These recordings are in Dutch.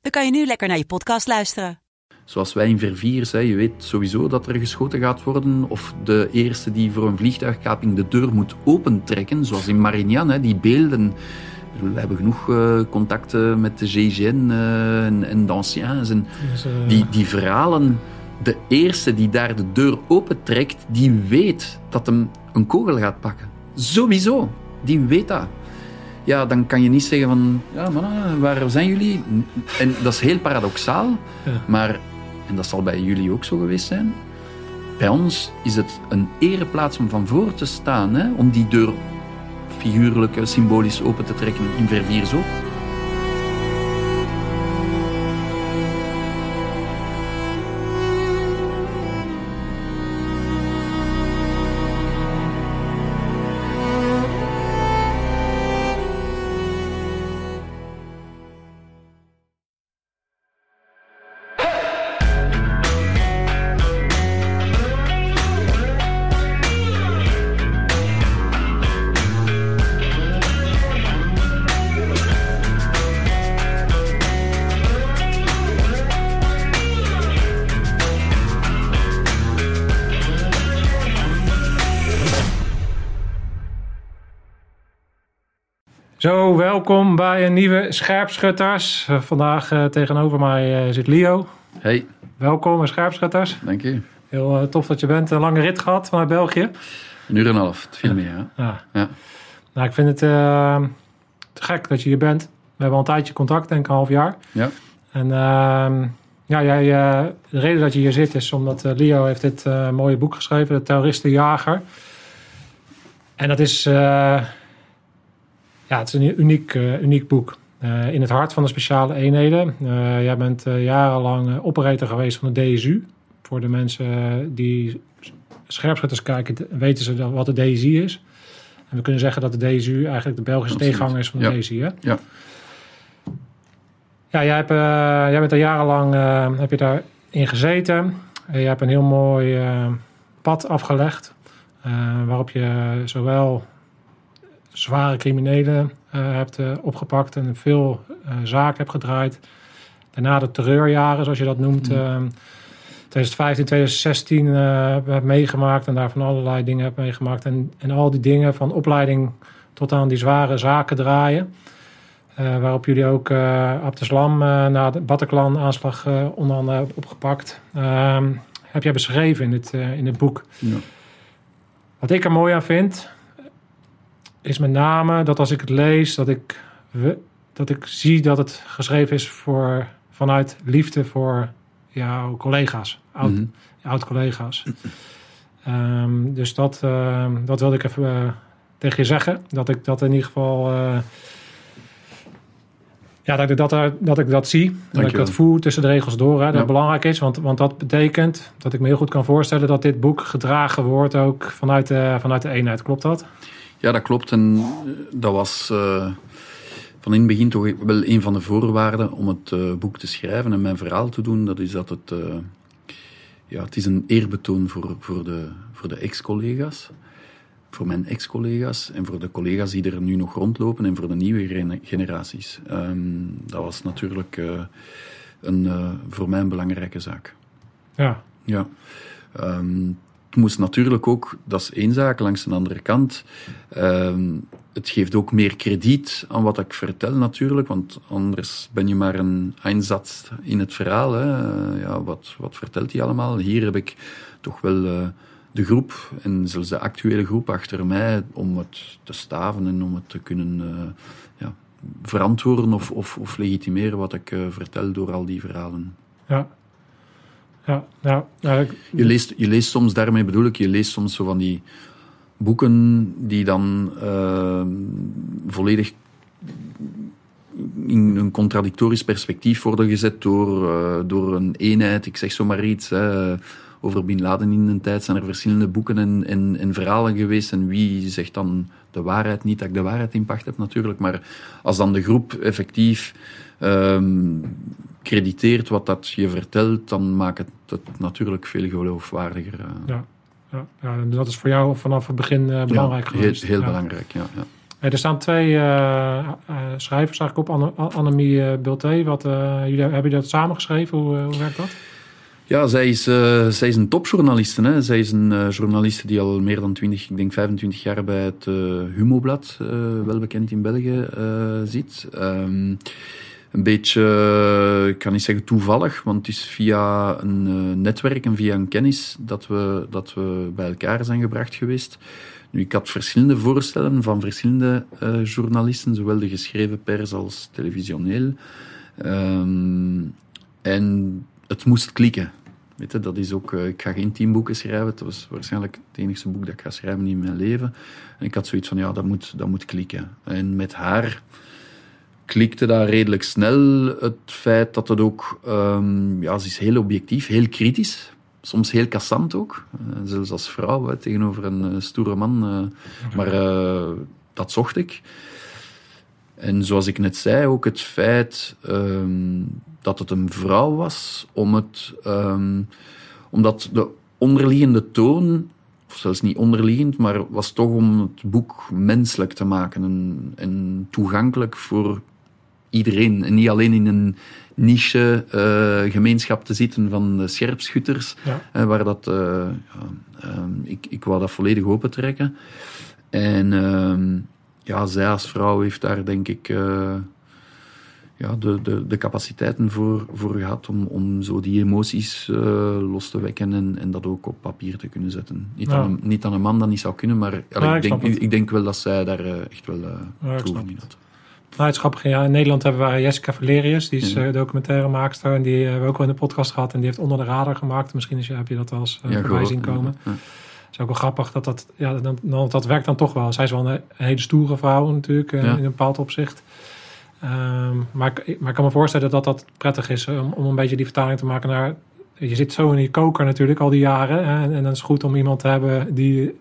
dan kan je nu lekker naar je podcast luisteren. Zoals wij in Verviers, hè, je weet sowieso dat er geschoten gaat worden. Of de eerste die voor een vliegtuigkaping de deur moet opentrekken, zoals in Marignan, hè, die beelden. We hebben genoeg uh, contacten met de GIGN uh, en, en d'anciens. En Dus, eh, die, die verhalen, de eerste die daar de deur opentrekt, die weet dat hem een kogel gaat pakken. Sowieso, die weet dat. Ja, dan kan je niet zeggen van, ja mannen, waar zijn jullie? En dat is heel paradoxaal, Ja. maar, en dat zal bij jullie ook zo geweest zijn, bij ons is het een ereplaats om van voor te staan, hè, om die deur figuurlijk, eh, symbolisch open te trekken in Verviers ook. Welkom bij een nieuwe Scherpschutters. Eh, vandaag eh, tegenover mij eh, zit Leo. Hey, Welkom Scherpschutters. dank je. Heel tof dat je bent. Een lange rit gehad vanuit België. Een uur en een half, het viel mee, hè. Ja. Ja. Nou, ik vind het te gek dat je hier bent. We hebben al een tijdje contact, denk ik een half jaar. Ja. En ehm, ja, jij, de reden dat je hier zit is omdat Leo heeft dit mooie boek geschreven, De Terroristenjager. En dat is, ja, het is een uniek, eh, uniek boek. Eh, in het hart van de speciale eenheden. Eh, jij bent jarenlang operator geweest van de DSU. Voor de mensen die scherpschutters kijken, weten ze wat de DSI is. En we kunnen zeggen dat de DSU eigenlijk de Belgische Absoluut. tegenhanger is van de Ja. DSI. Hè? Ja. Ja, jij, hebt, jij bent er jarenlang heb je daarin gezeten. En je hebt een heel mooi pad afgelegd. waarop je zowel zware criminelen eh, hebt eh, opgepakt en veel eh, zaken hebt gedraaid. Daarna de terreurjaren, zoals je dat noemt. eh, 2015, 2016 eh, hebt meegemaakt en daar van allerlei dingen hebt meegemaakt. En, en al die dingen van opleiding tot aan die zware zaken draaien. Waarop jullie ook eh Abdeslam eh na de Bataclan-aanslag onder andere hebben opgepakt. Ehm, heb jij beschreven in het, in het boek. Ja. Wat ik er mooi aan vind, is met name dat als ik het lees, dat ik, dat ik zie dat het geschreven is voor, vanuit liefde voor jouw collega's, oud, Mhm. oud-collega's. Ehm, dus dat, ehm, dat wilde ik even eh, tegen je zeggen. Dat ik dat in ieder geval. eh, ja, dat ik dat, dat ik dat zie. Dat ik dat voel tussen de regels door. Hè, dat Ja. belangrijk is. Want, want dat betekent dat ik me heel goed kan voorstellen dat dit boek gedragen wordt ook vanuit de, vanuit de eenheid. Klopt dat? Ja, dat klopt. En eh, dat was eh, van in het begin toch wel een van de voorwaarden om het eh, boek te schrijven en mijn verhaal te doen. Dat is dat het, ja, het is een eerbetoon voor, voor de, voor de ex-collega's. Voor mijn ex-collega's en voor de collega's die er nu nog rondlopen en voor de nieuwe gene- generaties. Ehm, dat was natuurlijk een, voor mij een belangrijke zaak. Ja. Ja. Ehm, moest natuurlijk ook, dat is één zaak, langs de andere kant. ehm, het geeft ook meer krediet aan wat ik vertel natuurlijk, want anders ben je maar een einsatz in het verhaal. Hè. Eh, ja, wat, wat vertelt hij allemaal? Hier heb ik toch wel eh, de groep en zelfs de actuele groep achter mij om het te staven en om het te kunnen eh, ja, verantwoorden of, of, of legitimeren wat ik vertel door al die verhalen. Ja. Ja, ja, Je leest, je leest soms, daarmee bedoel ik, je leest soms zo van die boeken die dan eh, volledig in een contradictorisch perspectief worden gezet door, uh, door een eenheid. Ik zeg zomaar iets. Hè. Over Bin Laden in een tijd zijn er verschillende boeken en, en, en, verhalen geweest. En wie zegt dan de waarheid? Niet dat ik de waarheid in pacht heb natuurlijk, maar als dan de groep effectief um, crediteert wat dat je vertelt, dan maakt het het natuurlijk veel geloofwaardiger. Uh. Ja. Ja, ja, dat is voor jou vanaf het begin uh, belangrijk ja, geweest. Heel, heel belangrijk, ja. ja. er staan twee uh, schrijvers eigenlijk op, Anne, Annemie uh, Bulté. Wat, jullie, hebben jullie dat samengeschreven? Hoe, hoe werkt dat? Ja, zij is, zij is een topjournaliste. Hè. Zij is een journaliste die al meer dan 20, ik denk 25 jaar bij het Humoblad, wel bekend in België, zit. Um, een beetje, ik kan niet zeggen toevallig, want het is via een uh, netwerk en via een kennis dat we, dat we bij elkaar zijn gebracht geweest. Nu, ik had verschillende voorstellen van verschillende uh, journalisten, zowel de geschreven pers als televisioneel. Um, en het moest klikken. Weet je, dat is ook, ik ga geen tien boeken schrijven. Dat was waarschijnlijk het enige boek dat ik ga schrijven in mijn leven. En ik had zoiets van, ja, dat moet, dat moet klikken. En met haar klikte dat redelijk snel. Het feit dat het ook, um, ja, ze is heel objectief, heel kritisch. Soms heel kassant ook. Uh, zelfs als vrouw hè, tegenover een uh, stoere man. Uh, maar dat zocht ik. En zoals ik net zei, ook het feit um, dat het een vrouw was, om het, um, omdat de onderliggende toon of zelfs niet onderliggend, maar was toch om het boek menselijk te maken en, en toegankelijk voor iedereen. En niet alleen in een niche uh, gemeenschap te zitten van scherpschutters, ja. uh, waar dat, ja, ehm, ik, ik wou dat volledig open trekken. En ehm, ja, zij als vrouw heeft daar denk ik ja, de, de, de capaciteiten voor, voor gehad om, om zo die emoties los te wekken en, en dat ook op papier te kunnen zetten. Niet, ja. aan, een, niet aan een man dat niet zou kunnen, maar ja, ik, denk, ik, ik, denk wel dat zij daar echt wel uh, troeven in had. Nou, het Ja, in Nederland hebben we Jessica Valerius, die is uh, documentairemaakster. En die uh, hebben we ook al in de podcast gehad. En die heeft Onder de Radar gemaakt. Misschien is, heb je dat al eens ja, voorbij zien komen. Ja, Het is ook wel grappig dat dat... Ja, dan, dan, dat werkt dan toch wel. Zij is wel een, hele stoere vrouw natuurlijk, in een bepaald opzicht. Um, maar, maar ik kan me voorstellen dat dat prettig is om, om een beetje die vertaling te maken naar... Je zit zo in je koker natuurlijk al die jaren. Hè, en, en dan is het goed om iemand te hebben die,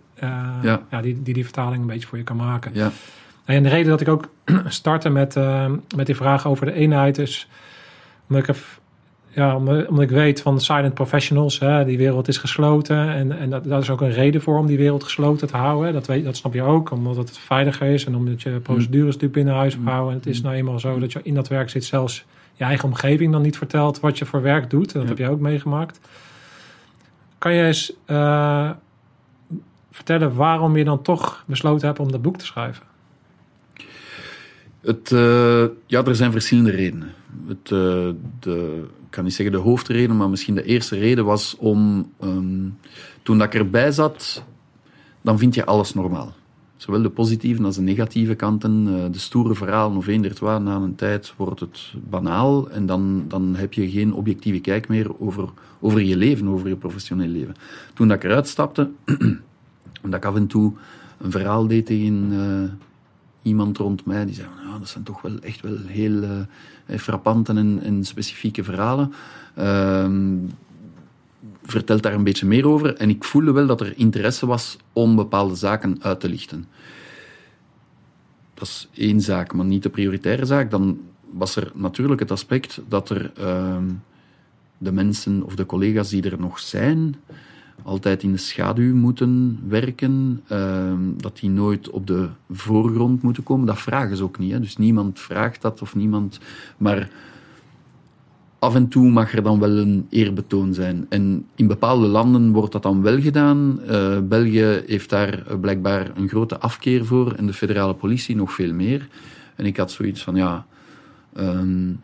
ja. die, die die vertaling een beetje voor je kan maken. Ja. En de reden dat ik ook startte met, uh, met die vraag over de eenheid is omdat ik, ja, omdat ik weet van silent professionals, hè, die wereld is gesloten. En, en dat, dat, is ook een reden voor om die wereld gesloten te houden. Dat, weet, dat snap je ook, omdat het veiliger is en omdat je procedures natuurlijk binnen huis houden. En het is nou eenmaal zo dat je in dat werk zit, zelfs je eigen omgeving dan niet vertelt wat je voor werk doet. Dat ja. heb je ook meegemaakt. Kan je eens uh, vertellen waarom je dan toch besloten hebt om dat boek te schrijven? Het, uh, ja, er zijn verschillende redenen. Het, uh, de, ik kan niet zeggen de hoofdreden, maar misschien de eerste reden was om... Um, toen dat ik erbij zat, dan vind je alles normaal. Zowel de positieve als de negatieve kanten. Uh, de stoere verhalen of eender twee, na een tijd wordt het banaal. En dan, dan heb je geen objectieve kijk meer over, over je leven, over je professioneel leven. Toen dat ik eruit stapte, dat ik af en toe een verhaal deed tegen iemand rond mij die zei: dat zijn toch wel echt wel heel uh, frappante en, en, specifieke verhalen. Uh, vertelt daar een beetje meer over. En ik voelde wel dat er interesse was om bepaalde zaken uit te lichten. Dat is één zaak, maar niet de prioritaire zaak. Dan was er natuurlijk het aspect dat er uh, de mensen of de collega's die er nog zijn, altijd in de schaduw moeten werken, uh, dat die nooit op de voorgrond moeten komen. Dat vragen ze ook niet. Hè. Dus niemand vraagt dat of niemand. Maar af en toe mag er dan wel een eerbetoon zijn. En in bepaalde landen wordt dat dan wel gedaan. Uh, België heeft daar blijkbaar een grote afkeer voor en de federale politie nog veel meer. En ik had zoiets van ja. Um,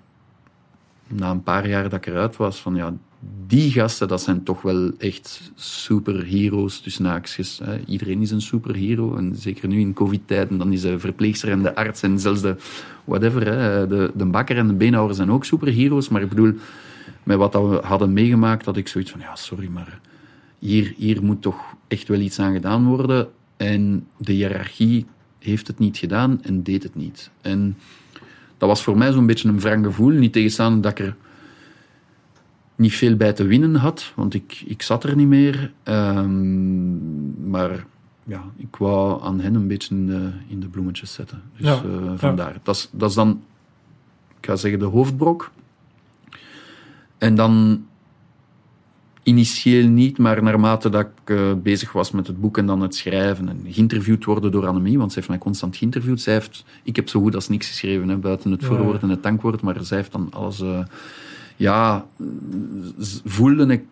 na een paar jaar dat ik eruit was, van ja, die gasten, dat zijn toch wel echt superheroes tussen haakjes. Iedereen is een superhero. En zeker nu in covid-tijden, dan is de verpleegster en de arts en zelfs de whatever, hè, de, de bakker en de beenhouwer zijn ook superheroes. Maar ik bedoel, met wat we hadden meegemaakt, had ik zoiets van, ja, sorry, maar hier, hier moet toch echt wel iets aan gedaan worden. En de hiërarchie heeft het niet gedaan en deed het niet. En dat was voor mij zo'n beetje een wrang gevoel. Niet tegenstaan dat ik er niet veel bij te winnen had, want ik, ik zat er niet meer. Ehm, maar ja, ik wou aan hen een beetje in de, in de bloemetjes zetten. Dus Ja, eh, vandaar. Dat, is, dat is dan, ik ga zeggen, de hoofdbrok. En dan initieel niet, maar naarmate dat ik eh, bezig was met het boek en dan het schrijven en geïnterviewd worden door Annemie, want ze heeft mij constant geïnterviewd. Zij heeft, ik heb zo goed als niks geschreven, hè, buiten het Ja, voorwoord en het dankwoord, maar zij heeft dan alles... eh, ja, voelde ik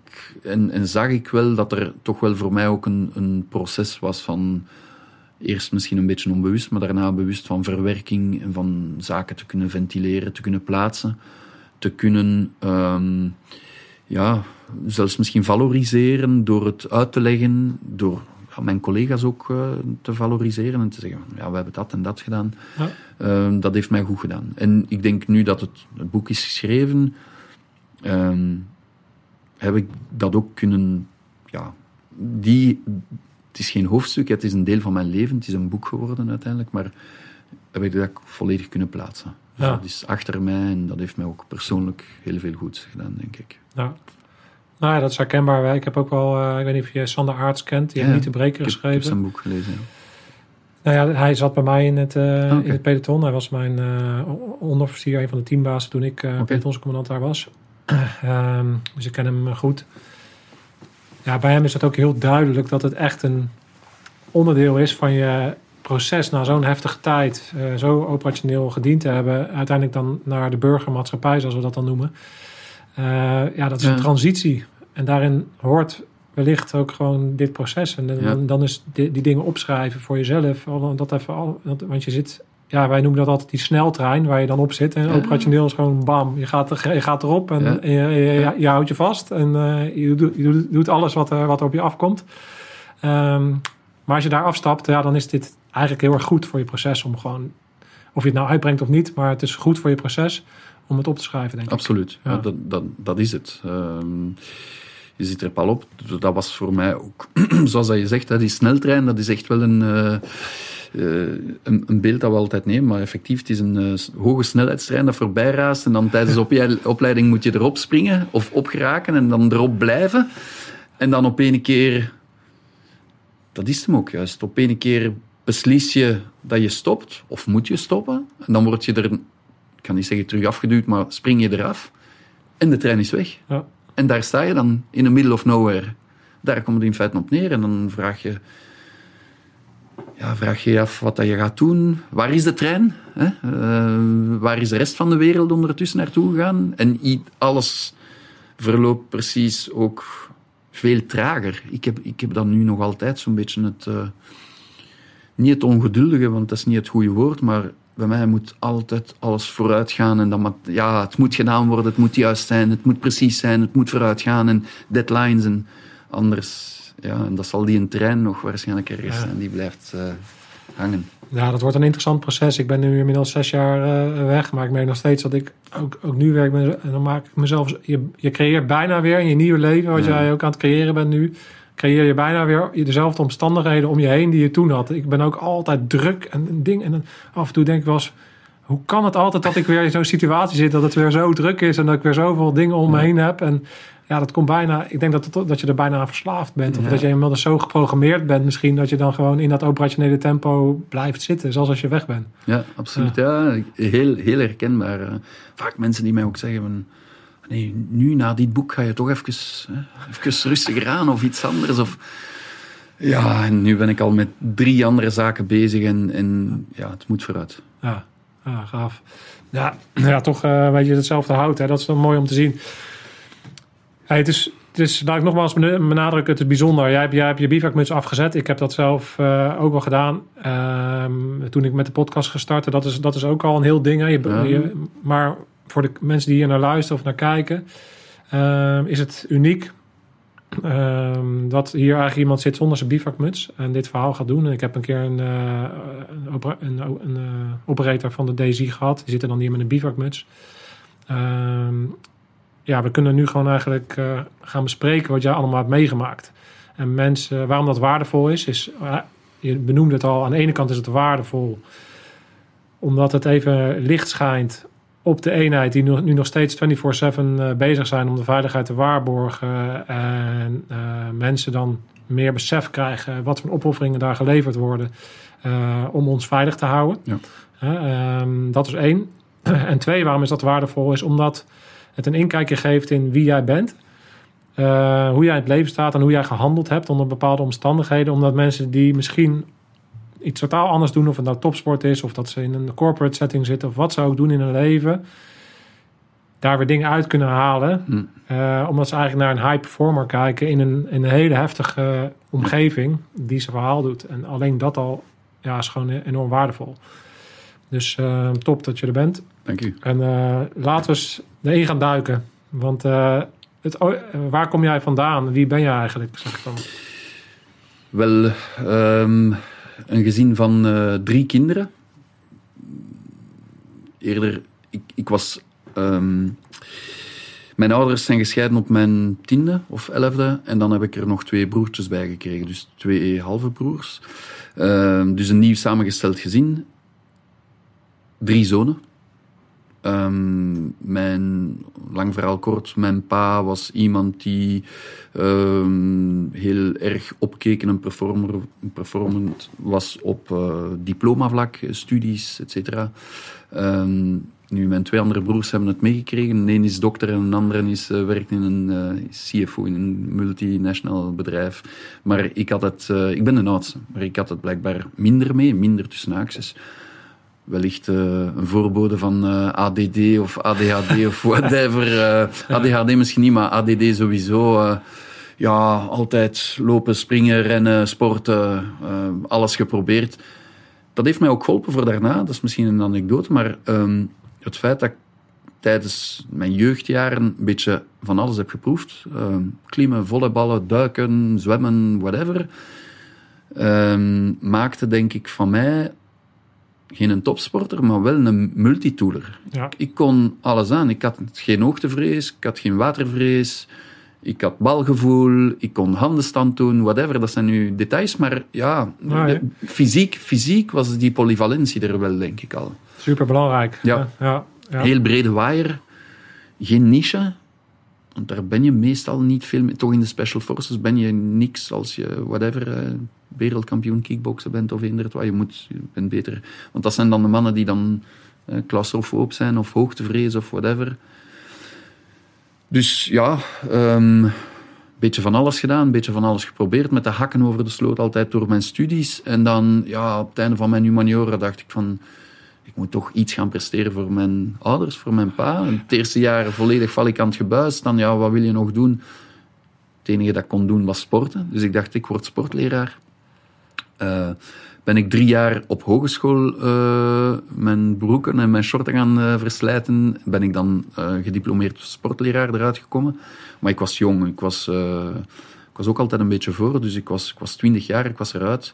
en, en zag ik wel dat er toch wel voor mij ook een, een proces was van eerst misschien een beetje onbewust, maar daarna bewust van verwerking en van zaken te kunnen ventileren, te kunnen plaatsen, te kunnen, ehm, ja, zelfs misschien valoriseren door het uit te leggen, door ja, mijn collega's ook eh, te valoriseren en te zeggen, ja, we hebben dat en dat gedaan. Ja. Ehm, dat heeft mij goed gedaan. En ik denk nu dat het, het boek is geschreven, ehm, heb ik dat ook kunnen, ja, die, het is geen hoofdstuk, het is een deel van mijn leven, het is een boek geworden uiteindelijk, maar heb ik dat volledig kunnen plaatsen. Dus dat is achter mij en dat heeft mij ook persoonlijk heel veel goeds gedaan, denk ik. Ja. Nou ja, dat is herkenbaar. Ik heb ook wel, eh, ik weet niet of je Sander Aarts kent, die Ja, heeft niet de breker heb, ik heb geschreven. zijn boek gelezen. ja. Nou ja, hij zat bij mij in het, Oké. in het peloton. Hij was mijn eh onderofficier, een van de teambazen toen ik eh Oké. pelotonscommandant daar was. Ehm, dus ik ken hem eh, goed. Ja, bij hem is het ook heel duidelijk dat het echt een onderdeel is van je proces na zo'n heftige tijd, eh, zo operationeel gediend te hebben, uiteindelijk dan naar de burgermaatschappij, zoals we dat dan noemen. Eh, ja, dat is Ja. een transitie. En daarin hoort wellicht ook gewoon dit proces. En dan, Ja. dan is die, die dingen opschrijven voor jezelf. Dat even al, want je zit, ja, wij noemen dat altijd die sneltrein waar je dan op zit. En Ja. operationeel is gewoon bam, je gaat, er, je gaat erop en, Ja. je, je, je- houdt je vast. En eh, je, doet, je doet- alles wat er, wat er op je afkomt. Ehm, maar als je daar afstapt, ja, dan is dit eigenlijk heel erg goed voor je proces om gewoon, of je het nou uitbrengt of niet, maar het is goed voor je proces om het op te schrijven, denk ik. Absoluut, ja. Dat, dat, dat is het. Ehm, je zit er pal op. Dat was voor mij ook, zoals dat je zegt, die sneltrein, dat is echt wel een, eh, eh, een, een beeld dat we altijd nemen. Maar effectief, het is een eh, hoge snelheidstrein dat voorbij raast. En dan tijdens de opleiding moet je erop springen of opgeraken en dan erop blijven. En dan op ene keer, dat is hem ook juist, op ene keer beslis je dat je stopt, of moet je stoppen. En dan word je er, ik kan niet zeggen terug afgeduwd, maar spring je eraf. En de trein is weg. Ja. En daar sta je dan, in the middle of nowhere. Daar komt het in feite op neer. En dan vraag je, ja, vraag je je af wat dat je gaat doen. Waar is de trein? Hè? Eh, waar is de rest van de wereld ondertussen naartoe gegaan? En alles verloopt precies ook veel trager. Ik heb, ik heb dan nu nog altijd zo'n beetje het... eh, niet het ongeduldige, want dat is niet het goede woord, maar bij mij moet altijd alles vooruit gaan. En dan, ja, het moet gedaan worden, het moet juist zijn, het moet precies zijn, het moet vooruit gaan en deadlines. En anders, ja, en dat zal die een trein nog waarschijnlijk ergens Ja. zijn, die blijft eh, hangen. Ja, dat wordt een interessant proces. Ik ben nu inmiddels zes jaar eh, weg, maar ik merk nog steeds dat ik ook, ook nu werk ben. En dan maak ik mezelf. Je, je creëert bijna weer in je nieuwe leven, wat Ja. jij ook aan het creëren bent nu. Creëer je bijna weer dezelfde omstandigheden om je heen die je toen had. Ik ben ook altijd druk en een ding. En dan af en toe denk ik wel eens. Hoe kan het altijd dat ik weer in zo'n situatie zit dat het weer zo druk is en dat ik weer zoveel dingen om me heen heb? En ja, dat komt bijna. Ik denk dat, dat je er bijna aan verslaafd bent. Of Ja. dat je inmiddels zo geprogrammeerd bent, misschien dat je dan gewoon in dat operationele tempo blijft zitten, zoals als je weg bent. Ja, absoluut. Ja. heel, heel herkenbaar. eh. Vaak mensen die mij ook zeggen van... Nee, nu na dit boek ga je toch even, hè, even rustiger aan of iets anders. Of, ja, en nu ben ik al met drie andere zaken bezig en, en ja, het moet vooruit. Ja, ja gaaf. Ja, ja toch eh weet je hetzelfde houdt. Hè? Dat is wel mooi om te zien. Hey, het is, het is, laat ik nogmaals benadrukken, het is bijzonder. Jij hebt, jij hebt je bivakmuts afgezet. Ik heb dat zelf eh, ook wel gedaan. Ehm, toen ik met de podcast gestart, dat is, dat is ook al een heel ding. Hè? Je, Ja. je- maar voor de mensen die hier naar luisteren of naar kijken, ehm, is het uniek ehm, dat hier eigenlijk iemand zit zonder zijn bivakmuts en dit verhaal gaat doen. En ik heb een keer een, eh, een, opera- een, een, eh, operator van de DSI gehad. Die zit er dan hier met een bivakmuts. Ja, we kunnen nu gewoon eigenlijk eh, gaan bespreken wat jij allemaal hebt meegemaakt. En mensen, waarom dat waardevol is, is, eh, je benoemde het al, aan de ene kant is het waardevol omdat het even licht schijnt op de eenheid die nu, nu nog steeds 24-7 uh, bezig zijn om de veiligheid te waarborgen. En mensen dan meer besef krijgen wat voor opofferingen daar geleverd worden om ons veilig te houden. Ja. Um, dat is één. en twee, waarom is dat waardevol? Is omdat het een inkijkje geeft in wie jij bent. Uh, hoe jij in het leven staat en hoe jij gehandeld hebt onder bepaalde omstandigheden. Omdat mensen die misschien iets totaal anders doen, of het nou topsport is, of dat ze in een corporate setting zitten, of wat ze ook doen in hun leven, daar weer dingen uit kunnen halen. Mm. Uh, omdat ze eigenlijk naar een high performer kijken in een, in een hele heftige omgeving die zijn verhaal doet. En alleen dat al ja, is gewoon enorm waardevol. Dus uh, top dat je er bent. Dank u. En uh, laten we eens erin gaan duiken. Want het, waar kom jij vandaan? Wie ben jij eigenlijk? Zeg ik dan? Wel, um, een gezin van uh, drie kinderen. Eerder, ik, ik was. Um, mijn ouders zijn gescheiden op mijn tiende of elfde. En dan heb ik er nog twee broertjes bij gekregen. Dus twee halve broers. Uh, dus een nieuw samengesteld gezin. Drie zonen. Um, mijn, lang verhaal kort, mijn pa was iemand die um, heel erg opkeek en performer, performant was op uh, diplomavlak, studies, etc. Um, nu, mijn twee andere broers hebben het meegekregen. Een is dokter en een andere is, uh, werkt in een CFO, in een multinational bedrijf. Maar ik had het, ik ben de oudste, maar ik had het blijkbaar minder mee, minder tussen haakjes wellicht uh, een voorbode van eh, ADD of ADHD of whatever. Uh, ADHD misschien niet, maar ADD sowieso. ja, altijd lopen, springen, rennen, sporten, alles geprobeerd. Dat heeft mij ook geholpen voor daarna. Dat is misschien een anekdote, maar um, het feit dat ik tijdens mijn jeugdjaren een beetje van alles heb geproefd. Um, klimmen, volleyballen, duiken, zwemmen, whatever. Um, maakte denk ik van mij geen een topsporter, maar wel een multitooler. Ja. Ik kon alles aan. Ik had geen hoogtevrees, ik had geen watervrees, ik had balgevoel, ik kon handenstand doen, whatever. Dat zijn nu details, maar ja, ah, fysiek, fysiek was die polyvalentie er wel, denk ik al. Superbelangrijk. Ja. ja. Heel brede waaier, geen niche. Want daar ben je meestal niet veel mee. Toch in de Special Forces ben je niks als je, whatever, eh, wereldkampioen kickboksen bent of eenderd wat. Je, moet, je bent beter. Want dat zijn dan de mannen die dan uh, zijn of hoogtevrees of whatever. Dus ja, een um, beetje van alles gedaan, een beetje van alles geprobeerd. Met de hakken over de sloot altijd door mijn studies. En dan, ja, op het einde van mijn humaniora dacht ik van ik moet toch iets gaan presteren voor mijn ouders, voor mijn pa. het eerste jaar volledig val ik aan het gebuis. Dan, ja, wat wil je nog doen? Het enige dat ik kon doen was sporten. Dus ik dacht, ik word sportleraar. Uh, ben ik drie jaar op hogeschool uh, mijn broeken en mijn shorten gaan uh, verslijten. Ben ik dan gediplomeerd sportleraar eruit gekomen. Maar ik was jong. Ik was, ik was ook altijd een beetje voor. Dus ik was, ik was twintig jaar, ik was eruit.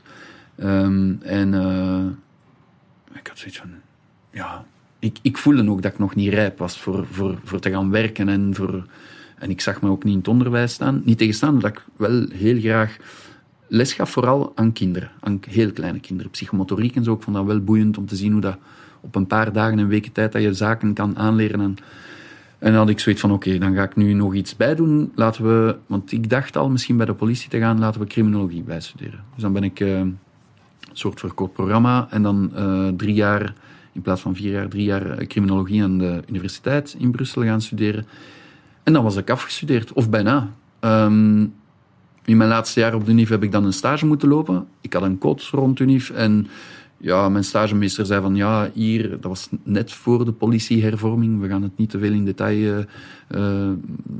Um, en ik had zoiets van, ja, ik, ik voelde ook dat ik nog niet rijp was voor, voor, voor te gaan werken en voor, en ik zag me ook niet in het onderwijs staan. Niet tegenstaan dat ik wel heel graag les gaf, vooral aan kinderen, aan heel kleine kinderen. Psychomotoriek en zo, ik vond dat wel boeiend om te zien hoe dat op een paar dagen en weken tijd dat je zaken kan aanleren. En, en dan had ik zoiets van, oké, dan ga ik nu nog iets bij doen. Laten we, want ik dacht al misschien bij de politie te gaan, laten we criminologie bijstuderen. Dus dan ben ik... Uh, soort verkort programma. En dan uh, drie jaar, in plaats van vier jaar, drie jaar eh, criminologie aan de universiteit in Brussel gaan studeren. En dan was ik afgestudeerd, of bijna. Um, in mijn laatste jaar op de UNIF heb ik dan een stage moeten lopen. Ik had een coach rond UNIF en ja, mijn stagemeester zei van ja, hier, dat was net voor de politiehervorming. We gaan het niet te veel in detail uh,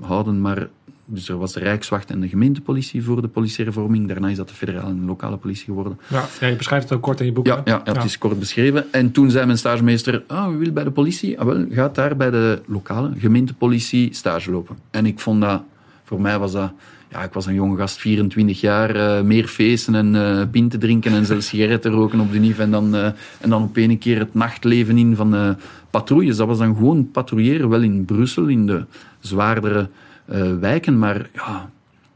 houden, maar dus er was de Rijkswacht en de gemeentepolitie voor de politiereforming. Daarna is dat de federale en lokale politie geworden. Ja, ja je beschrijft het ook kort in je boek. Ja, ja, ja, het is kort beschreven. En toen zei mijn stagemeester, ah, oh, u wil bij de politie? Ah, wel, gaat daar bij de lokale gemeentepolitie stage lopen. En ik vond dat, voor mij was dat... Ja, ik was een jonge gast, 24 jaar, uh, meer feesten en uh, pinten drinken en zelfs sigaretten roken op de NIF. En dan, uh, en dan op een keer het nachtleven in van patrouilles. Dat was dan gewoon patrouilleren, wel in Brussel, in de zwaardere uh, wijken. Maar ja,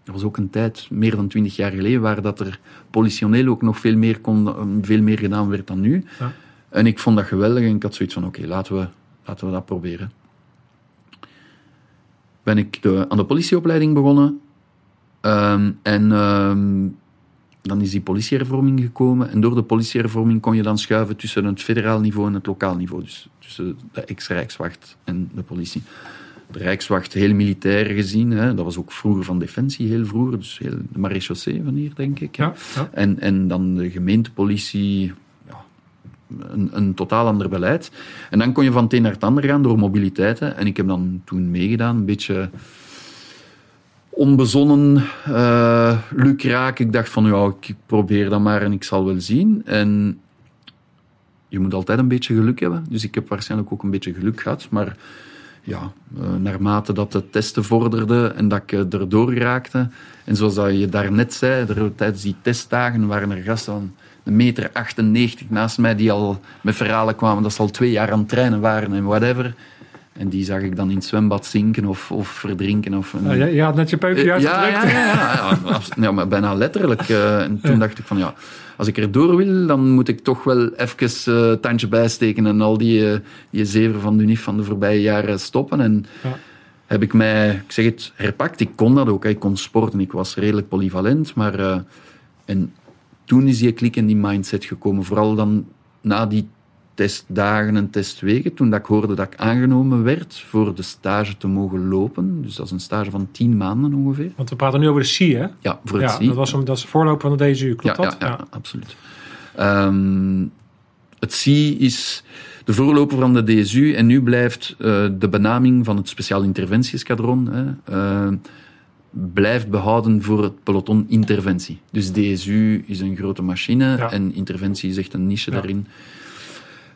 er was ook een tijd, meer dan twintig jaar geleden, waar dat er politioneel ook nog veel meer, kon, veel meer gedaan werd dan nu. Ja. En ik vond dat geweldig en ik had zoiets van, oké, laten, we, laten we dat proberen. Ben ik de, aan de politieopleiding begonnen. Ehm, en ehm, dan is die politiehervorming gekomen. En door de politiehervorming kon je dan schuiven tussen het federaal niveau en het lokaal niveau. Dus tussen de ex-Rijkswacht en de politie. De Rijkswacht heel militair gezien. Hè. Dat was ook vroeger van Defensie, heel vroeger. Dus heel, de marechaussee van hier, denk ik. Ja, ja. En, en dan de gemeentepolitie, ja, een, een totaal ander beleid. En dan kon je van het een naar het ander gaan door mobiliteit. hè. En ik heb dan toen meegedaan, een beetje onbezonnen, eh lukraak. Ik dacht van, ja, ik probeer dat maar en ik zal wel zien. En je moet altijd een beetje geluk hebben. Dus ik heb waarschijnlijk ook een beetje geluk gehad. Maar ja, eh, naarmate dat de testen vorderden en dat ik eh, erdoor raakte. En zoals dat je daarnet zei, er, tijdens die testdagen waren er gasten van een meter 98 naast mij die al met verhalen kwamen dat ze al twee jaar aan het trainen waren en whatever. En die zag ik dan in het zwembad zinken of, of verdrinken. Of een, Ja, je, je had net je peupje Eh, ja, uitgedrukt. ja, ja, ja, ja, ja, maar bijna letterlijk. eh, en toen dacht ik van ja, als ik er door wil, dan moet ik toch wel even eh tandje bijsteken en al die, die zeven van de UNIF van de voorbije jaren stoppen. En Ja. heb ik mij, ik zeg het, herpakt. Ik kon dat ook. hè. Ik kon sporten, ik was redelijk polyvalent. Maar en toen is die klik en die mindset gekomen. Vooral dan na die testdagen en testweken, toen dat ik hoorde dat ik aangenomen werd voor de stage te mogen lopen. Dus dat is een stage van tien maanden ongeveer. Want we praten nu over de SI, hè? Ja, voor het Ja, dat, was een, dat is de voorloper van de DSU, klopt ja, dat? Ja, ja, absoluut. Ehm, het CI is de voorloper van de DSU en nu blijft eh, de benaming van het Speciaal Interventieskadron hè, eh, blijft behouden voor het peloton interventie. Dus DSU is een grote machine en interventie is echt een niche daarin.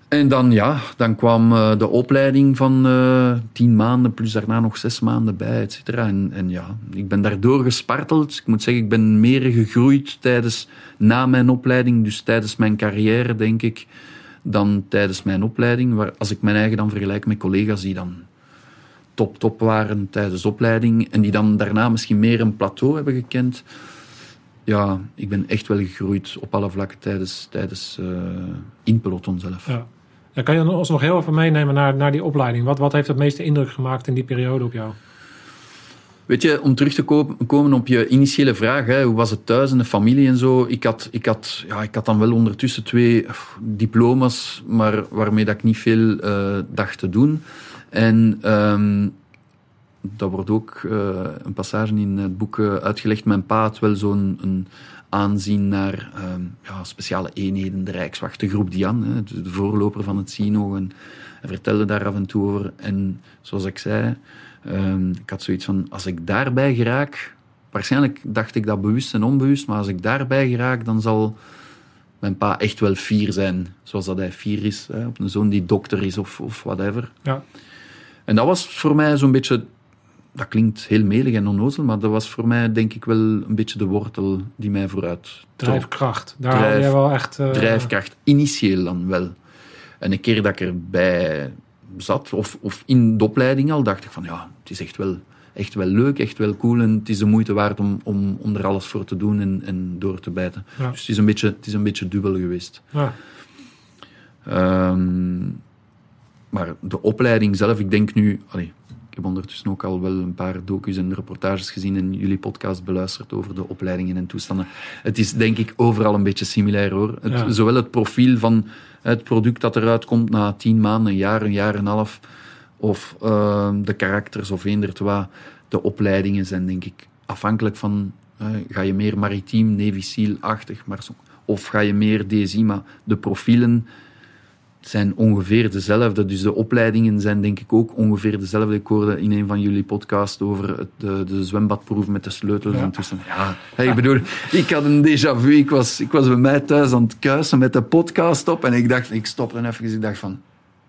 En dan, ja, dan kwam eh, de opleiding van eh, tien maanden, plus daarna nog zes maanden bij, et cetera. En, en ja, ik ben daardoor gesparteld. Ik moet zeggen, ik ben meer gegroeid tijdens, na mijn opleiding, dus tijdens mijn carrière, denk ik, dan tijdens mijn opleiding. Waar, als ik mijn eigen dan vergelijk met collega's die dan top, top waren tijdens opleiding en die dan daarna misschien meer een plateau hebben gekend. Ja, ik ben echt wel gegroeid op alle vlakken tijdens, tijdens eh in peloton zelf. Ja. Ja, kan je ons nog heel even meenemen naar, naar die opleiding? Wat, wat heeft het meeste indruk gemaakt in die periode op jou? Weet je, om terug te ko- komen op je initiële vraag, hoe was het thuis en de familie en zo. Ik had, ik had, ja, ik had dan wel ondertussen twee diploma's, maar waarmee dat ik niet veel eh, dacht te doen. En ehm, dat wordt ook eh, een passage in het boek eh, uitgelegd. Mijn pa had wel zo'n aanzien naar ehm, ja, speciale eenheden, de Rijkswacht, de groep Dian, hè, de voorloper van het Sino. En hij vertelde daar af en toe over. En zoals ik zei, ehm, ik had zoiets van, als ik daarbij geraak, waarschijnlijk dacht ik dat bewust en onbewust, maar als ik daarbij geraak, dan zal mijn pa echt wel fier zijn, zoals dat hij fier is hè, op een zoon die dokter is of, of whatever. Ja. En dat was voor mij zo'n beetje, dat klinkt heel melig en onnozel, maar dat was voor mij denk ik wel een beetje de wortel die mij vooruit. Drijfkracht. Daar Drijf- had jij wel echt... eh, Drijfkracht, initieel dan wel. En een keer dat ik erbij zat, of, of in de opleiding al, dacht ik van ja, het is echt wel, echt wel leuk, echt wel cool en het is de moeite waard om, om, om er alles voor te doen en, en door te bijten. Ja. Dus het is, een beetje, het is een beetje dubbel geweest. Ja. Ehm, maar de opleiding zelf, ik denk nu... Allee, heb ondertussen ook al wel een paar docu's en reportages gezien en jullie podcast beluisterd over de opleidingen en toestanden. Het is denk ik overal een beetje similair hoor. Het, Ja. Zowel het profiel van het product dat eruit komt na tien maanden, een jaar, een jaar en een half, of ehm, de karakters of eender het wat. De opleidingen zijn denk ik afhankelijk van... ga je meer maritiem, Navy SEAL-achtig, maar zo- of ga je meer DSI, maar de profielen zijn ongeveer dezelfde. Dus de opleidingen zijn denk ik ook ongeveer dezelfde. Ik hoorde in een van jullie podcasts over het, de, de zwembadproef met de sleutels Ja. en. Ja, ik bedoel, ik had een déjà vu. Ik was, ik was bij mij thuis aan het kuisen met de podcast op en ik dacht, ik stopte even. Ik dacht van,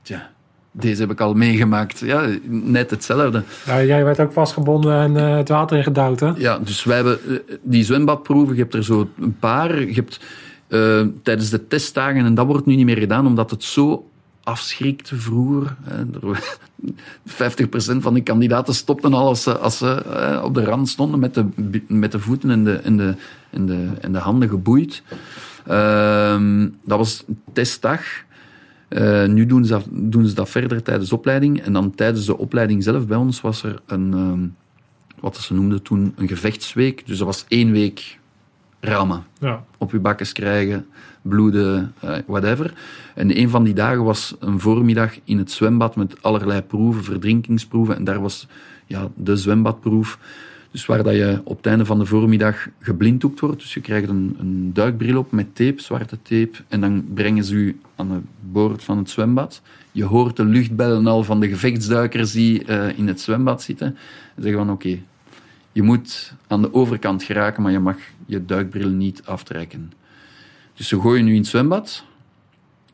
tja, deze heb ik al meegemaakt. Ja, net hetzelfde. Ja, jij werd ook vastgebonden en eh, het water in gedouwd, hè? Ja, dus wij hebben eh, die zwembadproeven, je hebt er zo een paar. Je hebt eh, tijdens de testdagen, en dat wordt nu niet meer gedaan, omdat het zo afschrikte vroeger. Hè, er- 50% van die kandidaten stopten al als ze, als ze eh, op de rand stonden met de, met de voeten en de, en de, en de, en de handen geboeid. Ehm, dat was een testdag. Uh, nu doen ze, dat, doen ze dat verder tijdens de opleiding. En dan tijdens de opleiding zelf bij ons was er een, um, wat ze noemden toen, een gevechtsweek. Dus dat was één week rammen. Ja. Op je bakkes krijgen, bloeden, uh, whatever. En een van die dagen was een voormiddag in het zwembad met allerlei proeven, verdrinkingsproeven. En daar was ja, de zwembadproef. Dus waar dat je op het einde van de voormiddag geblinddoekt wordt. Dus je krijgt een, een duikbril op met tape, zwarte tape. En dan brengen ze u aan de boord van het zwembad. Je hoort de luchtbellen al van de gevechtsduikers die uh, in het zwembad zitten. En zeggen van oké, okay, je moet aan de overkant geraken, maar je mag je duikbril niet aftrekken. Dus ze gooien nu in het zwembad.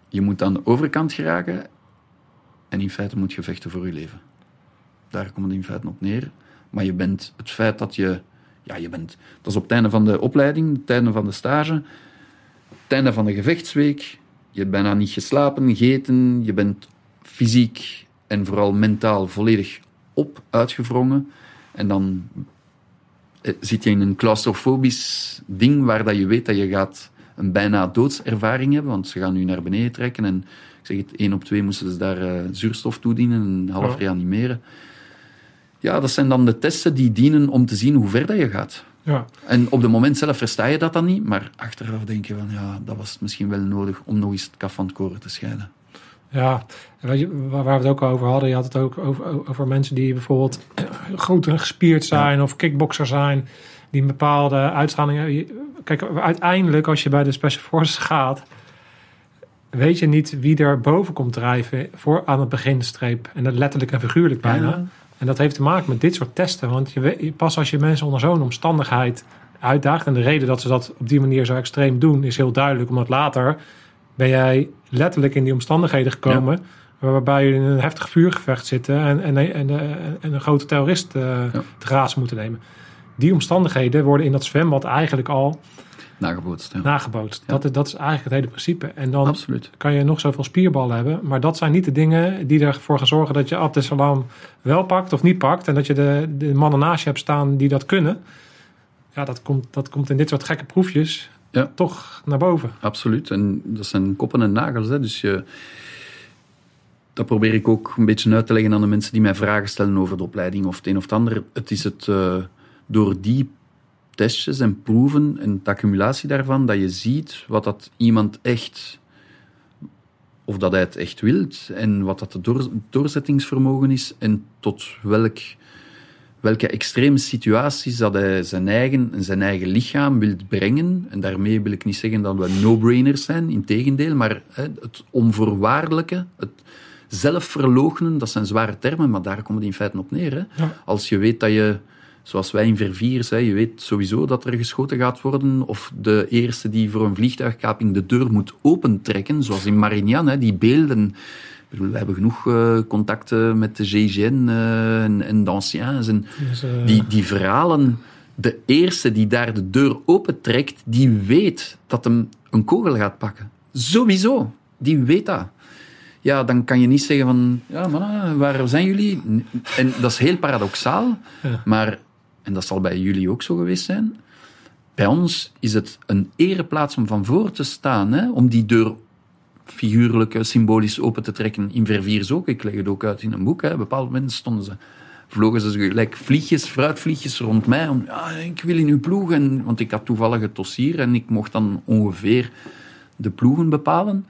Je moet aan de overkant geraken. En in feite moet je vechten voor je leven. Daar komt het in feite op neer. Maar je bent het feit dat je, ja, je bent, dat is op het einde van de opleiding, het einde van de stage, het einde van de gevechtsweek. Je hebt bijna niet geslapen, gegeten, je bent fysiek en vooral mentaal volledig op uitgevrongen. En dan zit je in een claustrofobisch ding waar dat je weet dat je gaat een bijna doodservaring hebben, want ze gaan nu naar beneden trekken en ik zeg het, één op twee moesten ze daar uh, zuurstof toedienen en half ja. reanimeren ja, dat zijn dan de testen die dienen om te zien hoe ver dat je gaat. Ja. En op het moment zelf versta je dat dan niet, maar achteraf denk je van ja, dat was misschien wel nodig om nog eens het kaf van het koren te scheiden. Ja, waar we het ook over hadden, je had het ook over, over mensen die bijvoorbeeld en gespierd zijn ja. of kickboxer zijn, die een bepaalde uitstraling Kijk, uiteindelijk als je bij de Special Forces gaat, weet je niet wie er boven komt drijven voor aan het beginstreep. En dat letterlijk en figuurlijk bijna. Ja. En dat heeft te maken met dit soort testen. Want je pas als je mensen onder zo'n omstandigheid uitdaagt. En de reden dat ze dat op die manier zo extreem doen is heel duidelijk. Omdat later ben jij letterlijk in die omstandigheden gekomen. Ja. Waarbij je in een heftig vuurgevecht zitten. En, en, en, en een grote terrorist uh, ja. te grazen moeten nemen. Die omstandigheden worden in dat zwembad eigenlijk al Nagebootst. Ja. Nagebootst. Dat, is, dat is eigenlijk het hele principe. En dan Absoluut. kan je nog zoveel spierballen hebben. Maar dat zijn niet de dingen die ervoor gaan zorgen dat je Abdesalam wel pakt of niet pakt. En dat je de, de mannen naast je hebt staan die dat kunnen. Ja, dat komt, dat komt in dit soort gekke proefjes ja. toch naar boven. Absoluut. En dat zijn koppen en nagels. Hè. Dus je, dat probeer ik ook een beetje uit te leggen aan de mensen die mij vragen stellen over de opleiding of het een of het ander. Het is het uh, door die testjes en proeven en de accumulatie daarvan, dat je ziet wat dat iemand echt, of dat hij het echt wilt, en wat dat door, doorzettingsvermogen is, en tot welk, welke extreme situaties dat hij zijn eigen, zijn eigen lichaam wil brengen. En daarmee wil ik niet zeggen dat we no-brainers zijn, integendeel, maar hè, het onvoorwaardelijke, het zelfverloochenen, dat zijn zware termen, maar daar komt het in feite op neer. Hè. Ja. Als je weet dat je zoals wij in Verviers, hè, je weet sowieso dat er geschoten gaat worden, of de eerste die voor een vliegtuigkaping de deur moet opentrekken, zoals in Marignan, hè, die beelden. Bedoel, we hebben genoeg uh, contacten met de GIGN uh, en, en d'anciens. En Dus, uh, die, die verhalen, de eerste die daar de deur opentrekt, die weet dat hem een kogel gaat pakken. Sowieso. Die weet dat. Ja, dan kan je niet zeggen van, ja mannen, waar zijn jullie? En dat is heel paradoxaal, Ja. maar, en dat zal bij jullie ook zo geweest zijn, bij ons is het een ereplaats om van voor te staan, hè, om die deur figuurlijk, symbolisch open te trekken. In Verviers ook, ik leg het ook uit in een boek. Hè. Op een bepaald moment stonden ze, vlogen ze gelijk vliegjes, fruitvliegjes rond mij. Om, ja, ik wil in uw ploeg. En, want ik had toevallig het dossier en ik mocht dan ongeveer de ploegen bepalen.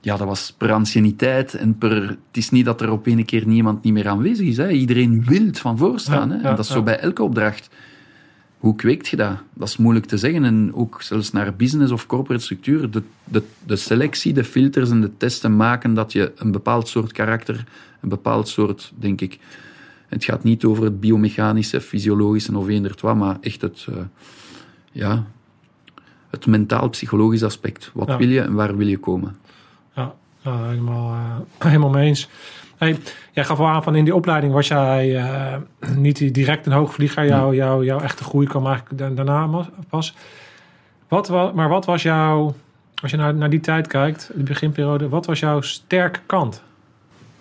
Ja, dat was per anciëniteit en per... Het is niet dat er op een keer niemand niet meer aanwezig is. Hè. Iedereen wil van voorstaan. Ja, hè. en dat is ja. zo bij elke opdracht. Hoe kweekt je dat? Dat is moeilijk te zeggen. En ook zelfs naar business of corporate structuur. De, de, de selectie, de filters en de testen maken dat je een bepaald soort karakter, een bepaald soort, denk ik... Het gaat niet over het biomechanische, fysiologische of eender wat, maar echt het... uh, ja, het mentaal-psychologisch aspect. Wat Ja. wil je en waar wil je komen? Ja, ja, helemaal, eh, helemaal mee eens. Hey, jij gaf al aan van in die opleiding was jij eh, niet direct een hoogvlieger. Jouw, jouw, jouw echte groei kwam eigenlijk da- daarna pas. Wat, wa- maar wat was jouw, als je naar, naar die tijd kijkt, de beginperiode, wat was jouw sterke kant?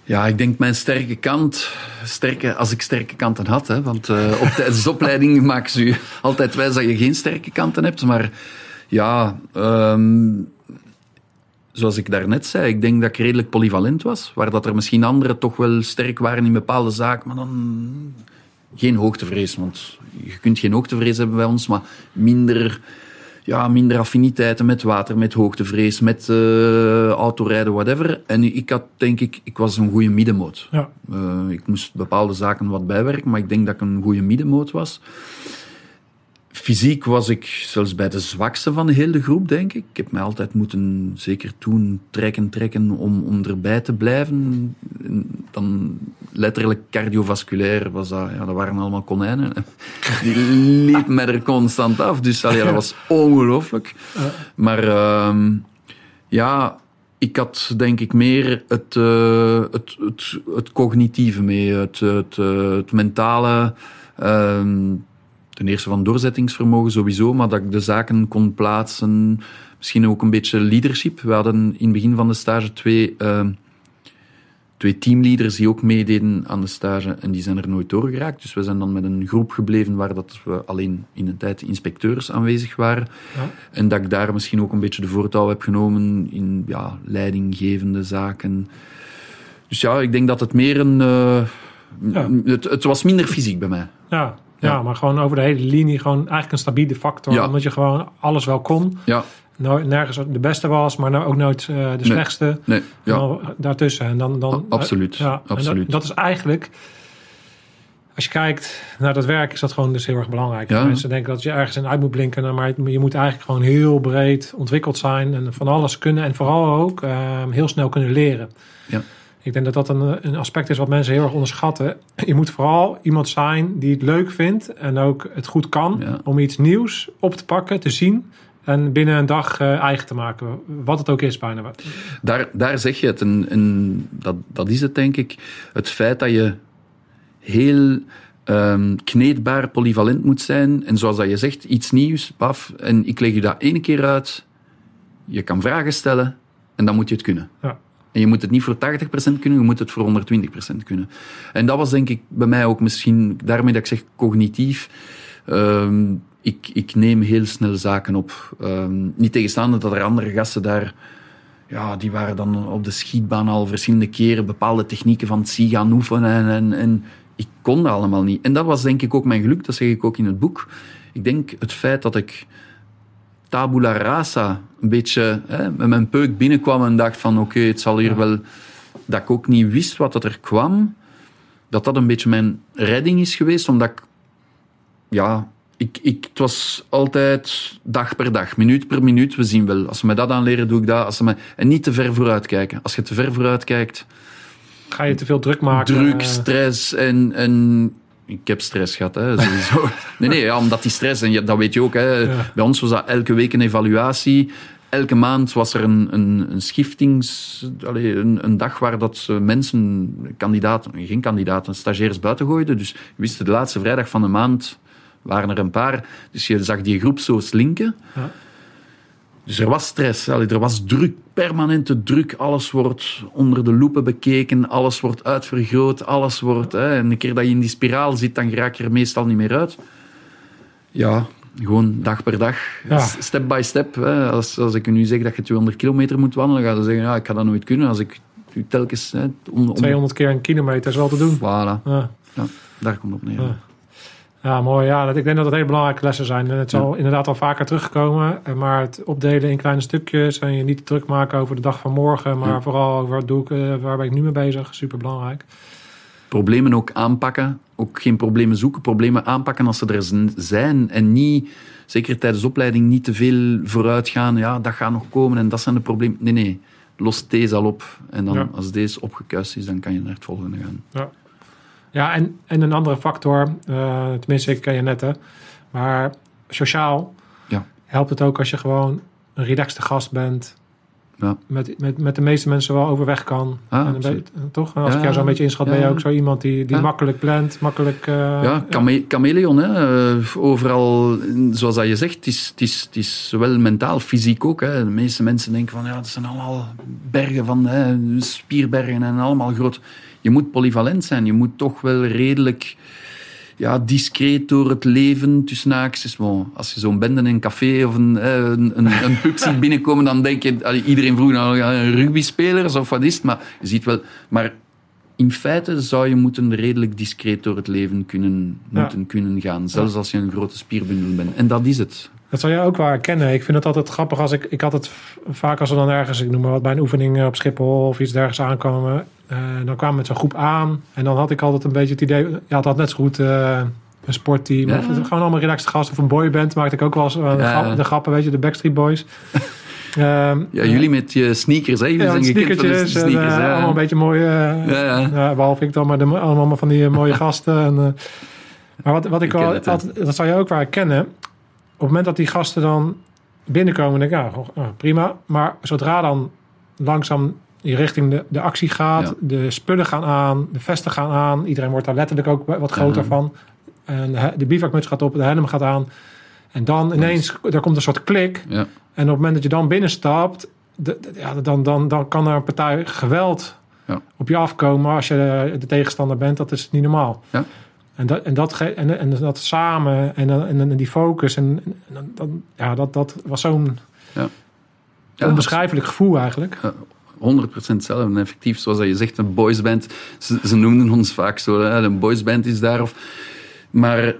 Ja, ik denk mijn sterke kant, sterke, als ik sterke kanten had, hè, want uh, op tijdens de opleiding maken ze je altijd wijs dat je geen sterke kanten hebt, maar ja, um, zoals ik daarnet zei, ik denk dat ik redelijk polyvalent was. Waar dat er misschien anderen toch wel sterk waren in bepaalde zaken, maar dan geen hoogtevrees. Want je kunt geen hoogtevrees hebben bij ons, maar minder, ja, minder affiniteiten met water, met hoogtevrees, met uh, autorijden, whatever. En ik had, denk ik, ik was een goede middenmoot. Ja. Uh, ik moest bepaalde zaken wat bijwerken, maar ik denk dat ik een goede middenmoot was. Fysiek was ik zelfs bij de zwakste van de hele groep, denk ik. Ik heb mij altijd moeten, zeker toen, trekken, trekken om, om erbij te blijven. Dan letterlijk cardiovasculair was dat, ja, dat waren allemaal konijnen. Die liepen mij er constant af. Dus allee, dat was ongelooflijk. Maar uh, ja, ik had denk ik meer het, uh, het, het, het, cognitieve mee, het, het, het mentale. Uh, ten eerste van doorzettingsvermogen sowieso, maar dat ik de zaken kon plaatsen. Misschien ook een beetje leadership. We hadden in het begin van de stage twee, uh, twee teamleaders die ook meededen aan de stage en die zijn er nooit doorgeraakt. Dus we zijn dan met een groep gebleven waar dat we alleen in een tijd inspecteurs aanwezig waren. Ja. En dat ik daar misschien ook een beetje de voortouw heb genomen in ja, leidinggevende zaken. Dus ja, ik denk dat het meer een... Uh, ja. het, het was minder fysiek bij mij. Ja, ja, maar gewoon over de hele linie gewoon eigenlijk een stabiele factor. Ja. Omdat je gewoon alles wel kon. Ja. Nou, nergens de beste was, maar nou ook nooit uh, de slechtste. Nee, ja. Dan, daartussen. En dan, dan, A absoluut. Uh, ja, absoluut. Dat, dat, is eigenlijk... Als je kijkt naar dat werk, is dat gewoon dus heel erg belangrijk. Ja. Mensen denken dat je ergens in uit moet blinken. Maar je moet eigenlijk gewoon heel breed ontwikkeld zijn. En van alles kunnen. En vooral ook uh, heel snel kunnen leren. Ja. Ik denk dat dat een, een, aspect is wat mensen heel erg onderschatten. Je moet vooral iemand zijn die het leuk vindt en ook het goed kan ja. om iets nieuws op te pakken, te zien en binnen een dag uh, eigen te maken. Wat het ook is bijna. Daar, daar zeg je het. En, en dat, dat is het denk ik. Het feit dat je heel um, kneedbaar, polyvalent moet zijn. En zoals dat je zegt, iets nieuws, paf. En ik leg je dat één keer uit. Je kan vragen stellen en dan moet je het kunnen. Ja. En je moet het niet voor 80% kunnen, je moet het voor 120% kunnen. En dat was denk ik bij mij ook misschien, daarmee dat ik zeg cognitief. Um, ik, ik neem heel snel zaken op. Um, niet tegenstaande dat er andere gasten daar, ja, die waren dan op de schietbaan al verschillende keren bepaalde technieken van het zie gaan oefenen. En, en, en ik kon dat allemaal niet. En dat was denk ik ook mijn geluk, dat zeg ik ook in het boek. Ik denk het feit dat ik tabula rasa een beetje hè, met mijn peuk binnenkwam en dacht van oké, okay, het zal hier ja. wel... Dat ik ook niet wist wat dat er kwam. Dat dat een beetje mijn redding is geweest, omdat ik... Ja, ik, ik, het was altijd dag per dag, minuut per minuut. We zien wel. Als ze mij dat aanleren, doe ik dat. Als ze mij, en niet te ver vooruit kijken. Als je te ver vooruit kijkt... Ga je te veel druk maken? Druk, stress en... en ik heb stress gehad, hè, sowieso. nee, nee, ja, omdat die stress, en dat weet je ook, hè, ja. bij ons was dat elke week een evaluatie. Elke maand was er een, een, een schiftings... Allez, een, een, dag waar dat mensen, kandidaten, geen kandidaten, stagiairs buiten gooiden. Dus je wist, de laatste vrijdag van de maand waren er een paar. Dus je zag die groep zo slinken. Ja. Dus er was stress, er was druk, permanente druk. Alles wordt onder de loepen bekeken, alles wordt uitvergroot, alles wordt... Hè, en een keer dat je in die spiraal zit, dan raak je er meestal niet meer uit. Ja, gewoon dag per dag, ja. step by step. Hè. Als, als ik nu zeg dat je 200 kilometer moet wandelen, dan ga je zeggen, ja, ik ga dat nooit kunnen. Als ik telkens... Hè, om, om... 200 keer een kilometer is wel te doen. Voilà. Ja. Ja, daar komt het op neer. Ja. Mooi. Ja, dat, ik denk dat dat hele belangrijke lessen zijn. En het zal ja. inderdaad al vaker terugkomen. Maar het opdelen in kleine stukjes en je niet druk maken over de dag van morgen, maar ja. vooral over wat doe ik, uh, waar ben ik nu mee bezig, super belangrijk. Problemen ook aanpakken. Ook geen problemen zoeken, problemen aanpakken als ze er zijn. En niet, zeker tijdens de opleiding, niet te veel vooruit gaan. Ja, dat gaat nog komen en dat zijn de problemen. Nee, nee. Los deze al op. En dan, ja. als deze opgekuist is, dan kan je naar het volgende gaan. Ja. Ja, en, en een andere factor, uh, tenminste, ik ken je net, hè, maar sociaal ja. helpt het ook als je gewoon een relaxte gast bent. Ja. Met, met, met de meeste mensen wel overweg kan. Ah, en beetje, toch? Als ja, ik jou zo een beetje inschat, ben je ook zo iemand die, die makkelijk plant, makkelijk... Uh, ja, chame chameleon. Hè. Uh, overal, zoals dat je zegt, het is, het is, het is zowel mentaal, fysiek ook. Hè. De meeste mensen denken van, ja, het zijn allemaal bergen van hè, spierbergen en allemaal groot je moet polyvalent zijn. Je moet toch wel redelijk ja, discreet door het leven, tussen haakjes. Als je zo'n bende in een café of een, eh, een, een, een pub ziet binnenkomen, dan denk je, iedereen vroeg nou, ja, een rugbyspelers of wat is het, maar je ziet wel, maar in feite zou je moeten redelijk discreet door het leven kunnen, Ja. moeten kunnen gaan, zelfs als je een grote spierbundel bent. En dat is het. Dat zou jij ook wel herkennen. Ik vind het altijd grappig als ik... Ik had het vaak als we dan ergens, ik noem maar wat, bij een oefening op Schiphol of iets dergelijks aankomen. Eh, dan kwamen we met zo'n groep aan. En dan had ik altijd een beetje het idee... Ja, het had net zo goed eh, een sportteam. Ja. Of gewoon allemaal relaxed gasten. Of een boyband maakte ik ook wel eens eh, de, Ja. grap- de grappen, weet je, de Backstreet Boys. Ehm, Ja, jullie met je sneakers, hè? Ja, sneakertjes en sneakers, hè? allemaal een beetje mooie... eh, Ja, ja. ja, behalve ik dan, maar de, allemaal van die mooie gasten. En, maar wat, wat ik Ik wel, het, altijd, dat zou je ook wel herkennen. Op het moment dat die gasten dan binnenkomen, denk ik, ja, ah, prima. Maar zodra dan langzaam je richting de, de actie gaat, Ja. de spullen gaan aan, de vesten gaan aan. Iedereen wordt daar letterlijk ook wat groter Ja. van. En de, de bivakmuts gaat op, de helm gaat aan. En dan ineens, daar komt een soort klik. Ja. En op het moment dat je dan binnenstapt, de, de- ja, dan, dan, dan kan er een partij geweld op je afkomen als je de, de tegenstander bent. Dat is niet normaal. Ja. En, dat, en, dat, en, en dat samen en, dan- en, en die focus, en, en dan- ja, dat, dat was zo'n Ja, onbeschrijfelijk gevoel eigenlijk. 100% zelf en effectief, zoals je zegt, een boysband. Ze, ze noemden ons vaak zo, hè, een boysband is daar. Of, maar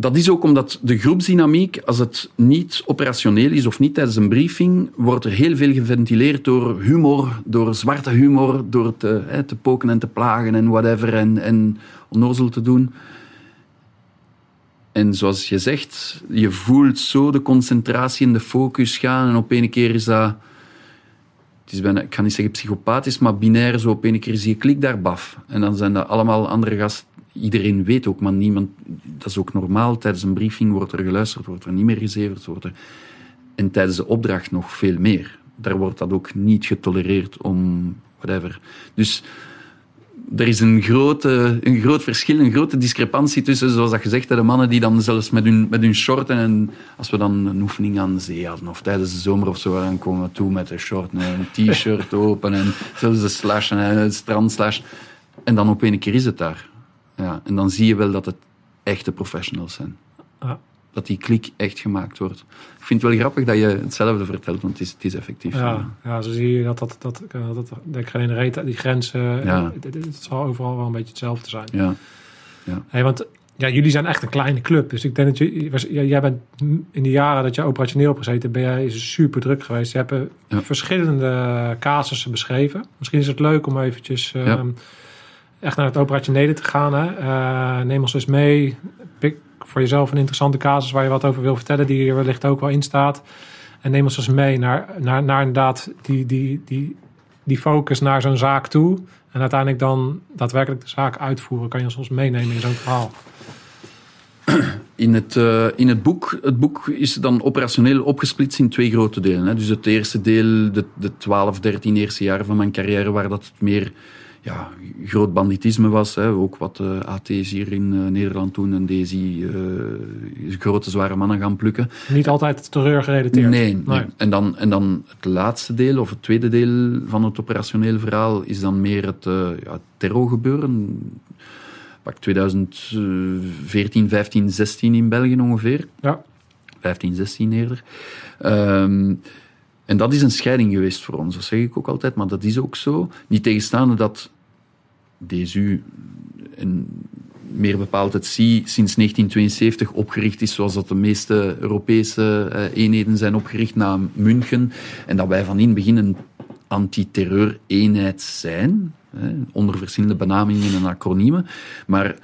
dat is ook omdat de groepsdynamiek, als het niet operationeel is of niet tijdens een briefing, wordt er heel veel geventileerd door humor, door zwarte humor, door te, hè, te poken en te plagen en whatever en, en onnozel te doen. En zoals je zegt, je voelt zo de concentratie en de focus gaan en op een keer is dat het is bijna, ik ga niet zeggen psychopathisch, maar binair zo op een keer zie je klik daar baf. En dan zijn dat allemaal andere gasten. Iedereen weet ook, maar niemand, dat is ook normaal. Tijdens een briefing wordt er geluisterd, wordt er niet meer gezeverd. Wordt er, en tijdens de opdracht nog veel meer. Daar wordt dat ook niet getolereerd om whatever. Dus er is een, grote, een groot verschil, een grote discrepantie tussen, zoals dat gezegd, de mannen die dan zelfs met hun, met hun short en als we dan een oefening aan de zee hadden of tijdens de zomer of zo, dan komen we toe met een short en een t-shirt open en zelfs de slash en een strandslash. En dan op een keer is het daar. Ja, en dan zie je wel dat het echte professionals zijn. Dat die klik echt gemaakt wordt. Ik vind het wel grappig dat je hetzelfde vertelt, want het is, het is effectief. Ja, ja, zo zie je dat dat, dat, dat, geen reet, die grenzen, Ja. het, het- het zal overal wel een beetje hetzelfde zijn. Ja. Hey, want ja, jullie zijn echt een kleine club. Dus ik denk dat je, was- ja, jij bent in de jaren dat je operationeel hebt gezeten, ben jij super druk geweest. Je hebt eh, Ja. verschillende casussen beschreven. Misschien is het leuk om eventjes eh, Ja. echt naar het operationele te gaan. Hè? Eh, neem ons eens mee. Pik voor jezelf een interessante casus waar je wat over wil vertellen, die er wellicht ook wel in staat. En neem ons eens mee naar, naar, naar inderdaad die, die, die, die focus naar zo'n zaak toe. En uiteindelijk dan daadwerkelijk de zaak uitvoeren. Kan je ons meenemen in zo'n verhaal? In het, eh, in het boek, het boek is dan operationeel opgesplitst in twee grote delen. Hè. Dus het eerste deel, de, de 12, 13 eerste jaren van mijn carrière, waar dat meer ja, groot banditisme was. Hè. Ook wat de AT's hier in eh, Nederland doen en deze eh, grote zware mannen gaan plukken. Niet altijd terreur gerelateerd. Nee, nee. En, dan, en dan het laatste deel, of het tweede deel van het operationele verhaal, is dan meer het uh, ja, terrorgebeuren. Pak 2014, 15, 16 in België ongeveer. Ja. 15, 16 eerder. Um, en dat is een scheiding geweest voor ons, dat zeg ik ook altijd, maar dat is ook zo. Niet tegenstaande dat DSU en meer bepaald het CI sinds 1972 opgericht is zoals dat de meeste Europese uh, eenheden zijn opgericht na München. En dat wij van in begin een antiterreur-eenheid zijn, hè, onder verschillende benamingen en acroniemen. Maar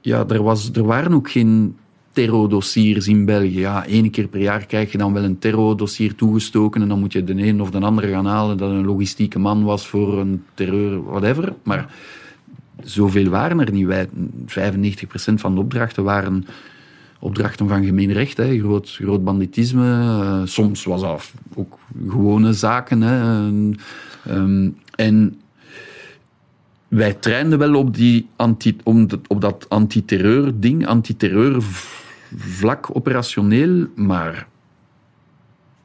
ja, er, was, er waren ook geen terrordossiers in België. Ja, één keer per jaar krijg je dan wel een terrordossier toegestoken en dan moet je de een of de andere gaan halen dat een logistieke man was voor een terreur, whatever. Maar zoveel waren er niet. Wij, 95% van de opdrachten waren opdrachten van gemeen recht, hè. Groot, groot banditisme. Uh, soms was dat ook gewone zaken. Hè. Um, en wij trainden wel op, die anti, op dat antiterreur-ding, antiterreur vlak operationeel, maar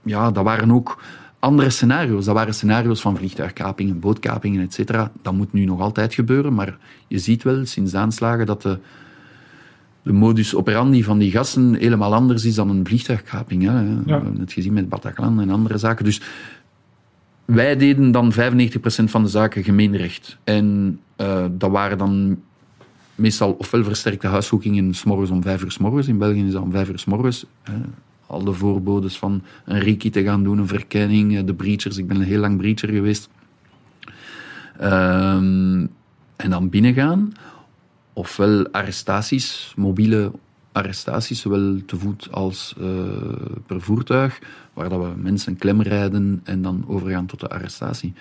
ja, dat waren ook andere scenario's. Dat waren scenario's van vliegtuigkapingen, bootkapingen, et cetera. Dat moet nu nog altijd gebeuren, maar je ziet wel sinds de aanslagen dat de, de modus operandi van die gasten helemaal anders is dan een vliegtuigkaping. Hè. We hebben het gezien met Bataclan en andere zaken. Dus wij deden dan 95% van de zaken gemeenrecht. En uh, dat waren dan meestal ofwel versterkte huiszoekingen s'morgens om vijf uur s morgens. In België is dat om vijf uur s morgens. Al de voorbodes van een Riki te gaan doen, een verkenning, de breachers. Ik ben een heel lang breacher geweest. Um, en dan binnengaan. Ofwel arrestaties, mobiele arrestaties, zowel te voet als uh, per voertuig, waar dat we mensen klemrijden en dan overgaan tot de arrestatie.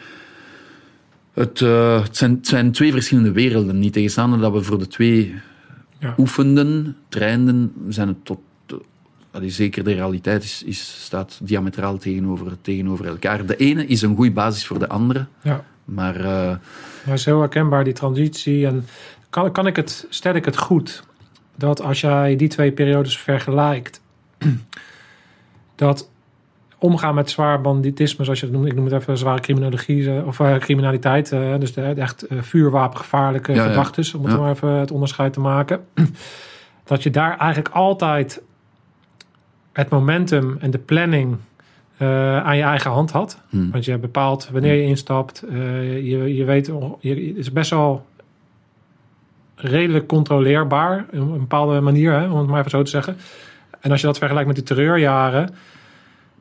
Het, uh, het, zijn, het, zijn, twee verschillende werelden. Niet tegenstaande dat we voor de twee ja. oefenden, trainden, zijn het tot. Dat is zeker de realiteit is, is, staat diametraal tegenover, tegenover elkaar. De ene is een goede basis voor de andere. Ja. Maar. Uh, is heel herkenbaar, die transitie. En kan, kan ik het, stel ik het goed dat als jij die twee periodes vergelijkt, dat omgaan met zwaar banditisme, zoals je het noemt, ik noem het even zware criminologie eh, of uh, criminaliteit, uh, dus de, echt uh, vuurwapengevaarlijke ja, gedachten, om het ja. maar even het onderscheid te maken, dat je daar eigenlijk altijd het momentum en de planning aan je eigen hand had. Hmm. Want je bepaalt wanneer je instapt. je, je weet, je, het is best wel redelijk controleerbaar. Op een bepaalde manier, hè, om het maar even zo te zeggen. En als je dat vergelijkt met de terreurjaren,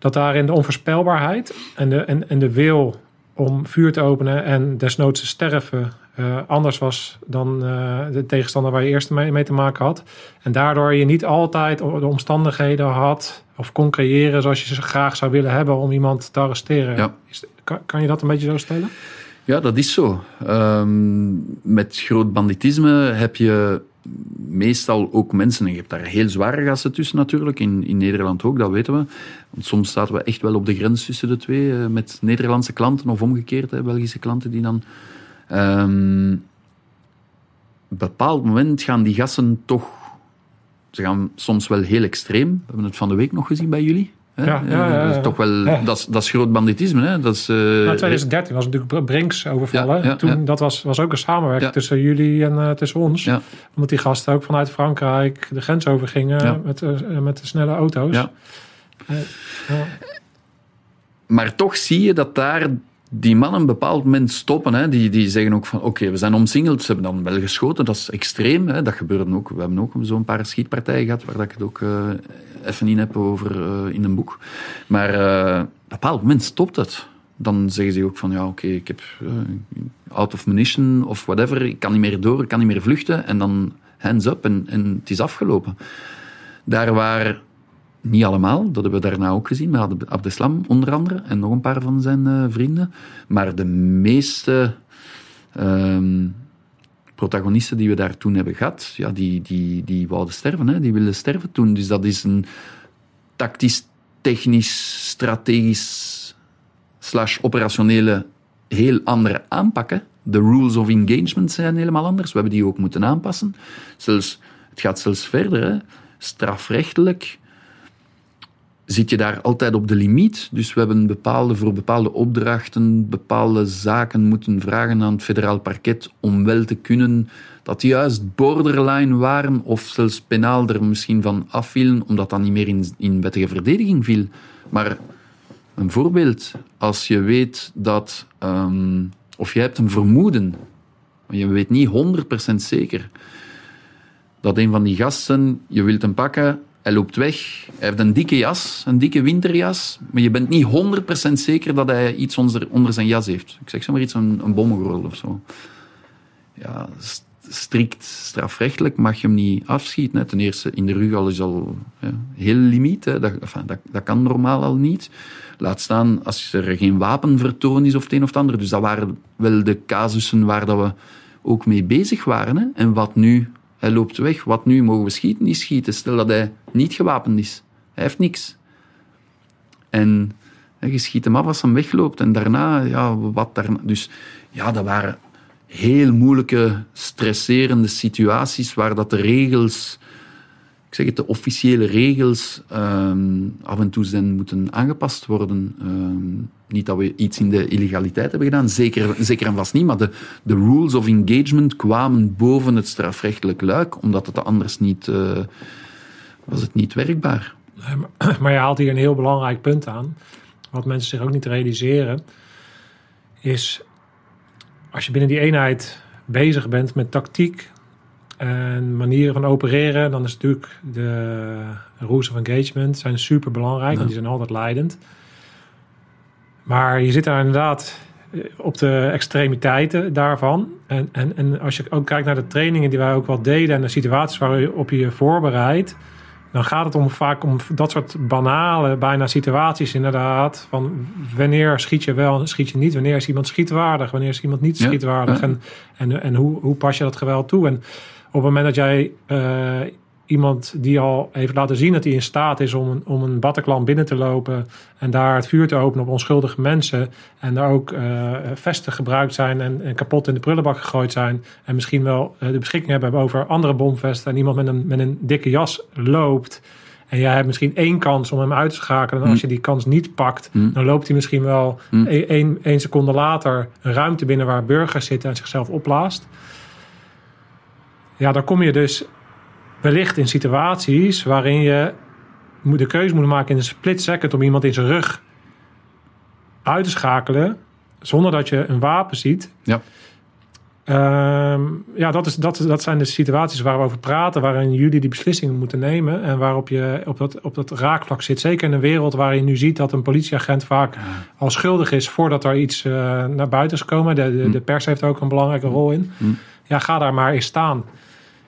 dat daarin de onvoorspelbaarheid en de, en, en de wil om vuur te openen en desnoods te sterven uh, anders was dan uh, de tegenstander waar je eerst mee, mee, te maken had. En daardoor je niet altijd de omstandigheden had of kon creëren zoals je ze graag zou willen hebben om iemand te arresteren. Ja. Is, kan, kan, je dat een beetje zo stellen? Ja, dat is zo. Um, met groot banditisme heb je meestal ook mensen, en je hebt daar heel zware gasten tussen natuurlijk, in, in Nederland ook, dat weten we. Want soms staan we echt wel op de grens tussen de twee, uh, met Nederlandse klanten of omgekeerd, hè, Belgische klanten die dan... Op een bepaald moment gaan die gasten toch... Ze gaan soms wel heel extreem. We hebben het van de week nog gezien bij jullie. Ja, ja, ja, Dat is toch wel, dat is, dat is groot banditisme. Hè? Dat is, uh, nou, 2013 was natuurlijk Brinks overvallen. Toen, Dat was, was ook een samenwerking tussen jullie en uh, tussen ons. Omdat die gasten ook vanuit Frankrijk de grens overgingen met, uh, met de snelle auto's. Maar toch zie je dat daar die mannen een bepaald moment stoppen. Hè. Die, die zeggen ook van, oké, we zijn omsingeld. Ze hebben dan wel geschoten, dat is extreem. Hè. Dat gebeurde ook. We hebben ook zo'n paar schietpartijen gehad, waar dat ik het ook uh, even in heb over uh, in een boek. Maar uh, op een bepaald moment stopt het. Dan zeggen ze ook van, ja, oké, ik heb out of munition of whatever. Ik kan niet meer door, ik kan niet meer vluchten. En dan hands up en, en het is afgelopen. Daar waar niet allemaal, dat hebben we daarna ook gezien, met Abdeslam onder andere en nog een paar van zijn vrienden. Maar de meeste um, protagonisten die we daar toen hebben gehad, ja, die, die, die wouden sterven, hè, die willen sterven toen. Dus dat is een tactisch, technisch, strategisch, slash operationele heel andere aanpakken. De rules of engagement zijn helemaal anders. We hebben die ook moeten aanpassen. Zelfs, het gaat zelfs verder. Strafrechtelijk zit je daar altijd op de limiet. Dus we hebben bepaalde, voor bepaalde opdrachten bepaalde zaken moeten vragen aan het federaal parket om wel te kunnen dat juist borderline waren of zelfs penaal er misschien van afvielen, omdat dat niet meer in, in wettige verdediging viel. Maar een voorbeeld, als je weet dat, um, of je hebt een vermoeden, je weet niet 100% zeker, dat een van die gasten, je wilt hem pakken, hij loopt weg. Hij heeft een dikke jas, een dikke winterjas. Maar je bent niet 100% zeker dat hij iets onder, onder zijn jas heeft. Ik zeg zomaar iets, een, een of zo. Ja, strikt strafrechtelijk mag je hem niet afschieten. Hè. Ten eerste, in de rug al is al ja, heel limiet. Hè. Dat, dat, kan normaal al niet. Laat staan als er geen wapenvertoon is of het een of ander. Dus dat waren wel de casussen waar dat we ook mee bezig waren. Hè. En wat nu hij loopt weg. Wat nu? Mogen we schieten? Niet schieten. Stel dat hij niet gewapend is. Hij heeft niks. En je schiet hem af als hij wegloopt. En daarna, ja, wat daarna. Dus ja, dat waren heel moeilijke, stresserende situaties waar dat de regels ik zeg het, de officiële regels ehm, af en toe zijn moeten aangepast worden. Ehm, niet dat we iets in de illegaliteit hebben gedaan, zeker, zeker en vast niet, maar de, de rules of engagement kwamen boven het strafrechtelijk luik, omdat het anders niet, uh, was het niet werkbaar. Maar je haalt hier een heel belangrijk punt aan, wat mensen zich ook niet realiseren, is als je binnen die eenheid bezig bent met tactiek, en manieren van opereren, dan is natuurlijk de rules of engagement zijn super belangrijk, want die zijn altijd leidend. Maar je zit daar inderdaad eh, op de extremiteiten daarvan. En, en, en als je ook kijkt naar de trainingen die wij ook wel deden en de situaties waarop je je voorbereidt, dan gaat het om vaak om dat soort banale, bijna situaties inderdaad. Van wanneer schiet je wel en schiet je niet? Wanneer is iemand schietwaardig? Wanneer is iemand niet schietwaardig? En, en, en hoe, hoe pas je dat geweld toe? En het moment dat jij uh, iemand die al heeft laten zien dat hij in staat is om een, om een Bataclan binnen te lopen en daar het vuur te openen op onschuldige mensen en daar ook uh, vesten gebruikt zijn en, en, kapot in de prullenbak gegooid zijn en misschien wel uh, de beschikking hebben over andere bomvesten en iemand met een, met een dikke jas loopt en jij hebt misschien één kans om hem uit te schakelen. En als mm. je die kans niet pakt, mm. dan loopt hij misschien wel mm. e-, één, één seconde later een ruimte binnen waar burgers zitten en zichzelf opblaast. Ja, dan kom je dus wellicht in situaties waarin je de keuze moet maken in een split second om iemand in zijn rug uit te schakelen zonder dat je een wapen ziet. Ja. Um, ja, dat, is, dat, dat zijn de situaties waar we over praten, waarin jullie die beslissingen moeten nemen en waarop je op dat, op dat raakvlak zit. Zeker in een wereld waarin je nu ziet dat een politieagent vaak al schuldig is voordat er iets uh, naar buiten is gekomen. De, de, hm. de, pers heeft er ook een belangrijke rol in. Hm. Ja, ga daar maar eens staan.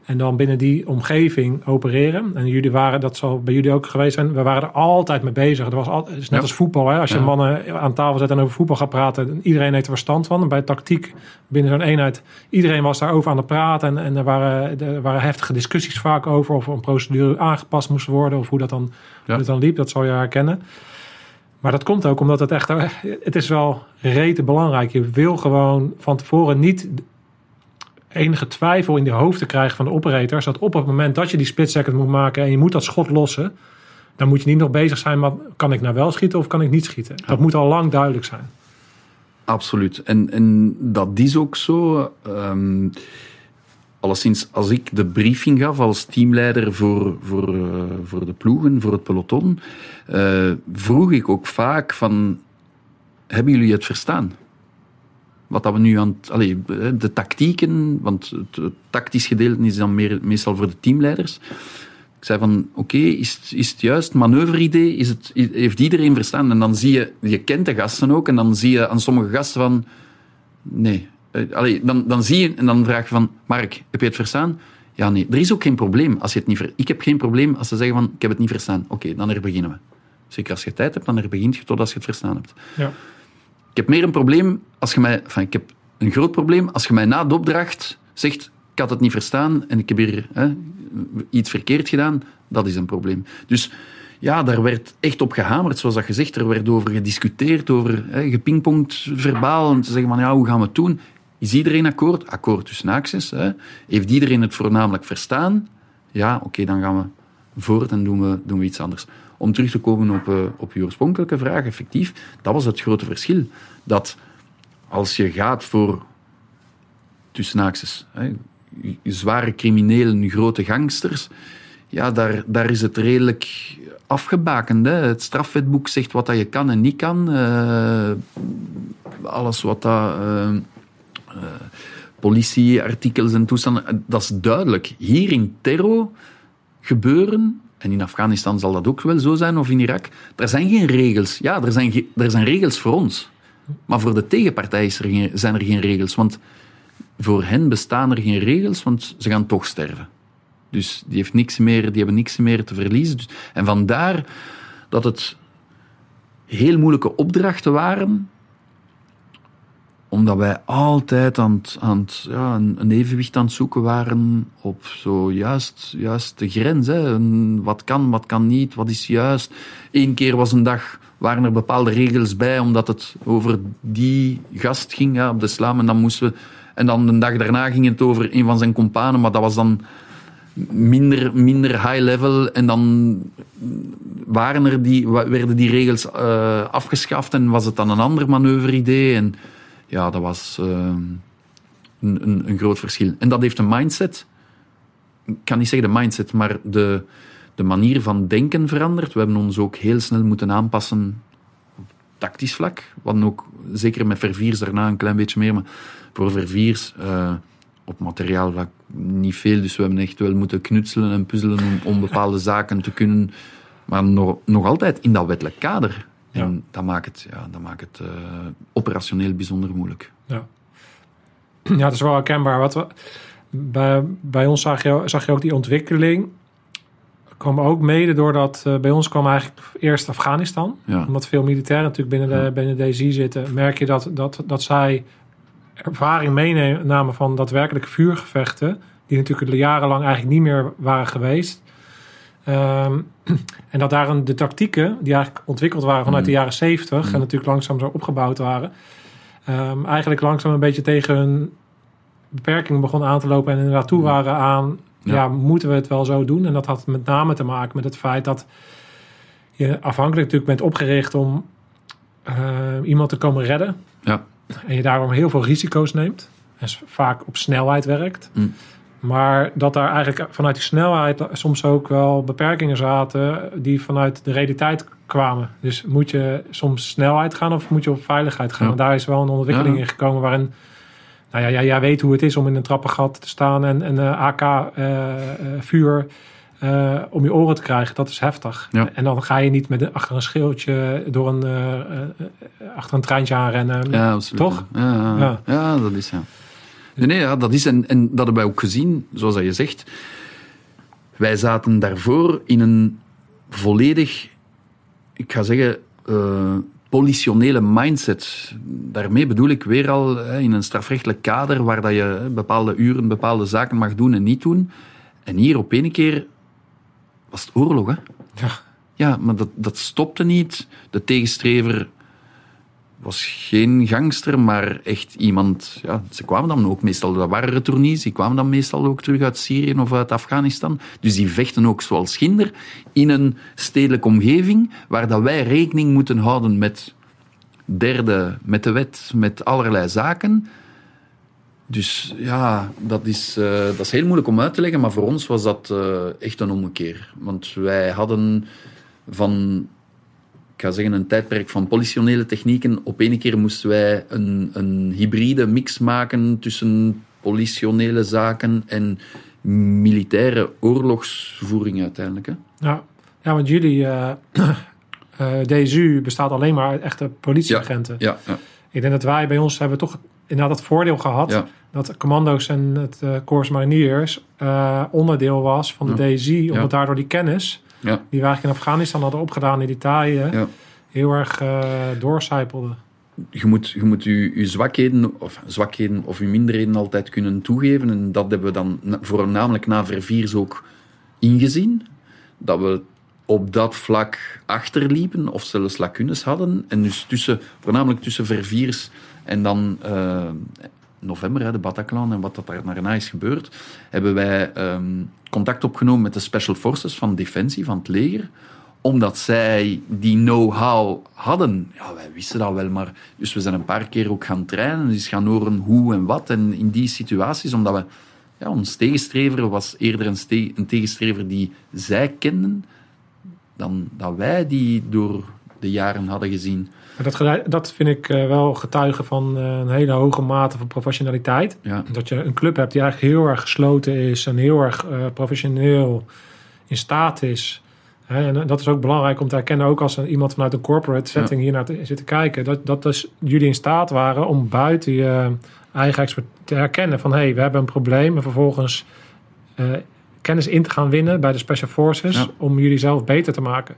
En dan binnen die omgeving opereren. En jullie waren, dat zal bij jullie ook geweest zijn, we waren er altijd mee bezig. Het was altijd, is net als voetbal. Hè? Als je mannen aan tafel zet en over voetbal gaat praten, iedereen heeft er verstand van. bij tactiek binnen zo'n eenheid, iedereen was daarover aan het praten. En, en er, waren, er waren heftige discussies vaak over of een procedure aangepast moest worden of hoe dat dan, hoe dat dan liep. Dat zal je herkennen. Maar dat komt ook omdat het echt, het is wel rete belangrijk. Je wil gewoon van tevoren niet enige twijfel in de hoofd te krijgen van de operators. Dat op het moment dat je die split second moet maken en je moet dat schot lossen. Dan moet je niet nog bezig zijn, maar kan ik nou wel schieten of kan ik niet schieten? Dat moet al lang duidelijk zijn. Absoluut. En, en dat is ook zo. Um, alleszins, als ik de briefing gaf als teamleider voor, voor, uh, voor de ploegen, voor het peloton, uh, vroeg ik ook vaak van, hebben jullie het verstaan? Wat dat we nu aan het, de tactieken, want het, tactisch gedeelte is dan meer, meestal voor de teamleiders. Ik zei van, oké, is, is het juist manoeuvre-idee? Is het, heeft iedereen verstaan? En dan zie je, je kent de gasten ook, en dan zie je aan sommige gasten van, nee. Eh, allee, dan, dan zie je, en dan vraag je van, Mark, heb je het verstaan? Ja, nee. Er is ook geen probleem als je het niet ver... Ik heb geen probleem als ze zeggen van, ik heb het niet verstaan. Oké, dan er beginnen we. Zeker als je tijd hebt, dan er begint je tot als je het verstaan hebt. Ja. Ik heb meer een probleem als je mij... Enfin, ik heb een groot probleem als je mij na de opdracht zegt ik had het niet verstaan en ik heb hier hè, iets verkeerd gedaan. Dat is een probleem. Dus ja, daar werd echt op gehamerd, zoals dat gezegd. Er werd over gediscuteerd, over hè, gepingpongd verbaal. Om te zeggen van, ja, hoe gaan we het doen? Is iedereen akkoord? Akkoord tussen. Hè. Heeft iedereen het voornamelijk verstaan? Ja, oké, dan gaan we voort en doen we, doen we iets anders om terug te komen op, op je oorspronkelijke vraag, effectief, dat was het grote verschil. Dat als je gaat voor, tussen zware criminelen, grote gangsters, ja, daar, daar is het redelijk afgebakend. Het strafwetboek zegt wat dat je kan en niet kan. Uh, alles wat dat... Uh, politieartikels en toestanden, dat is duidelijk. Hier in Terro gebeuren en in Afghanistan zal dat ook wel zo zijn, of in Irak. Er zijn geen regels. Ja, er zijn, er zijn regels voor ons. Maar voor de tegenpartij is er geen, zijn er geen regels. Want voor hen bestaan er geen regels, want ze gaan toch sterven. Dus die, heeft niks meer, die hebben niks meer te verliezen. Dus, en vandaar dat het heel moeilijke opdrachten waren omdat wij altijd aan aan ja, een, evenwicht aan het zoeken waren op zo juist, juist de grens. Hè. wat kan, wat kan niet, wat is juist. Eén keer was een dag, waren er bepaalde regels bij, omdat het over die gast ging op de slam. En dan moesten we, en dan de dag daarna ging het over een van zijn kompanen, maar dat was dan minder, minder high level. En dan waren er die, werden die regels eh, afgeschaft en was het dan een ander manoeuvre-idee. En ja, dat was eh, een, een, een groot verschil. En dat heeft een mindset. Ik kan niet zeggen de mindset, maar de, de manier van denken veranderd. We hebben ons ook heel snel moeten aanpassen op tactisch vlak. Hadden ook, zeker met Verviers daarna een klein beetje meer, maar voor Verviers eh, op materiaalvlak niet veel. Dus we hebben echt wel moeten knutselen en puzzelen om, om bepaalde zaken te kunnen. Maar nog, nog altijd in dat wettelijk kader. En Ja. dat maakt het, ja, dat maakt het eh, operationeel bijzonder moeilijk. Ja. ja, dat is wel herkenbaar. Wat we, bij, bij ons zag je, zag je ook die ontwikkeling. kwam ook mede doordat eh, bij ons kwam eigenlijk eerst Afghanistan. Ja. Omdat veel militairen natuurlijk binnen de, binnen de DSI zitten. Merk je dat, dat, dat zij ervaring meenamen van daadwerkelijke vuurgevechten. Die natuurlijk jarenlang eigenlijk niet meer waren geweest. Ehm, en dat daar de tactieken die eigenlijk ontwikkeld waren vanuit de jaren 70 en natuurlijk langzaam zo opgebouwd waren. ehm, eigenlijk langzaam een beetje tegen hun beperkingen begonnen aan te lopen en inderdaad toe waren aan, ja. Ja. moeten we het wel zo doen? En dat had met name te maken met het feit dat je afhankelijk natuurlijk bent opgericht om eh, iemand te komen redden. Ja. En je daarom heel veel risico's neemt. En vaak op snelheid werkt. Mm. Maar dat daar eigenlijk vanuit die snelheid soms ook wel beperkingen zaten die vanuit de realiteit kwamen. Dus moet je soms snelheid gaan of moet je op veiligheid gaan? Ja. En daar is wel een ontwikkeling Ja. in gekomen waarin, nou ja, jij, jij weet hoe het is om in een trappengat te staan en een AK-vuur eh, om je oren te krijgen. Dat is heftig. Ja. En dan ga je niet met achter een schildje door een, eh, eh, eh, achter een treintje aanrennen. Ja, absoluut. Toch? Ja, ja. Ja. ja dat is ja. Nee, nee, ja, dat is. En, en dat hebben wij ook gezien, zoals dat je zegt. Wij zaten daarvoor in een volledig, ik ga zeggen, eh, politionele mindset. Daarmee bedoel ik weer al hè, in een strafrechtelijk kader waar dat je hè, bepaalde uren, bepaalde zaken mag doen en niet doen. En hier op één keer was het oorlog, hè? Ja. Ja, maar dat, dat stopte niet. De tegenstrever was geen gangster, maar echt iemand... Ja, ze kwamen dan ook meestal... Dat waren retournees, die kwamen dan meestal ook terug uit Syrië of uit Afghanistan. Dus die vechten ook zoals Ginder in een stedelijke omgeving waar dat wij rekening moeten houden met derde, met de wet, met allerlei zaken. Dus ja, dat is, eh, dat is heel moeilijk om uit te leggen, maar voor ons was dat eh, echt een ommekeer. Want wij hadden van, ga zeggen, een tijdperk van politionele technieken. Op ene keer moesten wij een, een hybride mix maken tussen politionele zaken en militaire oorlogsvoering uiteindelijk. Hè? Ja, ja want jullie eh eh, DSU bestaat alleen maar uit echte politieagenten. Ja, ja, Ik denk dat wij bij ons hebben toch inderdaad het voordeel gehad ja. dat commando's en het eh Corps Mariniers onderdeel was van de DSI, omdat daardoor die kennis ja. die we eigenlijk in Afghanistan hadden opgedaan in taaien, Ja. heel erg eh doorcijpelde. je moet je, moet je, je zwakheden, of zwakheden of je minderheden altijd kunnen toegeven. En dat hebben we dan na- voornamelijk na Verviers ook ingezien. Dat we op dat vlak achterliepen of zelfs lacunes hadden. En dus tussen, voornamelijk tussen Verviers en dan eh, november, de Bataclan en wat dat daar daarna is gebeurd, hebben wij ehm, contact opgenomen met de Special Forces van Defensie, van het leger omdat zij die know-how hadden. Ja, wij wisten dat wel, maar... Dus we zijn een paar keer ook gaan trainen, dus gaan horen hoe en wat. En in die situaties, omdat we... Ja, ons tegenstrever was eerder een, een tegenstrever die zij kenden, dan dat wij die door de jaren hadden gezien. Dat, dat vind ik eh, wel getuigen van eh, een hele hoge mate van professionaliteit. Ja, Dat je een club hebt die eigenlijk heel erg gesloten is en heel erg eh, professioneel in staat is. En dat is ook belangrijk om te herkennen, ook als iemand vanuit een corporate setting hier naar zit te kijken, dat, dat dus jullie in staat waren om buiten je eigen expert te herkennen van hé, hey, we hebben een probleem en vervolgens kennis in te gaan winnen bij de Special Forces Ja. om jullie zelf beter te maken.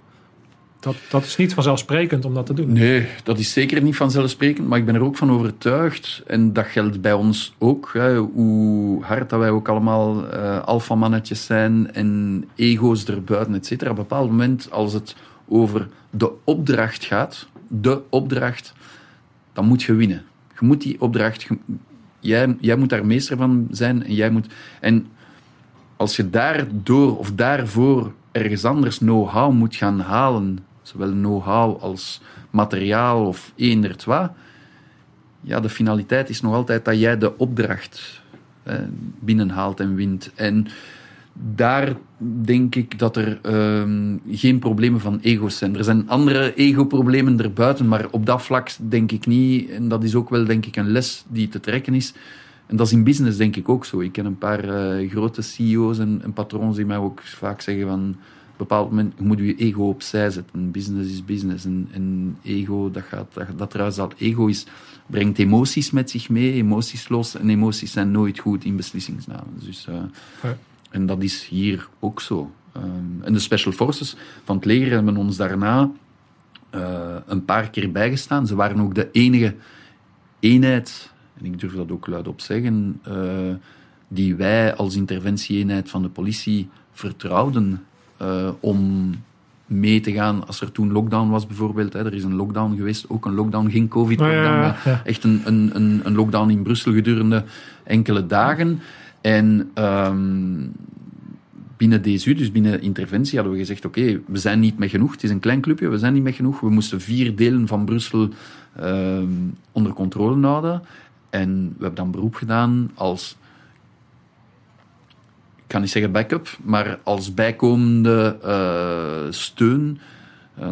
Dat, dat is niet vanzelfsprekend om dat te doen. Nee, dat is zeker niet vanzelfsprekend, maar ik ben er ook van overtuigd, en dat geldt bij ons ook, hè, hoe hard dat wij ook allemaal eh alfamannetjes zijn en ego's erbuiten, et cetera. Op een bepaald moment, als het over de opdracht gaat, de opdracht, dan moet je winnen. Je moet die opdracht, jij, jij moet daar meester van zijn en jij moet... En als je daardoor of daarvoor ergens anders know-how moet gaan halen, zowel know-how als materiaal of eender ja, de finaliteit is nog altijd dat jij de opdracht binnenhaalt en wint. En daar denk ik dat er ehm, geen problemen van ego's zijn. Er zijn andere ego-problemen erbuiten, maar op dat vlak denk ik niet. En dat is ook wel, denk ik, een les die te trekken is. En dat is in business denk ik ook zo. Ik ken een paar eh, grote CEO's en, en, patrons die mij ook vaak zeggen van... Op een bepaald moment je moet je ego opzij zetten. Business is business. En, en ego, dat, gaat, dat, dat trouwens al ego is, brengt emoties met zich mee, emoties los. En emoties zijn nooit goed in beslissingsnamen. Dus, uh, ja. En dat is hier ook zo. Um, en de Special Forces van het leger hebben ons daarna uh, een paar keer bijgestaan. Ze waren ook de enige eenheid, en ik durf dat ook luidop zeggen, uh, die wij als interventieeenheid van de politie vertrouwden uh, om mee te gaan als er toen lockdown was bijvoorbeeld. Hè. Er is een lockdown geweest, ook een lockdown, geen covid-lockdown, ja, ja, ja. echt een, een, een lockdown in Brussel gedurende enkele dagen. En um, binnen DSU, dus binnen interventie, hadden we gezegd: oké, okay, we zijn niet met genoeg. Het is een klein clubje, we zijn niet met genoeg. We moesten vier delen van Brussel um, onder controle houden. En we hebben dan beroep gedaan als. Ik kan niet zeggen backup, maar als bijkomende uh, steun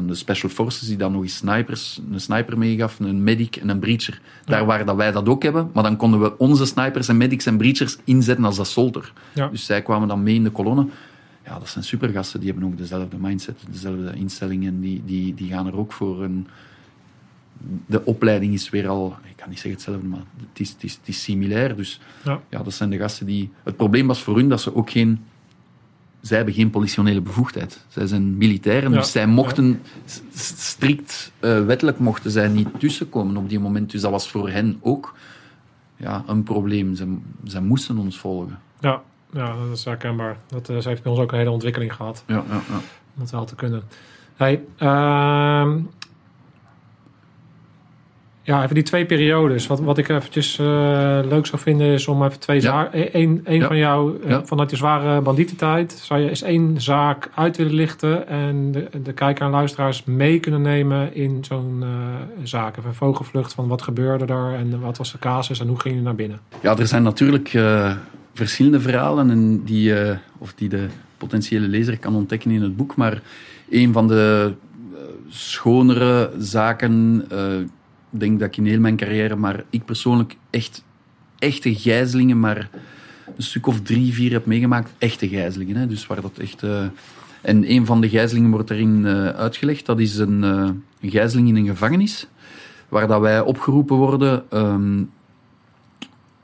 de Special Forces die dan nog eens snipers, een sniper meegaf, een medic en een breacher. Daar ja. waar dat wij dat ook hebben, maar dan konden we onze snipers en medics en breachers inzetten als assaulter. Ja. Dus zij kwamen dan mee in de kolonne. Ja, dat zijn supergasten, die hebben ook dezelfde mindset, dezelfde instellingen, die, die, die gaan er ook voor. Een, de opleiding is weer al, ik kan niet zeggen hetzelfde, maar het is, het is, het is similair. Dus ja. ja, dat zijn de gasten die... Het probleem was voor hun dat ze ook geen zij hebben geen politionele bevoegdheid. Zij zijn militairen, ja. dus zij mochten strikt uh, wettelijk mochten zij niet tussenkomen op die moment. Dus dat was voor hen ook ja, een probleem. Ze, zij moesten ons volgen. Ja, ja dat is herkenbaar. Dat uh, heeft bij ons ook een hele ontwikkeling gehad. Ja, ja, ja. Om het wel te kunnen. Hey, uh, ja, even die twee periodes. Wat, wat ik eventjes uh, leuk zou vinden is om even twee ja. zaken... Eén een ja. van jou, uh, ja. vanuit je zware bandietentijd... zou je eens één zaak uit willen lichten... en de, de kijker en luisteraars mee kunnen nemen in zo'n uh, zaak. Even een vogelvlucht van wat gebeurde er... en wat was de casus en hoe ging je naar binnen? Ja, er zijn natuurlijk verschillende verhalen... En die, of die de potentiële lezer kan ontdekken in het boek. Maar een van de schonere zaken denk dat ik in heel mijn carrière, maar ik persoonlijk echt echte gijzelingen, maar een stuk of drie, vier heb meegemaakt. Echte gijzelingen. Hè? Dus waar dat echt. Uh, en een van de gijzelingen wordt erin uh, uitgelegd. Dat is een, uh, gijzeling in een gevangenis. Waar dat wij opgeroepen worden um,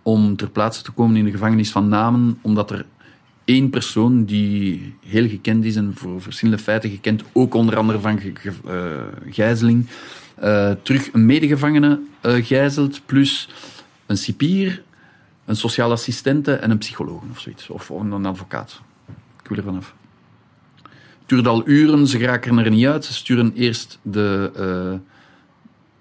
om ter plaatse te komen in de gevangenis van Namen. Omdat er één persoon die heel gekend is en voor verschillende feiten gekend, ook onder andere van ge, gijzeling, uh, terug een medegevangene uh, gijzelt, plus een cipier, een sociaal assistente en een psycholoog of zoiets. Of, een advocaat. Ik wil er vanaf. Het duurt al uren, ze geraken er niet uit. Ze sturen eerst de, uh,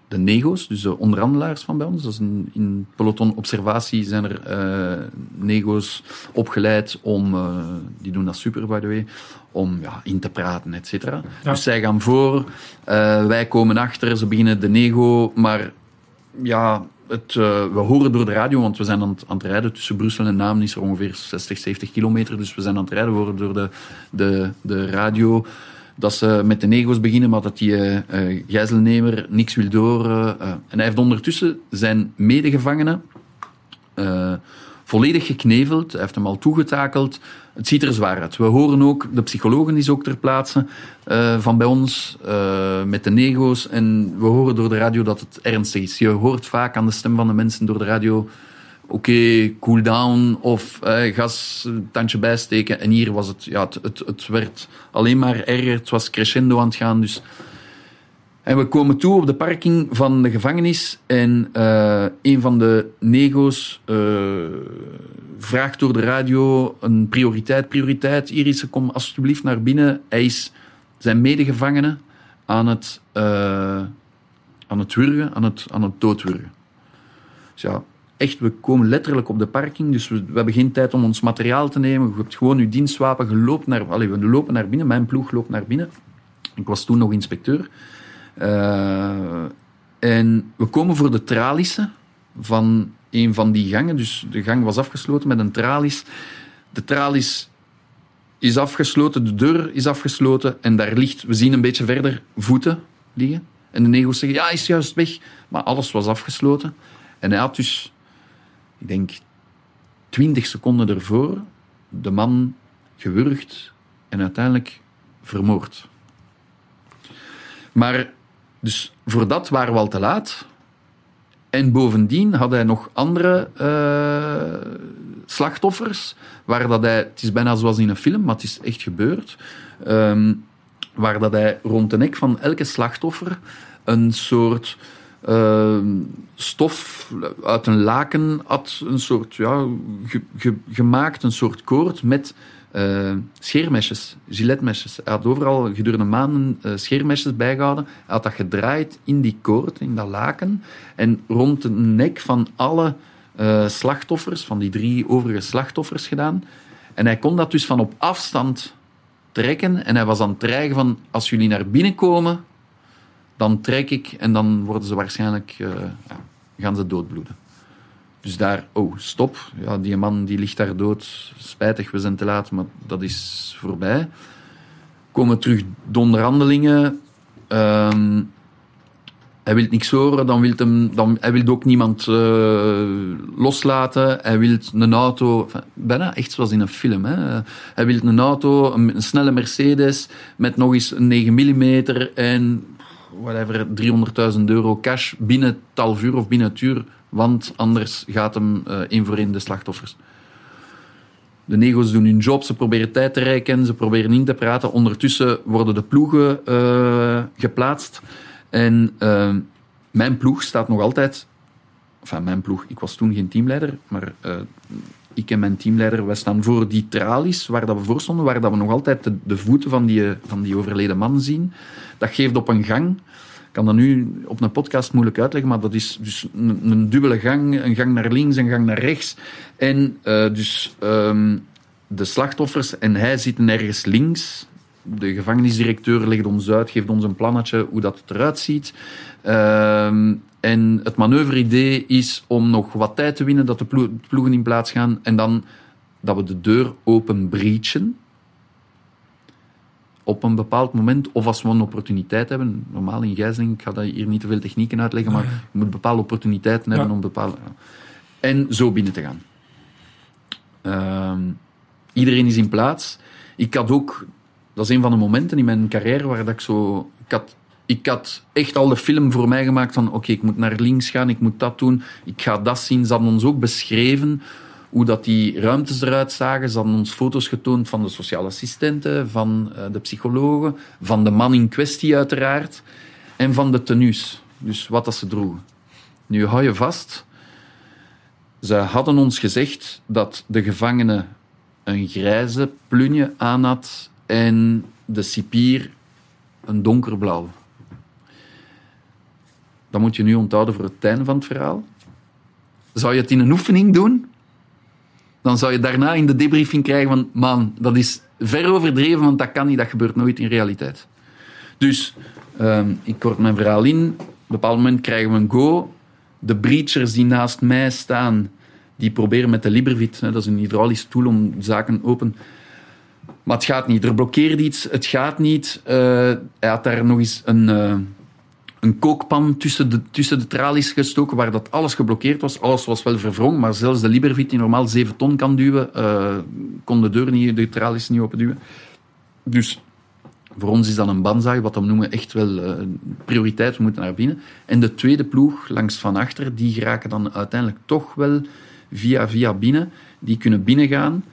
de nego's, dus de onderhandelaars van bij ons. Dat is een, in peloton observatie zijn er nego's opgeleid om, die doen dat super by the way, om ja, in te praten, et cetera. Ja. Dus zij gaan voor, uh, wij komen achter, ze beginnen de nego, maar ja, het, uh, we horen door de radio, want we zijn aan het, aan het, rijden tussen Brussel en Namen, is er ongeveer 60, 70 kilometer, dus we zijn aan het rijden, we horen door de, de, de radio dat ze met de nego's beginnen, maar dat die uh, gijzelnemer niks wil door. Uh, en hij heeft ondertussen zijn medegevangenen volledig gekneveld. Hij heeft hem al toegetakeld. Het ziet er zwaar uit. We horen ook, de psychologen is ook ter plaatse van bij ons, met de nego's. En we horen door de radio dat het ernstig is. Je hoort vaak aan de stem van de mensen door de radio oké, cool down of eh, gas, tandje bijsteken. En hier was het, ja, het, het, het, werd alleen maar erger. Het was crescendo aan het gaan. Dus. En we komen toe op de parking van de gevangenis en uh, een van de nego's uh, vraagt door de radio een prioriteit, prioriteit. Iris, kom alsjeblieft naar binnen. Hij is zijn medegevangene aan het, uh, aan het wurgen, aan het, aan het doodwurgen. Dus ja, echt, we komen letterlijk op de parking, dus we, we hebben geen tijd om ons materiaal te nemen. Je hebt gewoon je dienstwapen, je loopt naar, allez, we lopen naar binnen, mijn ploeg loopt naar binnen. Ik was toen nog inspecteur. Uh, en we komen voor de tralissen van een van die gangen. Dus de gang was afgesloten met een tralies. De tralies is afgesloten, de deur is afgesloten en daar ligt, we zien een beetje verder, voeten liggen. En de nego's zeggen, ja, is juist weg. Maar alles was afgesloten. En hij had dus, ik denk, twintig seconden ervoor de man gewurgd en uiteindelijk vermoord. Maar dus voor dat waren we al te laat. En bovendien had hij nog andere uh, slachtoffers, waar dat hij, het is bijna zoals in een film, maar het is echt gebeurd, um, waar dat hij rond de nek van elke slachtoffer een soort uh, stof uit een laken had, een soort, ja, ge, ge, gemaakt, een soort koord met uh, scheermesjes, giletmesjes. Hij had overal gedurende maanden uh, scheermesjes bijgehouden. Hij had dat gedraaid in die koord, in dat laken. En rond de nek van alle uh, slachtoffers, van die drie overige slachtoffers gedaan. En hij kon dat dus van op afstand trekken. En hij was aan het dreigen van, als jullie naar binnen komen, dan trek ik en dan worden ze waarschijnlijk, ja, gaan ze doodbloeden. Dus daar, oh, stop. Ja, die man die ligt daar dood. Spijtig, we zijn te laat, maar dat is voorbij. Komen terug donderhandelingen. Um, hij wil niks horen, dan wil hem, dan, hij wil ook niemand uh, loslaten. Hij wil een auto, enfin, bijna echt zoals in een film. Hè. Hij wil een auto, een, een snelle Mercedes met nog eens een 9 mm en whatever, 300.000 euro cash binnen het half uur of binnen het uur want anders gaat hem uh, voor één de slachtoffers. De nego's doen hun job, ze proberen tijd te reiken, ze proberen in te praten. Ondertussen worden de ploegen uh, geplaatst. En uh, mijn ploeg staat nog altijd... Enfin, mijn ploeg, ik was toen geen teamleider, maar ik en mijn teamleider, wij staan voor die tralies waar dat we voor stonden, waar dat we nog altijd de, de voeten van die, van die overleden man zien. Dat geeft op een gang kan dat nu op een podcast moeilijk uitleggen, maar dat is dus een, dubbele gang, een gang naar links, een gang naar rechts. En uh, dus um, de slachtoffers en hij zitten ergens links. De gevangenisdirecteur legt ons uit, geeft ons een plannetje hoe dat eruit ziet. Um, en het manoeuvre-idee is om nog wat tijd te winnen, dat de ploegen in plaats gaan en dan dat we de deur open breachen op een bepaald moment, of als we een opportuniteit hebben, normaal in gijzeling, ik ga daar hier niet te veel technieken uitleggen, maar je moet bepaalde opportuniteiten hebben om bepaalde... En zo binnen te gaan. Uh, iedereen is in plaats. Ik had ook, dat is een van de momenten in mijn carrière waar dat ik zo... Ik had, ik had echt al de film voor mij gemaakt van oké, ik moet naar links gaan, ik moet dat doen, ik ga dat zien. Ze hadden ons ook beschreven hoe dat die ruimtes eruit zagen. Ze hadden ons foto's getoond van de sociale assistenten, van uh, de psychologen, van de man in kwestie uiteraard en van de tenues. Dus wat dat ze droegen. Nu hou je vast. Ze hadden ons gezegd dat de gevangene een grijze plunje aan had en de cipier een donkerblauw. Dat moet je nu onthouden voor het einde van het verhaal. Zou je het in een oefening doen? Dan zou je daarna in de debriefing krijgen van, man, dat is ver overdreven, want dat kan niet, dat gebeurt nooit in realiteit. Dus, um, ik kort mijn verhaal in. Op een bepaald moment krijgen we een go. De breachers die naast mij staan, die proberen met de Libervit, dat is een hydraulische tool om zaken open... Maar het gaat niet. Er blokkeert iets. Het gaat niet. Uh, hij had daar nog eens een... Uh, een kookpan tussen de, tussen de tralies gestoken, waar dat alles geblokkeerd was. Alles was wel verwrongen, maar zelfs de Libervit, die normaal 7 ton kan duwen, uh, kon de deur niet, de tralies niet openduwen. Dus voor ons is dat een banzai, wat we noemen echt wel uh, prioriteit, we moeten naar binnen. En de tweede ploeg, langs van achter, die geraken dan uiteindelijk toch wel via via binnen. Die kunnen binnengaan.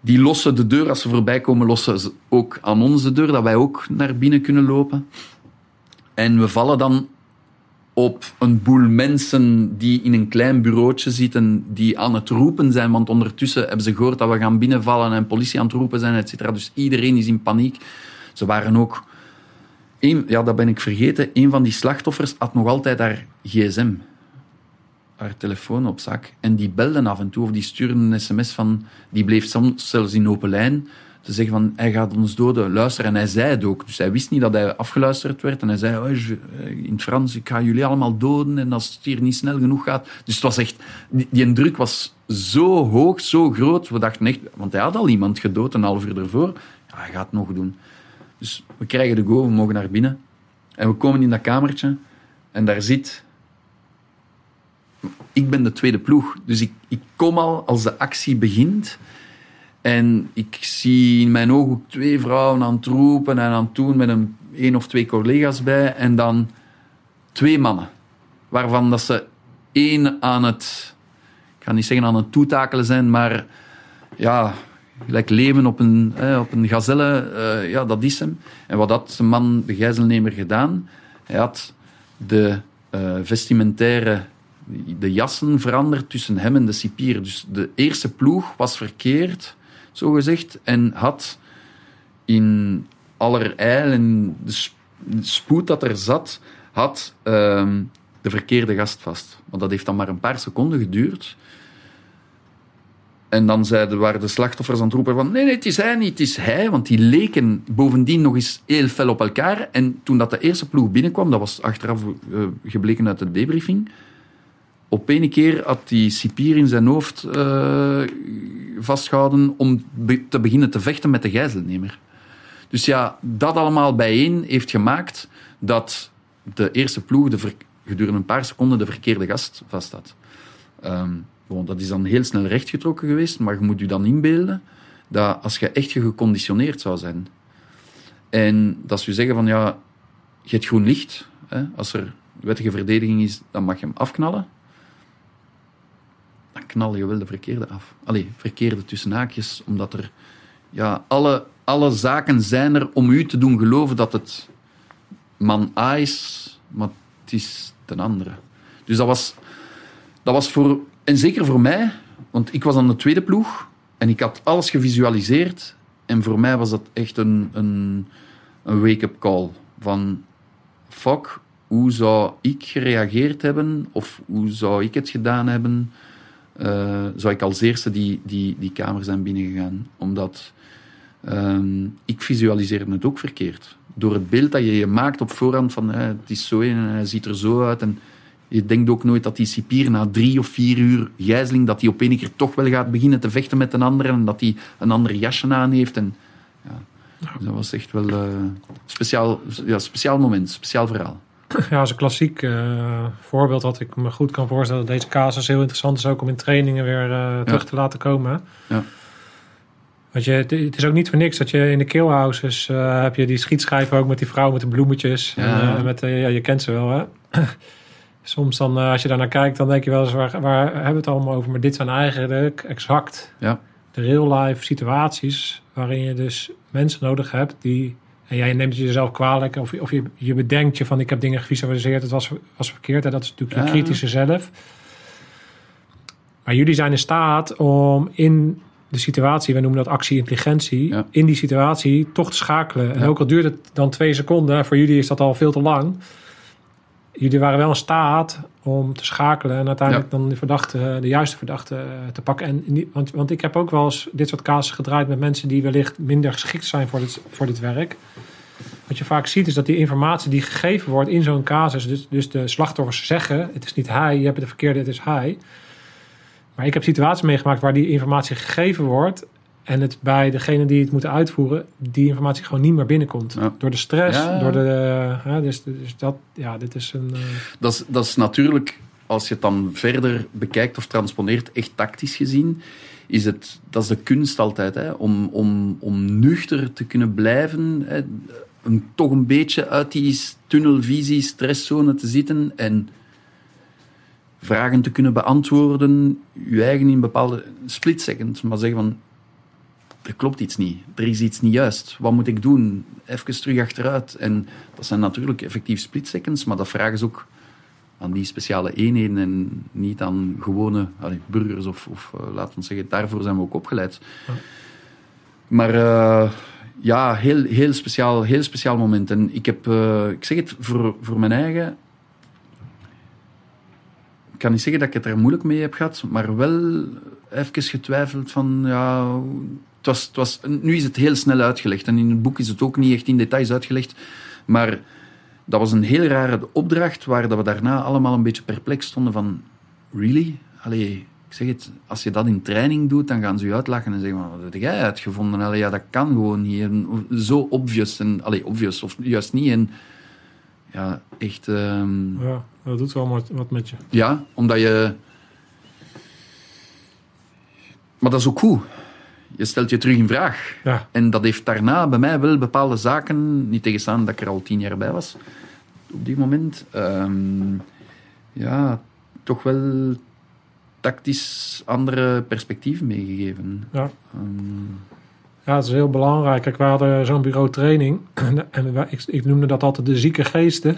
Die lossen de deur, als ze voorbij komen, lossen ze ook aan onze deur, dat wij ook naar binnen kunnen lopen. En we vallen dan op een boel mensen die in een klein bureautje zitten, die aan het roepen zijn, want ondertussen hebben ze gehoord dat we gaan binnenvallen en politie aan het roepen zijn, et cetera. Dus iedereen is in paniek. Ze waren ook... Ja, dat ben ik vergeten. Een van die slachtoffers had nog altijd haar gsm. haar telefoon op zak en die belden af en toe of die stuurden een sms van, die bleef soms zelfs in open lijn, te zeggen van, hij gaat ons doden, luister. En hij zei het ook. Dus hij wist niet dat hij afgeluisterd werd. En hij zei, oh, in het Frans, ik ga jullie allemaal doden en als het hier niet snel genoeg gaat. Dus het was echt, die, die druk was zo hoog, zo groot. We dachten echt, want hij had al iemand gedood een half uur ervoor. Ja, hij gaat het nog doen. Dus we krijgen de go, we mogen naar binnen. En we komen in dat kamertje en daar zit... Ik ben de tweede ploeg, dus ik, ik kom al als de actie begint. En ik zie in mijn ogen twee vrouwen aan het roepen en aan het doen met een één of twee collega's bij. En dan twee mannen, waarvan dat ze één aan het... Ik ga niet zeggen aan het toetakelen zijn, maar ja, gelijk leven op een, hè, op een gazelle, eh, ja, dat is hem. En wat had de man, de gijzelnemer, gedaan? Hij had de eh, vestimentaire, de jassen veranderd tussen hem en de cipier. Dus de eerste ploeg was verkeerd, zo gezegd, en had in allerijl en de sp- de spoed dat er zat, had ehm, de verkeerde gast vast. Want dat heeft dan maar een paar seconden geduurd. En dan zeiden, waren de slachtoffers aan het roepen van nee, nee, het is hij niet, het is hij. Want die leken bovendien nog eens heel fel op elkaar. En toen dat de eerste ploeg binnenkwam, dat was achteraf eh, gebleken uit de debriefing, op ene keer had die cipier in zijn hoofd eh, vastgehouden om te beginnen te vechten met de gijzelnemer. Dus ja, dat allemaal bijeen heeft gemaakt dat de eerste ploeg de gedurende een paar seconden de verkeerde gast vast had. Ehm, dat is dan heel snel rechtgetrokken geweest, maar je moet je dan inbeelden dat als je echt geconditioneerd zou zijn en dat ze zeggen van ja, je hebt groen licht, hè, als er wettige verdediging is, dan mag je hem afknallen. Dan knal je wel de verkeerde af. Allee, verkeerde tussen haakjes, omdat er ja, alle, alle zaken zijn er om u te doen geloven dat het man A is, maar het is ten andere. Dus dat was, dat was voor, en zeker voor mij, want ik was aan de tweede ploeg en ik had alles gevisualiseerd. En voor mij was dat echt een, een, een wake-up call. Van, fuck, hoe zou ik gereageerd hebben? Of hoe zou ik het gedaan hebben? Eh, zou ik als eerste die, die, die kamer zijn binnengegaan. Omdat ehm, ik visualiseerde het ook verkeerd. Door het beeld dat je je maakt op voorhand van eh, het is zo en hij ziet er zo uit. En je denkt ook nooit dat die cipier na drie of vier uur gijzeling, dat hij op een keer toch wel gaat beginnen te vechten met een ander en dat hij een ander jasje aan heeft. En, ja, dus dat was echt wel een speciaal, ja, speciaal moment, speciaal verhaal. Ja, als een klassiek eh, voorbeeld wat ik me goed kan voorstellen dat deze casus heel interessant is ook om in trainingen weer eh, terug te laten komen. Ja. Want je, het- het is ook niet voor niks dat je in de killhouses uh, heb je die schietschijven ook met die vrouw met de bloemetjes. Ja. En, eh, met, eh, ja, je kent ze wel hè. Soms dan, eh, als je daar naar kijkt, dan denk je wel eens, waar, waar hebben we het allemaal over? Maar dit zijn eigenlijk exact Ja. de real-life situaties waarin je dus mensen nodig hebt die... En jij neemt het jezelf kwalijk of, of je, je bedenkt je van ik heb dingen gevisualiseerd, het was, was verkeerd. En dat is natuurlijk je kritische zelf. Maar jullie zijn in staat om in de situatie, we noemen dat actie-intelligentie, Ja. in die situatie toch te schakelen. En Ja. ook al duurt het dan twee seconden, voor jullie is dat al veel te lang. Jullie waren wel in staat om te schakelen en uiteindelijk dan de verdachte, de juiste verdachte eh, te pakken. En want, want ik heb ook wel eens dit soort casus gedraaid met mensen die wellicht minder geschikt zijn voor dit, voor dit werk. Wat je vaak ziet is dat die informatie die gegeven wordt in zo'n casus, dus, dus de slachtoffers zeggen: het is niet hij, je hebt de verkeerde, het is hij. Maar ik heb situaties meegemaakt waar die informatie gegeven wordt en het bij degene die het moeten uitvoeren, die informatie gewoon niet meer binnenkomt. Ja. Door de stress, Ja. door de. hè, dus, dus dat, ja, dit is een. eh, Dat is, dat is natuurlijk, als je het dan verder bekijkt of transponeert, echt tactisch gezien, is het, dat is de kunst altijd, hè, om, om, om nuchter te kunnen blijven, hè, een, toch een beetje uit die tunnelvisie, stresszone te zitten en vragen te kunnen beantwoorden, je eigen in bepaalde split seconds, maar zeggen van, er klopt iets niet, er is iets niet juist, wat moet ik doen? Even terug achteruit. En dat zijn natuurlijk effectief split seconds, maar dat vragen ze ook aan die speciale eenheden en niet aan gewone allee, burgers of, of eh, laten we zeggen, daarvoor zijn we ook opgeleid. Ja. Maar eh, ja, heel, heel, speciaal, heel speciaal moment. En ik heb, eh, ik zeg het voor, voor mijn eigen, ik kan niet zeggen dat ik het er moeilijk mee heb gehad, maar wel even getwijfeld van, ja, het was, het was, nu is het heel snel uitgelegd. En in het boek is het ook niet echt in details uitgelegd. Maar dat was een heel rare opdracht, waar dat we daarna allemaal een beetje perplex stonden van, really? Allee, ik zeg het, als je dat in training doet, dan gaan ze je uitlachen en zeggen, wat heb jij uitgevonden? Allee, ja, dat kan gewoon. En zo obvious. En, allee, obvious, of juist niet. En ja, echt... ehm, Ja, dat doet wel wat, wat met je. ja, omdat je. Maar dat is ook goed. Je stelt je terug in vraag. Ja, En dat heeft daarna bij mij wel bepaalde zaken, niet tegenstaan dat ik er al tien jaar bij was, op die moment, ehm, ja, toch wel tactisch andere perspectieven meegegeven. ja. Ehm, Ja, het is heel belangrijk. Kijk, we hadden zo'n bureau training. En wij- ik, ik noemde dat altijd de zieke geesten.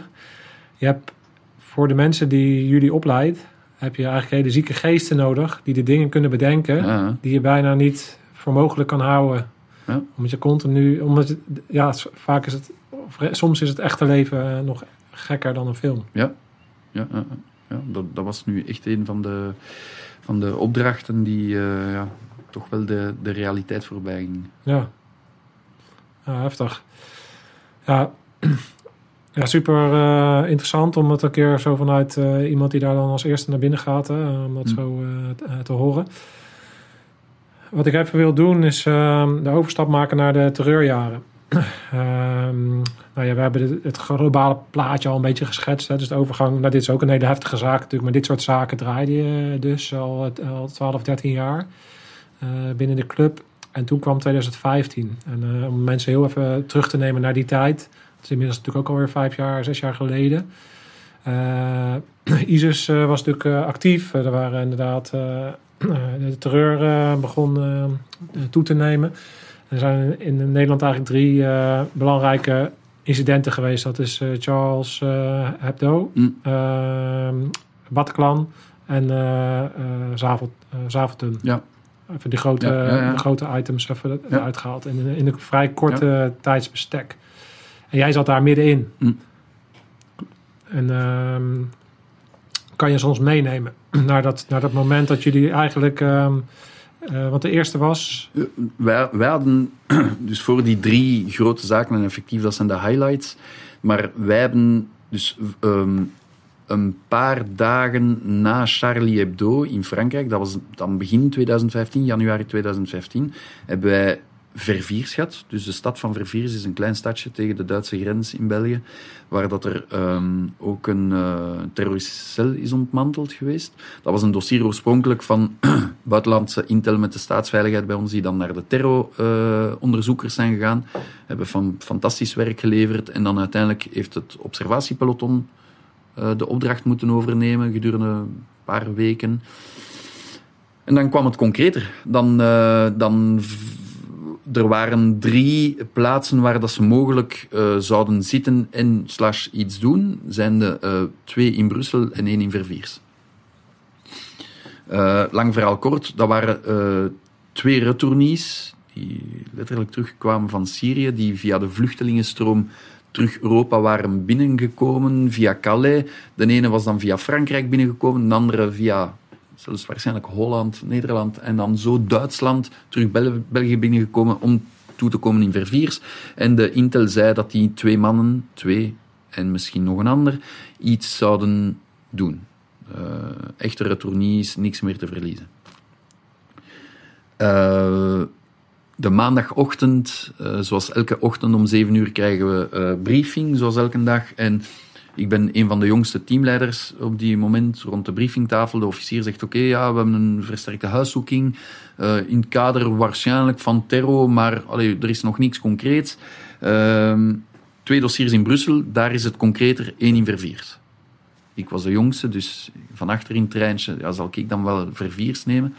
Je hebt voor de mensen die jullie opleidt, heb je eigenlijk hele zieke geesten nodig. Die de dingen kunnen bedenken ja, die je bijna niet voor mogelijk kan houden. Ja. Omdat je continu, omdat het, ja, vaak is het, soms is het echte leven eh, nog gekker dan een film. ja, ja, ja, ja, dat, dat was nu echt een van de, van de opdrachten die eh, ja, toch wel de, de realiteit voorbij ging. Ja. ja heftig. Ja, ja super eh, interessant om het een keer zo vanuit eh, iemand die daar dan als eerste naar binnen gaat, hè, om dat Mm. zo te, te horen. Wat ik even wil doen is ehm, de overstap maken naar de terreurjaren. Ehm, nou ja, we hebben het globale plaatje al een beetje geschetst. Hè, dus de overgang, nou, dit is ook een hele heftige zaak natuurlijk, maar dit soort zaken draaide je dus al, al 12, 13 jaar eh, binnen de club. En toen kwam 2015. En eh, om mensen heel even terug te nemen naar die tijd. Dat is inmiddels natuurlijk ook alweer vijf jaar, zes jaar geleden. Eh, ISIS was natuurlijk actief. er waren inderdaad... de terreur begon toe te nemen. Er zijn in Nederland eigenlijk drie eh, belangrijke incidenten geweest. Dat is eh, Charles eh, Hebdo, Mm. ehm Bataclan en Zavel- Zaventem. Ja. Even die grote, Ja, ja, ja. de grote items even eruit gehaald. In, in een vrij korte tijdsbestek. En jij zat daar middenin. Mm. En ehm, kan je soms meenemen naar dat, naar dat moment dat jullie eigenlijk... ehm eh, want de eerste was... Eh, Wij, wij hadden dus voor die drie grote zaken, en effectief dat zijn de highlights, maar wij hebben dus ehm, een paar dagen na Charlie Hebdo in Frankrijk, dat was dan begin 2015, januari 2015, hebben wij Verviers gehad. Dus de stad van Verviers is een klein stadje tegen de Duitse grens in België, waar dat er ehm, ook een uh, terroristische cel is ontmanteld geweest. Dat was een dossier oorspronkelijk van buitenlandse intel met de staatsveiligheid bij ons, die dan naar de terroronderzoekers zijn gegaan, hebben van fantastisch werk geleverd en dan uiteindelijk heeft het observatiepeloton uh, de opdracht moeten overnemen gedurende een paar weken. En dan kwam het concreter. Dan, uh, dan er waren drie plaatsen waar dat ze mogelijk uh, zouden zitten en iets doen. Zijn er uh, twee in Brussel en één in Verviers. Uh, lang verhaal kort, dat waren twee retournees die letterlijk terugkwamen van Syrië, die via de vluchtelingenstroom terug Europa waren binnengekomen via Calais. De ene was dan via Frankrijk binnengekomen, de andere via zelfs waarschijnlijk Holland, Nederland en dan zo Duitsland, terug Bel België binnengekomen om toe te komen in Verviers. En de Intel zei dat die twee mannen, twee en misschien nog een ander, iets zouden doen. Uh, echte retournees, niks meer te verliezen. Uh, de maandagochtend, uh, zoals elke ochtend om zeven uur, krijgen we briefing, zoals elke dag. En ik ben een van de jongste teamleiders op die moment rond de briefingtafel. De officier zegt, oké, ja, we hebben een versterkte huiszoeking uh, in het kader waarschijnlijk van terror, maar allee, er is nog niks concreets. Uh, twee dossiers in Brussel, daar is het concreter, één in Verviers. Ik was de jongste, dus van achter in het treintje ja, zal ik dan wel Verviers nemen.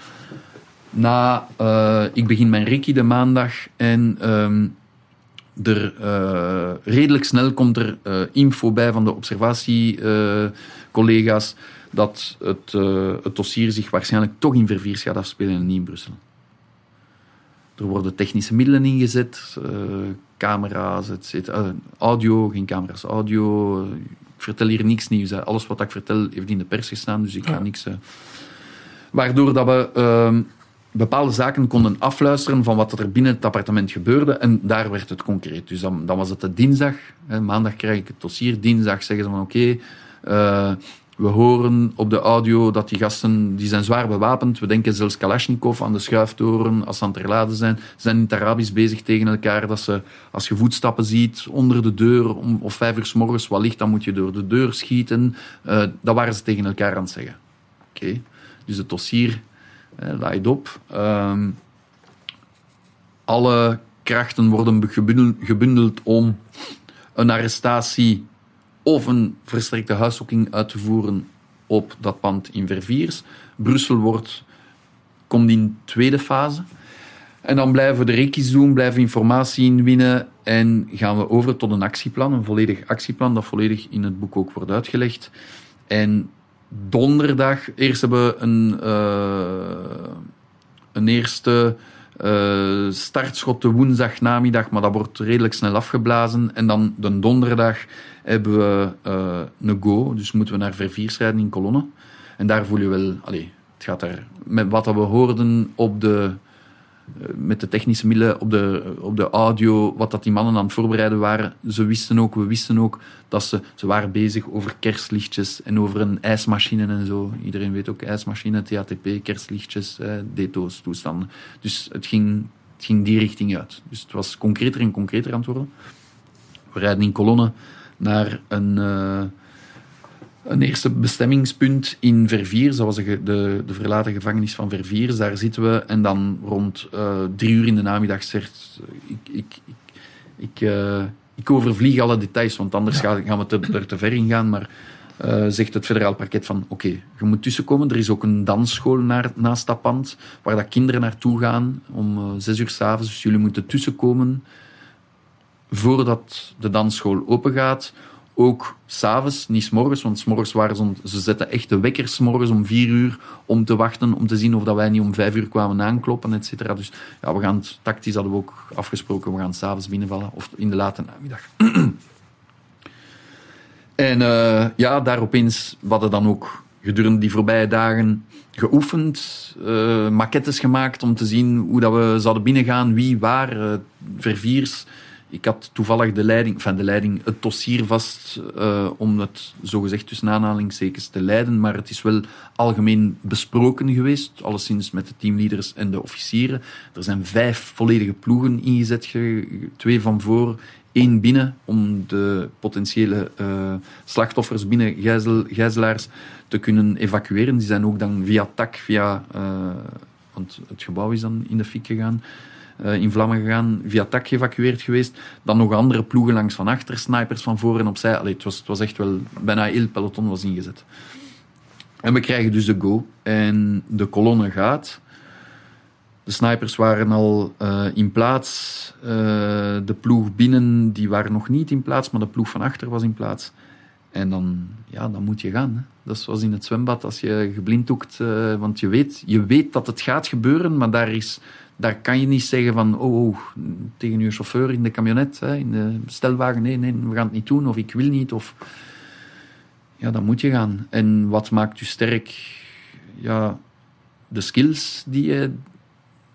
Na, uh, ik begin mijn Ricky de maandag en um, er, uh, redelijk snel komt er uh, info bij van de observatiecollega's dat het, het dossier zich waarschijnlijk toch in Verviers gaat afspelen en niet in Brussel. Er worden technische middelen ingezet, camera's, etc. audio, geen camera's, audio, Ik vertel hier niks nieuws. Hè. Alles wat ik vertel heeft in de pers gestaan, dus ik ga niks... eh. Waardoor dat we ehm, bepaalde zaken konden afluisteren van wat er binnen het appartement gebeurde. En daar werd het concreet. Dus dan, was het de dinsdag. Hè, maandag krijg ik het dossier. Dinsdag zeggen ze van oké, eh, we horen op de audio dat die gasten die zijn zwaar bewapend. We denken zelfs Kalashnikov aan de schuiftoren als ze aan het zijn. Ze zijn in het Arabisch bezig tegen elkaar. Dat ze, als je voetstappen ziet onder de deur om, of vijf uur s morgens wat licht, dan moet je door de deur schieten. Eh, dat waren ze tegen elkaar aan het zeggen. Oké, dus het dossier laait op. Ehm, alle krachten worden gebundeld, om een arrestatie of een verstrekte huiszoeking uit te voeren op dat pand in Verviers. Brussel wordt, komt in tweede fase. En dan blijven we de rekjes doen, blijven informatie inwinnen en gaan we over tot een actieplan, een volledig actieplan dat volledig in het boek ook wordt uitgelegd. En donderdag, eerst hebben we een, eh, een eerste eh, startschot de woensdag namiddag, maar dat wordt redelijk snel afgeblazen. En dan de donderdag hebben we eh, een go, dus moeten we naar Verviers rijden in kolonne. En daar voel je wel, allee, het gaat daar, met wat we hoorden op de, met de technische middelen, op de, op de audio, wat dat die mannen aan het voorbereiden waren. Ze wisten ook, we wisten ook, dat ze, ze waren bezig over kerstlichtjes en over een ijsmachine en zo. Iedereen weet ook, ijsmachine, TATP, kerstlichtjes, eh, DTO's, toestanden. Dus het ging, het ging die richting uit. Dus het was concreter en concreter aan het worden. We rijden in kolonne naar een, eh, een eerste bestemmingspunt in Verviers. Dat was de, de, de verlaten gevangenis van Verviers. Daar zitten we. En dan rond eh, drie uur in de namiddag zegt... Ik, ik, ik, ik, eh, ik overvlieg alle details, want anders gaan gaan we te, er te ver in gaan. Maar eh, zegt het federaal parket van... Oké, je moet tussenkomen. Er is ook een dansschool naar, naast dat pand, waar dat kinderen naartoe gaan om eh, zes uur s'avonds. Dus jullie moeten tussenkomen voordat de dansschool open gaat. Ook s'avonds, niet 's morgens, want morgens waren ze, ze zetten echt de wekkers 's morgens om vier uur om te wachten, om te zien of dat wij niet om vijf uur kwamen aankloppen, et cetera. Dus ja, we gaan tactisch hadden we ook afgesproken, we gaan s'avonds binnenvallen, of in de late namiddag. en eh, ja, daar opeens, we hadden dan ook gedurende die voorbije dagen geoefend, eh, maquettes gemaakt om te zien hoe dat we zouden binnengaan, wie, waar, eh, verviers. Ik had toevallig de leiding, enfin de leiding, het dossier vast eh, om het zogezegd tussen aanhalingstekens te leiden, maar het is wel algemeen besproken geweest, alleszins met de teamleaders en de officieren. Er zijn vijf volledige ploegen ingezet, ge- twee van voor, één binnen, om de potentiële eh, slachtoffers binnen, gijzel, gijzelaars, te kunnen evacueren. Die zijn ook dan via tak, via, eh, want het gebouw is dan in de fik gegaan, in vlammen gegaan, via tak geëvacueerd geweest. Dan nog andere ploegen langs van achter, snipers van voor en opzij. Allee, het, was, het was echt wel, bijna heel peloton was ingezet. En we krijgen dus de go. En de kolonne gaat. De snipers waren al eh, in plaats. Eh, de ploeg binnen, die waren nog niet in plaats, maar de ploeg van achter was in plaats. En dan, ja, dan moet je gaan. Hè. Dat is zoals in het zwembad als je geblinddoekt. eh want je weet, je weet dat het gaat gebeuren, maar daar, is, daar kan je niet zeggen van... Oh, oh, tegen je chauffeur in de camionet, in de stelwagen. Nee, nee, we gaan het niet doen. Of ik wil niet. Of... Ja, dan moet je gaan. En wat maakt je sterk? Ja, de skills die je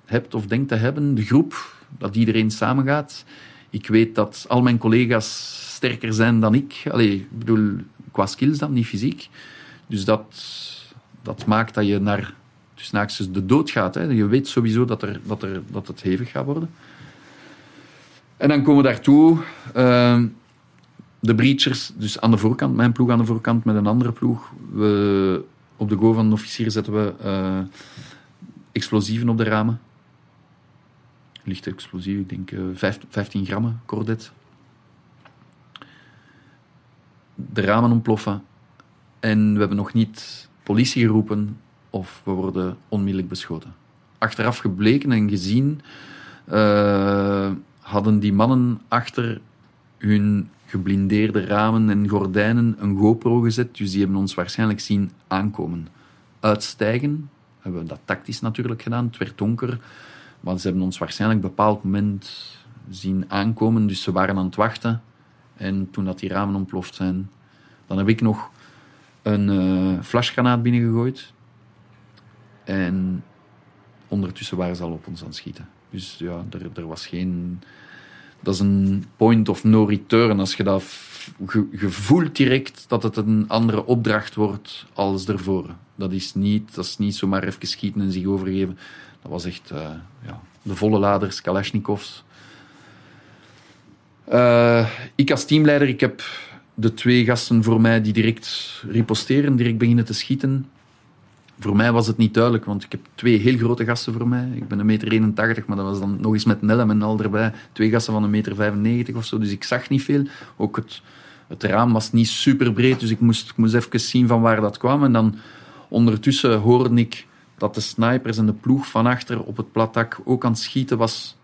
hebt of denkt te hebben. De groep, dat iedereen samengaat. Ik weet dat al mijn collega's sterker zijn dan ik. Allee, ik bedoel, qua skills dan, niet fysiek. Dus dat, dat maakt dat je naar dus naast de dood gaat. Hè. Je weet sowieso dat, er, dat, er, dat het hevig gaat worden. En dan komen we daartoe. ehm, de breachers, dus aan de voorkant, mijn ploeg aan de voorkant met een andere ploeg. We, op de go van de officier zetten we eh, explosieven op de ramen. Lichte explosief, ik denk eh, vijf- 15 grammen cordet. De ramen ontploffen. En we hebben nog niet politie geroepen of we worden onmiddellijk beschoten. Achteraf gebleken en gezien eh, hadden die mannen achter hun geblindeerde ramen en gordijnen een GoPro gezet. Dus die hebben ons waarschijnlijk zien aankomen. Uitstijgen, hebben we dat tactisch natuurlijk gedaan. Het werd donker, maar ze hebben ons waarschijnlijk op een bepaald moment zien aankomen. Dus ze waren aan het wachten. En toen dat die ramen ontploft zijn, Dan heb ik nog een eh flashgranaat binnengegooid. En ondertussen waren ze al op ons aan het schieten. Dus ja, er, er was geen... Dat is een point of no return. Als je dat... f- Je, je voelt direct dat het een andere opdracht wordt als ervoor. Dat is niet, dat is niet zomaar even schieten en zich overgeven. Dat was echt eh, ja, de volle laders, Kalashnikovs. Eh, ik als teamleider, ik heb de twee gasten voor mij die direct riposteren, direct beginnen te schieten. Voor mij was het niet duidelijk, want ik heb twee heel grote gasten voor mij. Ik ben een meter 81, maar dat was dan nog eens met helm en al erbij. Twee gasten van een meter 95 of zo, dus ik zag niet veel. Ook het, het raam was niet super breed, dus ik moest, ik moest even zien van waar dat kwam. En dan ondertussen hoorde ik dat de snipers en de ploeg van achter op het platdak ook aan het schieten was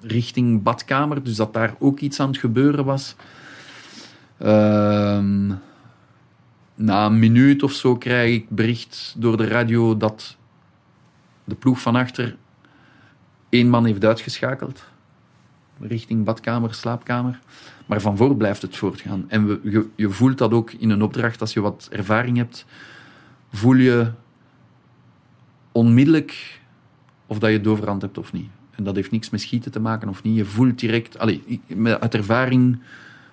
richting badkamer. Dus dat daar ook iets aan het gebeuren was. Ehm, na een minuut of zo krijg ik bericht door de radio dat de ploeg van achter één man heeft uitgeschakeld. Richting badkamer, slaapkamer. Maar van voor blijft het voortgaan. En je, je voelt dat ook in een opdracht, als je wat ervaring hebt, voel je onmiddellijk of dat je overhand hebt of niet. En dat heeft niks met schieten te maken of niet. Je voelt direct, met- uit ervaring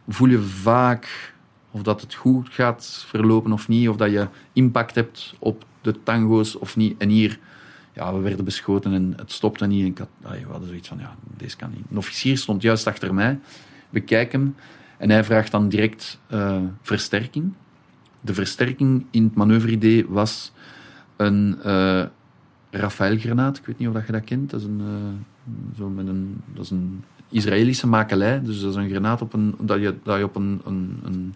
voel je vaak of dat het goed gaat verlopen of niet, of dat je impact hebt op de tango's of niet. En hier, ja, we werden beschoten en het stopte niet. En ik had, allee, we hadden zoiets van, ja, deze kan niet. Een officier stond juist achter mij, bekijk hem, en hij vraagt dan direct eh, versterking. De versterking in het manoeuvre-idee was een eh Rafael-granaat. Ik weet niet of dat je dat kent. Dat is een, eh, zo met een, dat is een Israëlische makelij. Dus dat is een granaat op een, dat, je, dat je op een, een, een,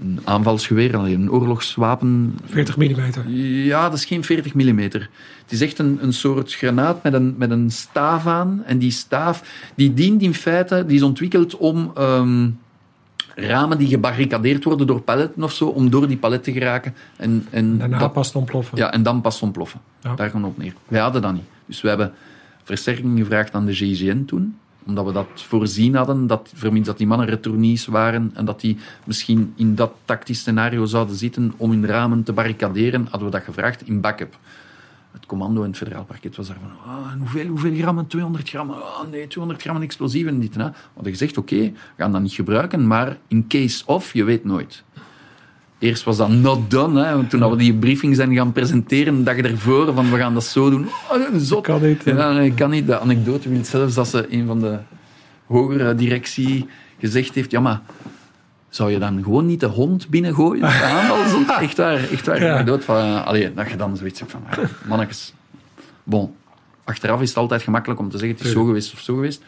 een aanvalsgeweer, een oorlogswapen 40 mm. ja, dat is geen 40 mm. Het is echt een, een soort granaat met een, met een staaf aan. En die staaf die dient in feite, die is ontwikkeld om ehm, ramen die gebarricadeerd worden door paletten of zo, om door die palet te geraken. En, en Daarna dat- pas ontploffen. ja, en dan pas ontploffen. Ja. Daar gaan we op neer. Wij hadden dat niet. Dus we hebben versterking gevraagd aan de GIGN toen. Omdat we dat voorzien hadden, dat, vermits dat die mannen retournies waren en dat die misschien in dat tactisch scenario zouden zitten om hun ramen te barricaderen, hadden we dat gevraagd in backup. Het commando en het federaal parket was daar van, ah, hoeveel, hoeveel grammen? 200 gram? Ah, nee, 200 gram explosieven en dit en dat. We hadden gezegd, oké, we gaan dat niet gebruiken, maar in case of, je weet nooit. Eerst was dat not done, hè, toen we die briefing zijn gaan presenteren, de dag ervoor, van we gaan dat zo doen. Oh, zot. Kan niet. Ja, nee, kan niet. De anekdote wil zelfs dat ze een van de hogere directie gezegd heeft, ja, maar zou je dan gewoon niet de hond binnengooien? De? Zo, Echt waar, echt waar. Ja. Van, eh, allee, dat je dan zoiets hebt van, mannetjes. Bon, achteraf is het altijd gemakkelijk om te zeggen, het is zo geweest of zo geweest.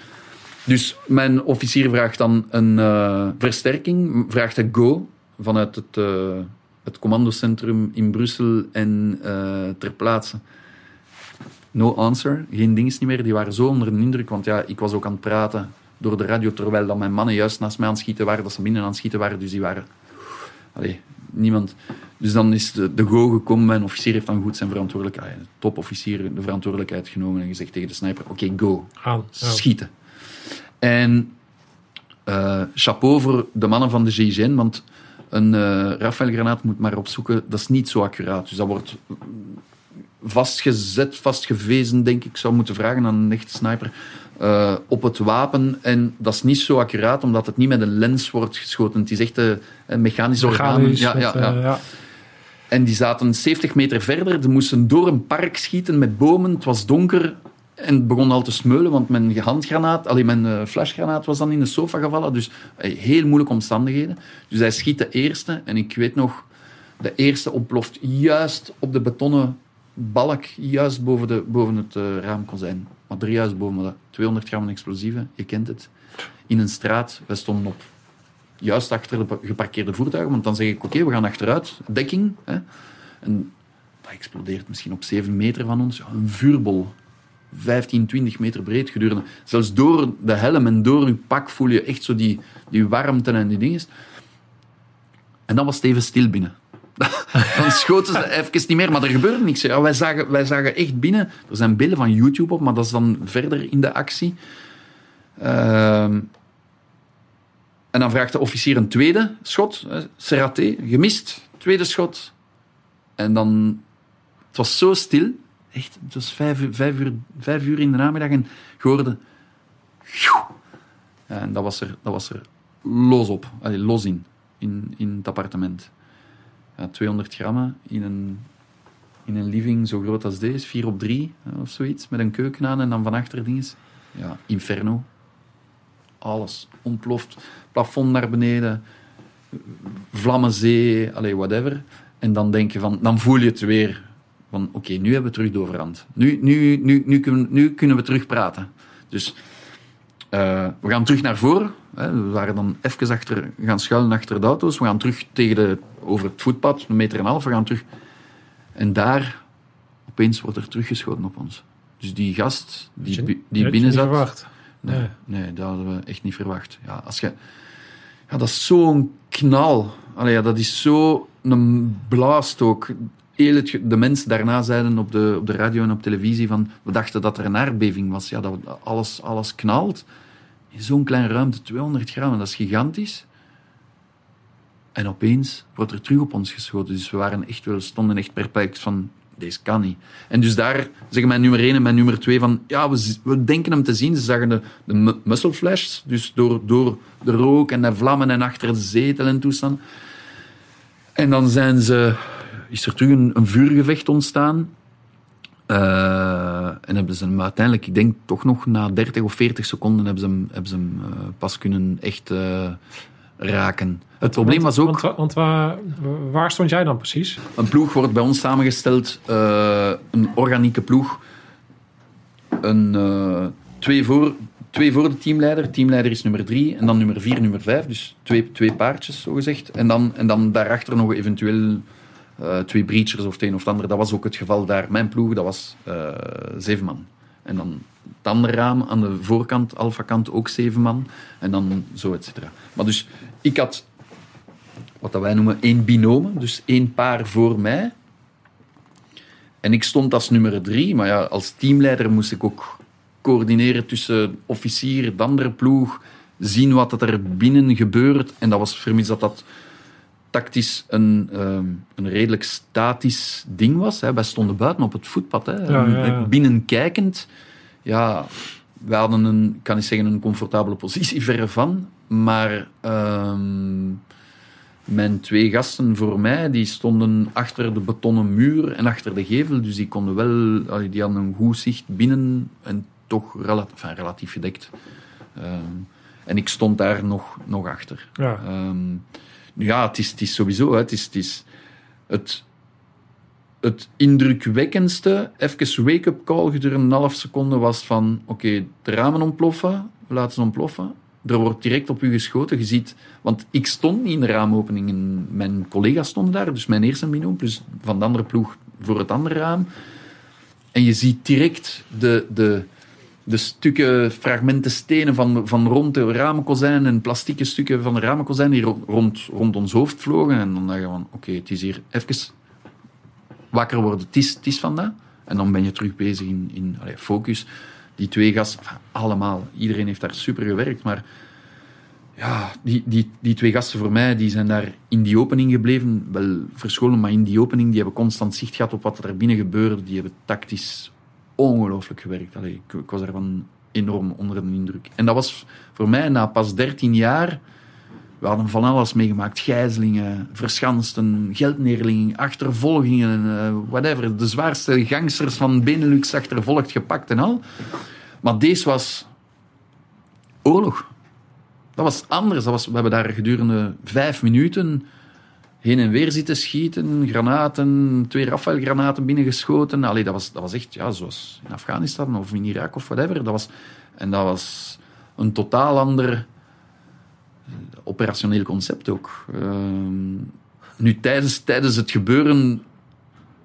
Dus mijn officier vraagt dan een eh, versterking, vraagt een go vanuit het, eh, het commandocentrum in Brussel en eh, ter plaatse. No answer, geen dings niet meer. Die waren zo onder de indruk, want ja, ik was ook aan het praten door de radio, terwijl dat mijn mannen juist naast mij aan het schieten waren, dat ze binnen aan het schieten waren, dus die waren... Allee, niemand... Dus dan is de, de go gekomen, mijn officier heeft dan goed zijn verantwoordelijkheid, de topofficier, de verantwoordelijkheid genomen en gezegd tegen de sniper, oké, go, Gaan. Schieten. En eh, chapeau voor de mannen van de GIGN, want een eh Rafael-granaat moet maar opzoeken, dat is niet zo accuraat. Dus dat wordt vastgezet, vastgevezen, denk ik. Zou moeten vragen aan een echte sniper. eh, op het wapen. En dat is niet zo accuraat, omdat het niet met een lens wordt geschoten. Het is echt eh, een mechanisch orgaan. Ja, ja, ja. ja. En die zaten 70 meter verder. Ze moesten door een park schieten met bomen. Het was donker. En begon al te smeulen, want mijn handgranaat, alleen mijn eh, flashgranaat was dan in de sofa gevallen. Dus eh, heel moeilijke omstandigheden. Dus hij schiet de eerste. En ik weet nog, de eerste ontploft juist op de betonnen balk, juist boven, de, boven het eh, raamkozijn. Maar er juist boven dat. 200 gram explosieven, je kent het. In een straat, wij stonden op juist achter de geparkeerde voertuigen, want dan zeg ik, oké, we gaan achteruit, dekking. Hè. En dat explodeert misschien op 7 meter van ons. Een vuurbol. 15, 20 meter breed gedurende. Zelfs door de helm en door uw pak voel je echt zo die, die warmte en die dingen. En dan was het even stil binnen. dan schoten ze even niet meer, maar er gebeurde niks. Ja, wij, zagen, wij zagen echt binnen. Er zijn beelden van YouTube op, maar dat is dan verder in de actie. Ehm, En dan vraagt de officier een tweede schot. Serraté, gemist. Tweede schot. En dan... Het was zo stil. Echt, het was vijf, uur- uur, in de namiddag en je hoorde... Ja, en dat was er, dat was er los op. Allee, los in. In, in het appartement. Ja, 200 grammen in een, in een living zo groot als deze. 4 op 3 of zoiets. Met een keuken aan en dan van achter dinges. Ja, inferno. Alles ontploft. Plafond naar beneden. Vlammenzee. Allee, whatever. En dan denk je van... Dan voel je het weer. Van, oké, nu hebben we terug de overhand. Nu, nu, nu, nu, kunnen, nu kunnen we terug praten. Dus... eh, we gaan terug naar voren. Hè. We waren dan even achter, gaan schuilen achter de auto's. We gaan terug tegen de, over het voetpad, een meter en een half. We gaan terug. En daar, opeens wordt er teruggeschoten op ons. Dus die gast die, je- die binnen niet zat... verwacht. Nee, Nee. nee, dat hadden we echt niet verwacht. Ja, als je, ja, dat is zo'n knal. Allee, ja, dat is zo een blaast ook. De mensen daarna zeiden op de, op de radio en op televisie van we dachten dat er een aardbeving was. Ja, dat alles, alles knalt. In zo'n kleine ruimte, 200 gram, dat is gigantisch. En opeens wordt er terug op ons geschoten. Dus we waren echt wel, stonden echt perplex van, deze kan niet. En dus daar zeggen mijn nummer 1 en mijn nummer 2 van, ja, we, we denken hem te zien. Ze zagen de, de mu- muscle flash, dus door, door de rook en de vlammen en achter de zetel en toestand. En dan zijn ze, is er terug een, een vuurgevecht ontstaan. Eh, en hebben ze hem uiteindelijk, ik denk toch nog na 30 of 40 seconden, hebben ze hem, hebben ze hem eh, pas kunnen echt eh, raken. Het probleem was ook... Want, want waar, stond jij dan precies? Een ploeg wordt bij ons samengesteld, een organieke ploeg. Een, twee, voor, twee voor de teamleider. Teamleider is nummer drie. En dan nummer vier, nummer vijf. Dus twee, twee paardjes, zogezegd. En dan, en dan daarachter nog eventueel eh, twee breachers of het een of ander. Dat was ook het geval daar. Mijn ploeg, dat was eh, zeven man. En dan het andere raam aan de voorkant, alfa-kant, ook zeven man. En dan zo, et cetera. Maar dus, ik had wat dat wij noemen één binome, dus één paar voor mij. En ik stond als nummer drie, maar ja, als teamleider moest ik ook coördineren tussen officier, de andere ploeg, zien wat er binnen gebeurt. En dat was vermits dat dat tactisch een, ehm, een redelijk statisch ding was. Hè. Wij stonden buiten op het voetpad, hè. Ja, ja, ja. binnenkijkend. Ja, wij hadden een, ik kan niet zeggen een comfortabele positie, verre van. Maar ehm, mijn twee gasten voor mij, die stonden achter de betonnen muur en achter de gevel. Dus die konden wel, die hadden een goed zicht binnen en toch relatief, enfin, relatief gedekt. Ehm, en ik stond daar nog, nog achter. Ja. Ja, het is, het is sowieso, het is, het, het, indrukwekkendste, even wake-up call gedurende een half seconde was van, oké, de ramen ontploffen, we laten ze ontploffen. Er wordt direct op u geschoten. Je ziet, want ik stond niet in de raamopening, en mijn collega's stonden daar, dus mijn eerste plus van de andere ploeg voor het andere raam. En je ziet direct de, de, de stukken, fragmenten stenen van, van rond de ramenkozijn en plastieke stukken van de ramenkozijn die ro- rond, rond ons hoofd vlogen. En dan dacht je van, oké, het is hier even wakker worden. Het is, het is van dat. En dan ben je terug bezig in, in focus. Die twee gasten, allemaal, iedereen heeft daar super gewerkt, maar ja, die, die, die twee gasten voor mij, die zijn daar in die opening gebleven, wel verscholen, maar in die opening, die hebben constant zicht gehad op wat er binnen gebeurde. Die hebben tactisch ongelooflijk gewerkt. Allee, ik, ik was daarvan enorm onder de indruk. En dat was voor mij, na pas 13 jaar, we hadden van alles meegemaakt. Gijzelingen, verschansten, geldneerlingen, achtervolgingen, eh, whatever. De zwaarste gangsters van Benelux achtervolgd, gepakt en al. Maar deze was oorlog. Dat was anders. Dat was, we hebben daar gedurende vijf minuten heen en weer zitten schieten, granaten, twee Rafael-granaten binnengeschoten. Allee, dat, was, dat was echt ja, zoals in Afghanistan of in Irak of whatever. Dat was, en dat was een totaal ander operationeel concept ook. Ehm, nu, tijdens, tijdens het gebeuren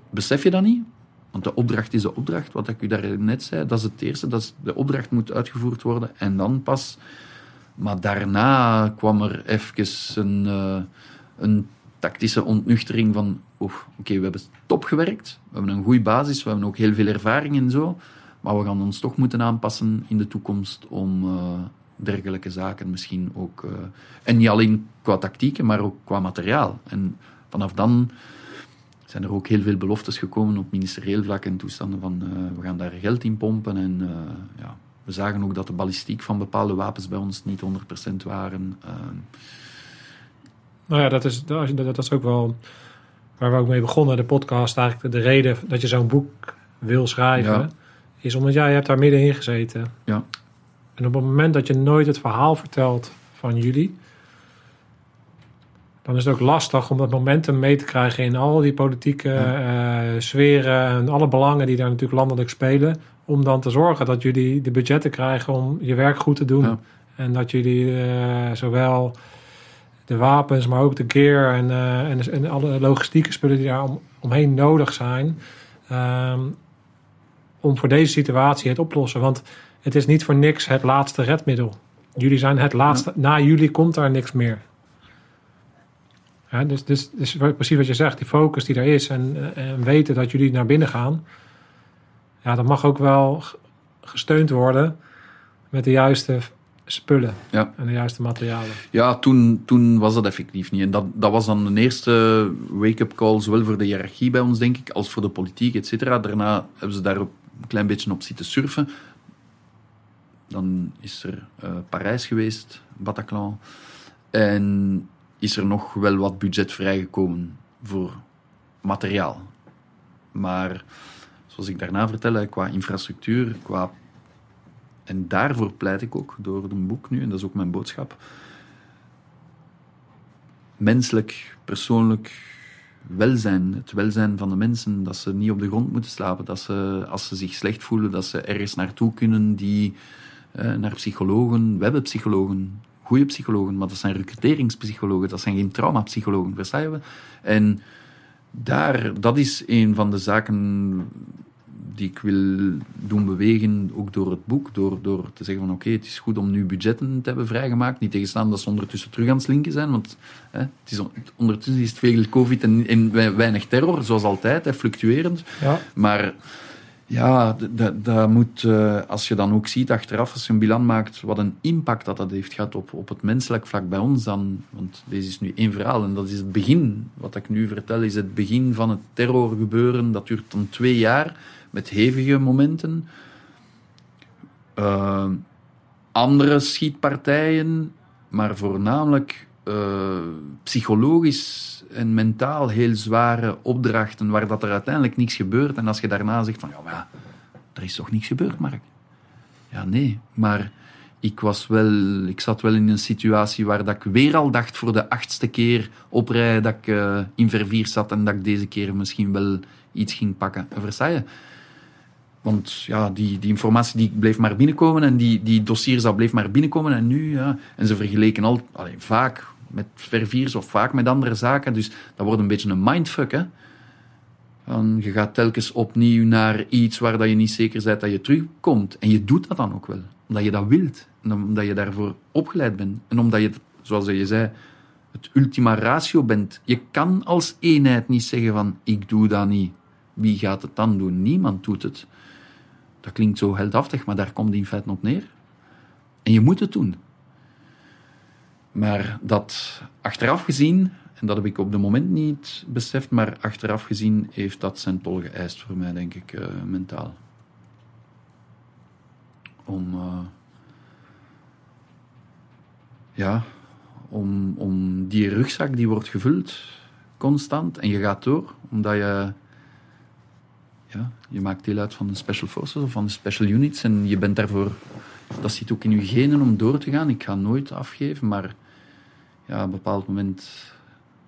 besef je dat niet. Want de opdracht is de opdracht, wat ik u daar net zei. Dat is het eerste. Dat de opdracht moet uitgevoerd worden. En dan pas... Maar daarna kwam er even een, eh, een tactische ontnuchtering van... Oké, we hebben top gewerkt. We hebben een goede basis. We hebben ook heel veel ervaring en zo. Maar we gaan ons toch moeten aanpassen in de toekomst om... eh, dergelijke zaken misschien ook. eh, en niet alleen qua tactieken, maar ook qua materiaal. En vanaf dan zijn er ook heel veel beloftes gekomen op ministerieel vlak en toestanden van eh, we gaan daar geld in pompen. En ja, we zagen ook dat de ballistiek van bepaalde wapens bij ons niet 100% waren. Nou ja, dat is, dat, dat is ook wel waar we ook mee begonnen, de podcast. Eigenlijk de reden dat je zo'n boek wil schrijven, Ja. is omdat jij hebt daar middenin gezeten. Ja. En op het moment dat je nooit het verhaal vertelt van jullie, dan is het ook lastig om dat momentum mee te krijgen in al die politieke eh, sferen en alle belangen die daar natuurlijk landelijk spelen. Om dan te zorgen dat jullie de budgetten krijgen om je werk goed te doen. Ja. En dat jullie eh, zowel de wapens, maar ook de gear en, eh, en, en alle logistieke spullen die daar om, omheen nodig zijn. ehm, om voor deze situatie het oplossen. Want het is niet voor niks het laatste redmiddel. Jullie zijn het laatste. Na jullie komt daar niks meer. Ja, dus, dus, dus precies wat je zegt, die focus die er is en, eh, en weten dat jullie naar binnen gaan. Ja, dat mag ook wel gesteund worden met de juiste spullen Ja. en de juiste materialen. Ja, toen, toen was dat effectief niet. En dat, dat was dan de eerste wake-up call, zowel voor de hiërarchie bij ons, denk ik, als voor de politiek, et cetera. Daarna hebben ze daar een klein beetje op zitten surfen. Dan is er eh, Parijs geweest, Bataclan. En is er nog wel wat budget vrijgekomen voor materiaal. Maar, zoals ik daarna vertelde, qua infrastructuur, qua... En daarvoor pleit ik ook door een boek nu, en dat is ook mijn boodschap menselijk, persoonlijk welzijn. Het welzijn van de mensen, dat ze niet op de grond moeten slapen. Dat ze, als ze zich slecht voelen, dat ze ergens naartoe kunnen die eh, naar psychologen. We hebben psychologen, goede psychologen, maar dat zijn recruteringspsychologen, dat zijn geen traumapsychologen, verstaan we? En daar, dat is een van de zaken die ik wil doen bewegen, ook door het boek, door, door te zeggen van oké, het is goed om nu budgetten te hebben vrijgemaakt, niet tegenstaan dat ze ondertussen terug aan het slinken zijn, want hè, het is, on- ondertussen is het veel covid en, en wei- weinig terror, zoals altijd, hè, fluctuerend. Ja, Maar ja, dat moet, eh, als je dan ook ziet achteraf, als je een bilan maakt, wat een impact dat dat heeft gehad op, op het menselijk vlak bij ons dan. Want deze is nu één verhaal en dat is het begin. Wat ik nu vertel is het begin van het terrorgebeuren. Dat duurt dan twee jaar met hevige momenten. Eh, andere schietpartijen, maar voornamelijk eh, psychologisch en mentaal heel zware opdrachten waar dat er uiteindelijk niks gebeurt. En als je daarna zegt van, ja, maar er is toch niks gebeurd, Mark? Ja, nee, maar ik, was wel, ik zat wel in een situatie waar dat ik weer al dacht voor de achtste keer op rij dat ik eh, in Vervier zat en dat ik deze keer misschien wel iets ging pakken. Versta? Want ja, die, die informatie die bleef maar binnenkomen en die, die dossiers dat bleef maar binnenkomen. En nu, ja, en ze vergeleken al, allee, vaak met Verviers of vaak met andere zaken. Dus dat wordt een beetje een mindfuck, hè. Van, je gaat telkens opnieuw naar iets waar dat je niet zeker bent dat je terugkomt. En je doet dat dan ook wel. Omdat je dat wilt. En omdat je daarvoor opgeleid bent. En omdat je, zoals je zei, het ultima ratio bent. Je kan als eenheid niet zeggen van, ik doe dat niet. Wie gaat het dan doen? Niemand doet het. Dat klinkt zo heldhaftig, maar daar komt het in feite op neer. En je moet het doen. Maar dat achteraf gezien, en dat heb ik op het moment niet beseft, maar achteraf gezien heeft dat zijn tol geëist voor mij, denk ik, eh, mentaal. Om, eh, ja, om, om die rugzak die wordt gevuld constant en je gaat door, omdat je, ja, je maakt deel uit van de Special Forces of van de Special Units en je bent daarvoor, dat zit ook in je genen om door te gaan. Ik ga nooit afgeven, maar ja, op een bepaald moment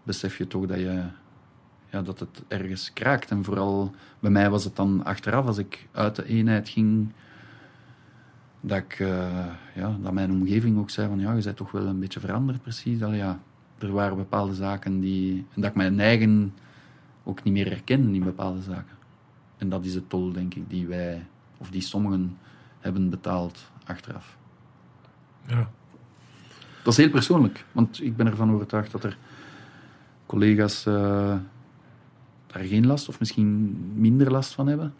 besef je toch dat, je, ja, dat het ergens kraakt. En vooral bij mij was het dan achteraf, als ik uit de eenheid ging, dat, ik, eh, ja, dat mijn omgeving ook zei van ja, je bent toch wel een beetje veranderd precies. Ja, er waren bepaalde zaken die... En dat ik mijn eigen ook niet meer herkende in bepaalde zaken. En dat is de tol, denk ik, die wij, of die sommigen hebben betaald achteraf. ja. Dat is heel persoonlijk, want ik ben ervan overtuigd dat er collega's eh, daar geen last of misschien minder last van hebben.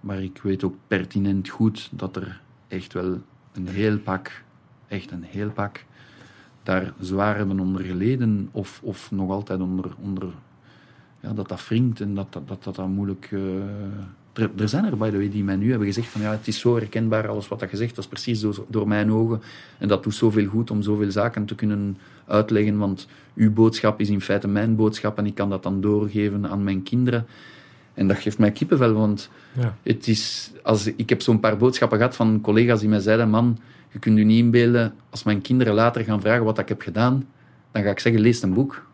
Maar ik weet ook pertinent goed dat er echt wel een heel pak echt een heel pak, daar zwaar hebben onder geleden of, of nog altijd onder, onder ja, dat dat wringt en dat dat, dat, dat, dat moeilijk... eh, er, er zijn er, by the way, die mij nu hebben gezegd van ja, het is zo herkenbaar, alles wat dat gezegd, dat is precies door, door mijn ogen. En dat doet zoveel goed om zoveel zaken te kunnen uitleggen, want uw boodschap is in feite mijn boodschap en ik kan dat dan doorgeven aan mijn kinderen. En dat geeft mij kippenvel, want Ja. het is, als, ik heb zo'n paar boodschappen gehad van collega's die mij zeiden, man, je kunt je niet inbeelden, als mijn kinderen later gaan vragen wat ik heb gedaan, dan ga ik zeggen, lees een boek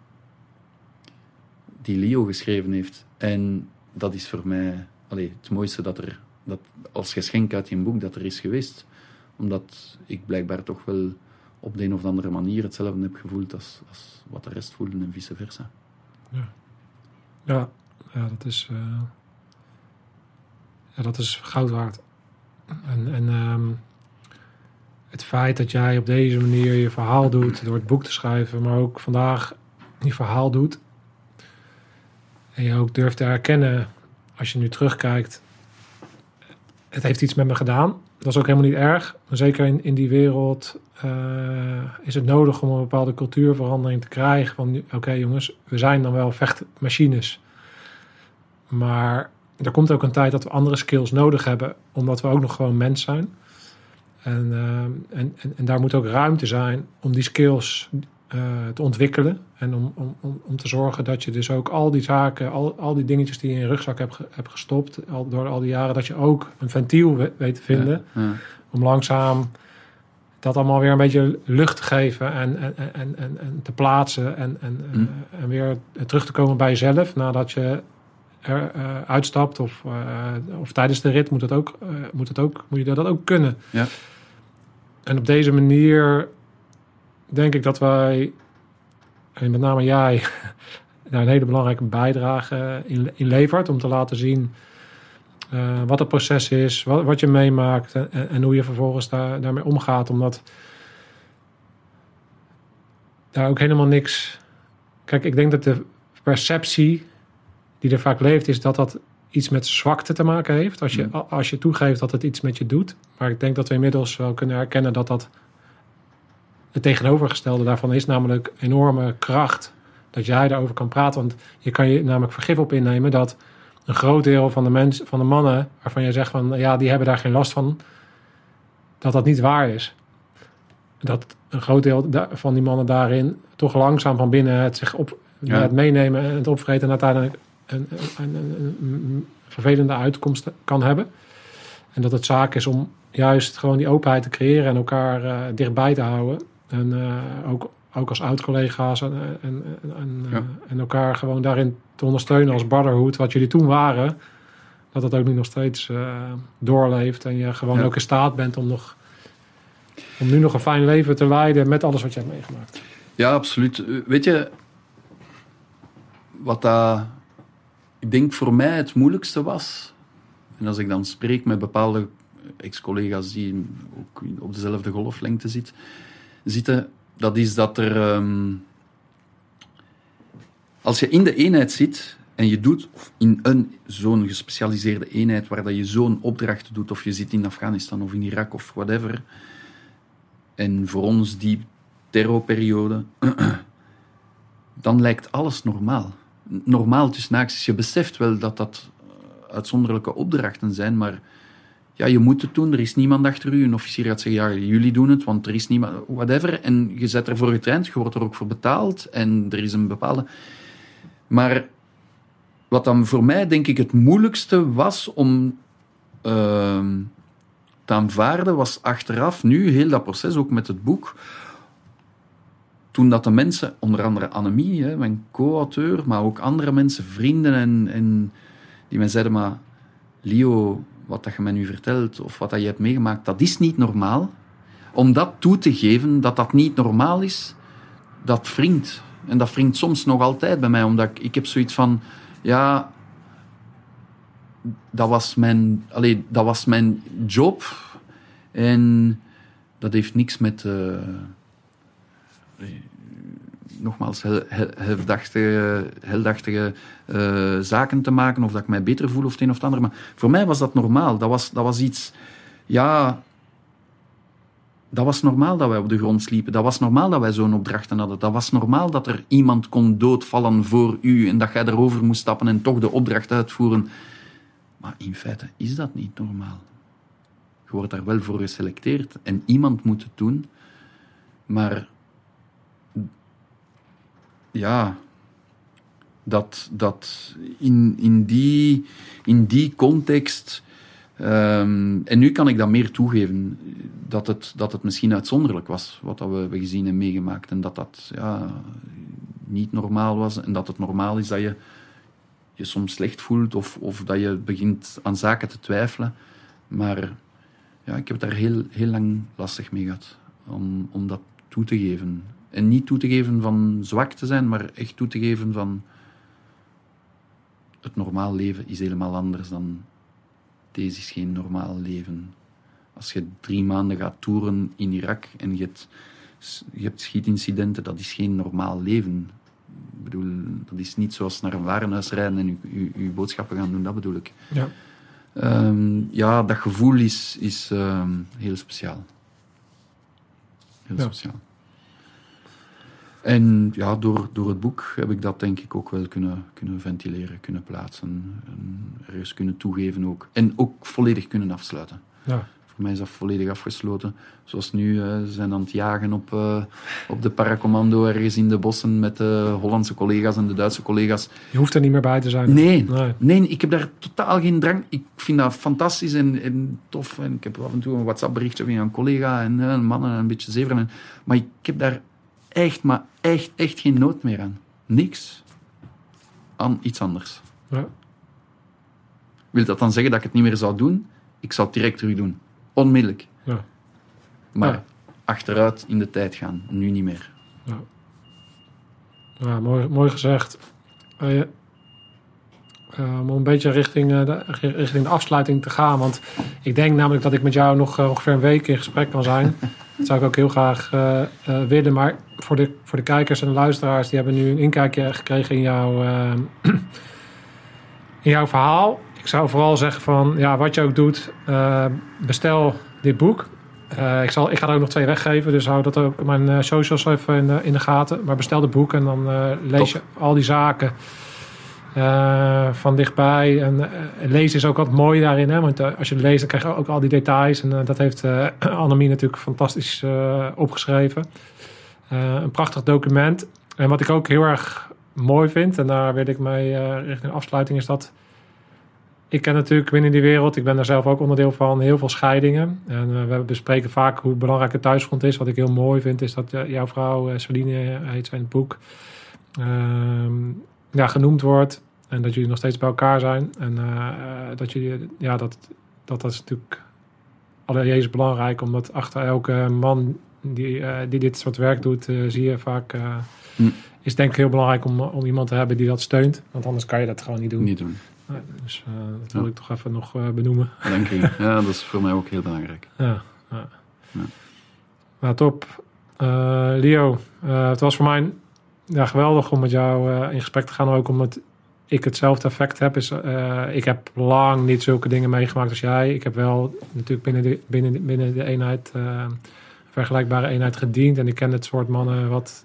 die Leo geschreven heeft. En dat is voor mij allee, het mooiste dat er, dat als geschenk uit die boek, dat er is geweest. Omdat ik blijkbaar toch wel op de een of andere manier hetzelfde heb gevoeld als, als wat de rest voelde en vice versa. Ja, ja dat, is, eh, ja, dat is goud waard. En, en ehm, het feit dat jij op deze manier je verhaal doet, door het boek te schrijven, maar ook vandaag je verhaal doet. En je ook durft te herkennen, als je nu terugkijkt, het heeft iets met me gedaan. Dat is ook helemaal niet erg. Maar zeker in, in die wereld eh, is het nodig om een bepaalde cultuurverandering te krijgen. Van, oké jongens, we zijn dan wel vechtmachines. Maar er komt ook een tijd dat we andere skills nodig hebben, omdat we ook nog gewoon mens zijn. En, eh, en, en, en daar moet ook ruimte zijn om die skills eh, te ontwikkelen. En om, om, om, om te zorgen dat je dus ook al die zaken, al, al die dingetjes die je in je rugzak hebt, hebt gestopt, al, door al die jaren, dat je ook een ventiel we- weet te vinden Ja, ja. om langzaam dat allemaal weer een beetje lucht te geven en, en, en, en, en te plaatsen en, en, Mm. eh, en weer terug te komen bij jezelf nadat je er eh, uitstapt of, of tijdens de rit moet, het ook, moet, het ook, moet je dat ook kunnen. Ja. En op deze manier denk ik dat wij, en met name jij, daar een hele belangrijke bijdrage in, in levert om te laten zien eh, wat het proces is, wat, wat je meemaakt en, en- hoe je vervolgens daar, daarmee omgaat. Omdat daar ook helemaal niks. Kijk, ik denk dat de perceptie die er vaak leeft, is dat dat iets met zwakte te maken heeft. Als je, Mm. a- als je toegeeft dat het iets met je doet. Maar ik denk dat we inmiddels wel kunnen herkennen dat dat het tegenovergestelde daarvan is, namelijk enorme kracht. Dat jij daarover kan praten. Want je kan je namelijk vergif op innemen dat een groot deel van de, mens, van de mannen waarvan je zegt van ja, die hebben daar geen last van, dat dat niet waar is. Dat een groot deel van die mannen daarin toch langzaam van binnen het zich op Ja. het meenemen en het opvreten en uiteindelijk een, een, een, een- een vervelende uitkomst kan hebben. En dat het zaak is om juist gewoon die openheid te creëren en elkaar eh, dichtbij te houden. En eh, ook, ook als oud-collega's en, en, en, Ja. eh, en elkaar gewoon daarin te ondersteunen als brotherhood, wat jullie toen waren. Dat dat ook nu nog steeds eh, doorleeft en je gewoon Ja. ook in staat bent om, nog, om nu nog een fijn leven te leiden met alles wat je hebt meegemaakt. Ja, absoluut. Weet je, wat dat, ik denk voor mij het moeilijkste was, en als ik dan spreek met bepaalde ex-collega's die ook op dezelfde golflengte zit, zitten, dat is dat er, ehm, als je in de eenheid zit en je doet in een zo'n gespecialiseerde eenheid waar dat je zo'n opdracht doet, of je zit in Afghanistan of in Irak of whatever, en voor ons die terrorperiode, dan lijkt alles normaal. Normaal tussen haakjes. Je beseft wel dat dat eh, uitzonderlijke opdrachten zijn, maar ja, je moet het doen. Er is niemand achter u. Een officier gaat zeggen, ja, jullie doen het, want er is niemand, whatever. En je zet ervoor getraind, je wordt er ook voor betaald en er is een bepaalde... Maar wat dan voor mij, denk ik, het moeilijkste was om ehm, te aanvaarden, was achteraf, nu, heel dat proces, ook met het boek, toen dat de mensen, onder andere Annemie, mijn co-auteur, maar ook andere mensen, vrienden, en, en die mij zeiden, maar Leo, wat dat je mij nu vertelt, of wat dat je hebt meegemaakt, dat is niet normaal. Om dat toe te geven, dat dat niet normaal is, dat wringt. En dat wringt soms nog altijd bij mij, omdat ik, ik heb zoiets van, ja, dat was mijn, allee, dat was mijn job. En dat heeft niks met, eh, nogmaals, hel- heldachtige, eh, zaken te maken, of dat ik mij beter voel of het een of ander. Maar voor mij was dat normaal. Dat was, dat was iets, ja, dat was normaal dat wij op de grond sliepen. Dat was normaal dat wij zo'n opdrachten hadden. Dat was normaal dat er iemand kon doodvallen voor u en dat jij erover moest stappen en toch de opdracht uitvoeren. Maar in feite is dat niet normaal. Je wordt daar wel voor geselecteerd en iemand moet het doen. Maar ja, dat, dat in, in, die, in die context. ehm, en nu kan ik dat meer toegeven, dat het, dat het misschien uitzonderlijk was wat dat we hebben gezien en meegemaakt. En dat dat ja, niet normaal was. En dat het normaal is dat je je soms slecht voelt of, of dat je begint aan zaken te twijfelen. Maar ja, ik heb daar heel, heel lang lastig mee gehad om, om dat toe te geven. En niet toe te geven van zwak te zijn, maar echt toe te geven van het normaal leven is helemaal anders dan deze is geen normaal leven. Als je drie maanden gaat toeren in Irak en je hebt, je hebt schietincidenten, dat is geen normaal leven. Ik bedoel, dat is niet zoals naar een warenhuis rijden en je, boodschappen gaan doen, dat bedoel ik. Ja. Ehm, ja, dat gevoel is, is ehm, heel speciaal. Heel Ja. speciaal. En ja, door, door het boek heb ik dat denk ik ook wel kunnen, kunnen ventileren, kunnen plaatsen. En ergens kunnen toegeven ook. En ook volledig kunnen afsluiten. Ja. Voor mij is dat volledig afgesloten. Zoals nu, eh, ze zijn aan het jagen op, eh, op de paracommando ergens in de bossen met de Hollandse collega's en de Duitse collega's. Je hoeft er niet meer bij te zijn. Nee, Nee. nee, ik heb daar totaal geen drang. Ik vind dat fantastisch en, en tof. En ik heb af en toe een WhatsApp-berichtje van een collega en eh, mannen en een beetje zeveren. En, maar ik heb daar echt, maar echt, echt geen nood meer aan. Niks aan iets anders. Ja. Wil dat dan zeggen dat ik het niet meer zou doen? Ik zou het direct terug doen. Onmiddellijk. Ja. Maar Ja. achteruit in de tijd gaan. Nu niet meer. Ja, ja mooi, mooi gezegd. Eh, eh, om een beetje richting, eh, de, richting de afsluiting te gaan. Want ik denk namelijk dat ik met jou nog ongeveer een week in gesprek kan zijn. Dat zou ik ook heel graag eh, eh, willen. Maar voor de, voor de kijkers en de luisteraars, die hebben nu een inkijkje gekregen in jouw, eh, in jouw verhaal. Ik zou vooral zeggen van, ja, wat je ook doet, bestel dit boek. Ik, zal, ik ga er ook nog twee weggeven, dus hou dat ook op mijn socials even in de, in de gaten. Maar bestel het boek en dan lees je al die zaken eh, van dichtbij. En eh, lezen is ook wat mooi daarin, hè? want eh, als je leest, dan krijg je ook al die details. En dat heeft Annemie natuurlijk fantastisch opgeschreven. Een prachtig document. En wat ik ook heel erg mooi vind, en daar wil ik eh, richting afsluiting, is dat ik ken natuurlijk binnen die wereld, ik ben daar zelf ook onderdeel van, heel veel scheidingen. En we bespreken vaak hoe belangrijk het thuisfront is. Wat ik heel mooi vind, is dat jouw vrouw, Celine, heet zijn boek, ehm, ja, genoemd wordt. En dat jullie nog steeds bij elkaar zijn. En eh, eh, dat jullie, ja, dat, dat, dat is natuurlijk allereerst belangrijk, omdat achter elke man die, eh, die dit soort werk doet, zie je vaak. Hm. Is denk ik heel belangrijk om, om iemand te hebben die dat steunt. Want anders kan je dat gewoon niet doen. Niet doen. Dus dat wil Ja. ik toch even nog benoemen. Dank u. Ja, dat is voor mij ook heel belangrijk. Ja, ja. Ja. Nou, top. Eh, Leo, het was voor mij ja, geweldig om met jou in gesprek te gaan. Ook omdat ik hetzelfde effect heb. Is, eh, ik heb lang niet zulke dingen meegemaakt als jij. Ik heb wel natuurlijk binnen de, binnen, de- binnen de eenheid, een vergelijkbare eenheid gediend. En ik ken het soort mannen wat,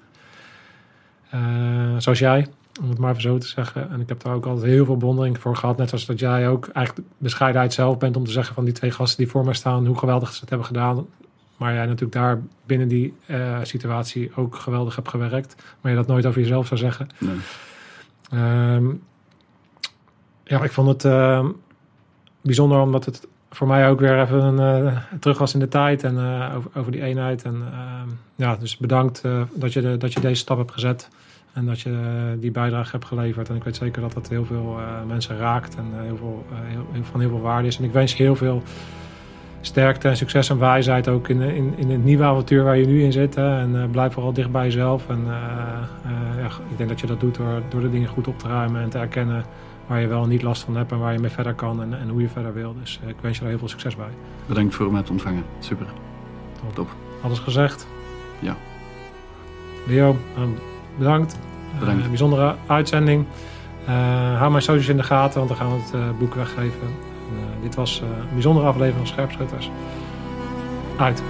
eh, zoals jij, om het maar even zo te zeggen. En ik heb daar ook altijd heel veel bewondering voor gehad. Net zoals dat jij ook eigenlijk de bescheidenheid zelf bent om te zeggen van die twee gasten die voor mij staan, hoe geweldig ze het hebben gedaan. Maar jij natuurlijk daar binnen die situatie ook geweldig hebt gewerkt. Maar je dat nooit over jezelf zou zeggen. Nee. Ehm, ja, ik vond het ehm, bijzonder omdat het voor mij ook weer even een, eh, terug was in de tijd en eh, over, over die eenheid. En ehm, ja, dus bedankt eh, dat, je dat je deze stap hebt gezet en dat je die bijdrage hebt geleverd. En ik weet zeker dat dat heel veel mensen raakt en heel veel, heel, van heel veel waarde is. En ik wens je heel veel sterkte en succes en wijsheid ook in, in, in het nieuwe avontuur waar je nu in zit. Hè. En eh, blijf vooral dicht bij jezelf. En ja, ik denk dat je dat doet door, door de dingen goed op te ruimen en te erkennen waar je wel niet last van hebt en waar je mee verder kan en, en hoe je verder wil. Dus eh, ik wens je daar heel veel succes bij. Bedankt voor te ontvangen. Super. Top. Alles gezegd? Ja. Leo, eh, bedankt. Bedankt. Eh, bijzondere uitzending. Eh, hou mijn socials in de gaten, want dan gaan we het boek weggeven. En, dit was een bijzondere aflevering van Scherpschutters. Uit.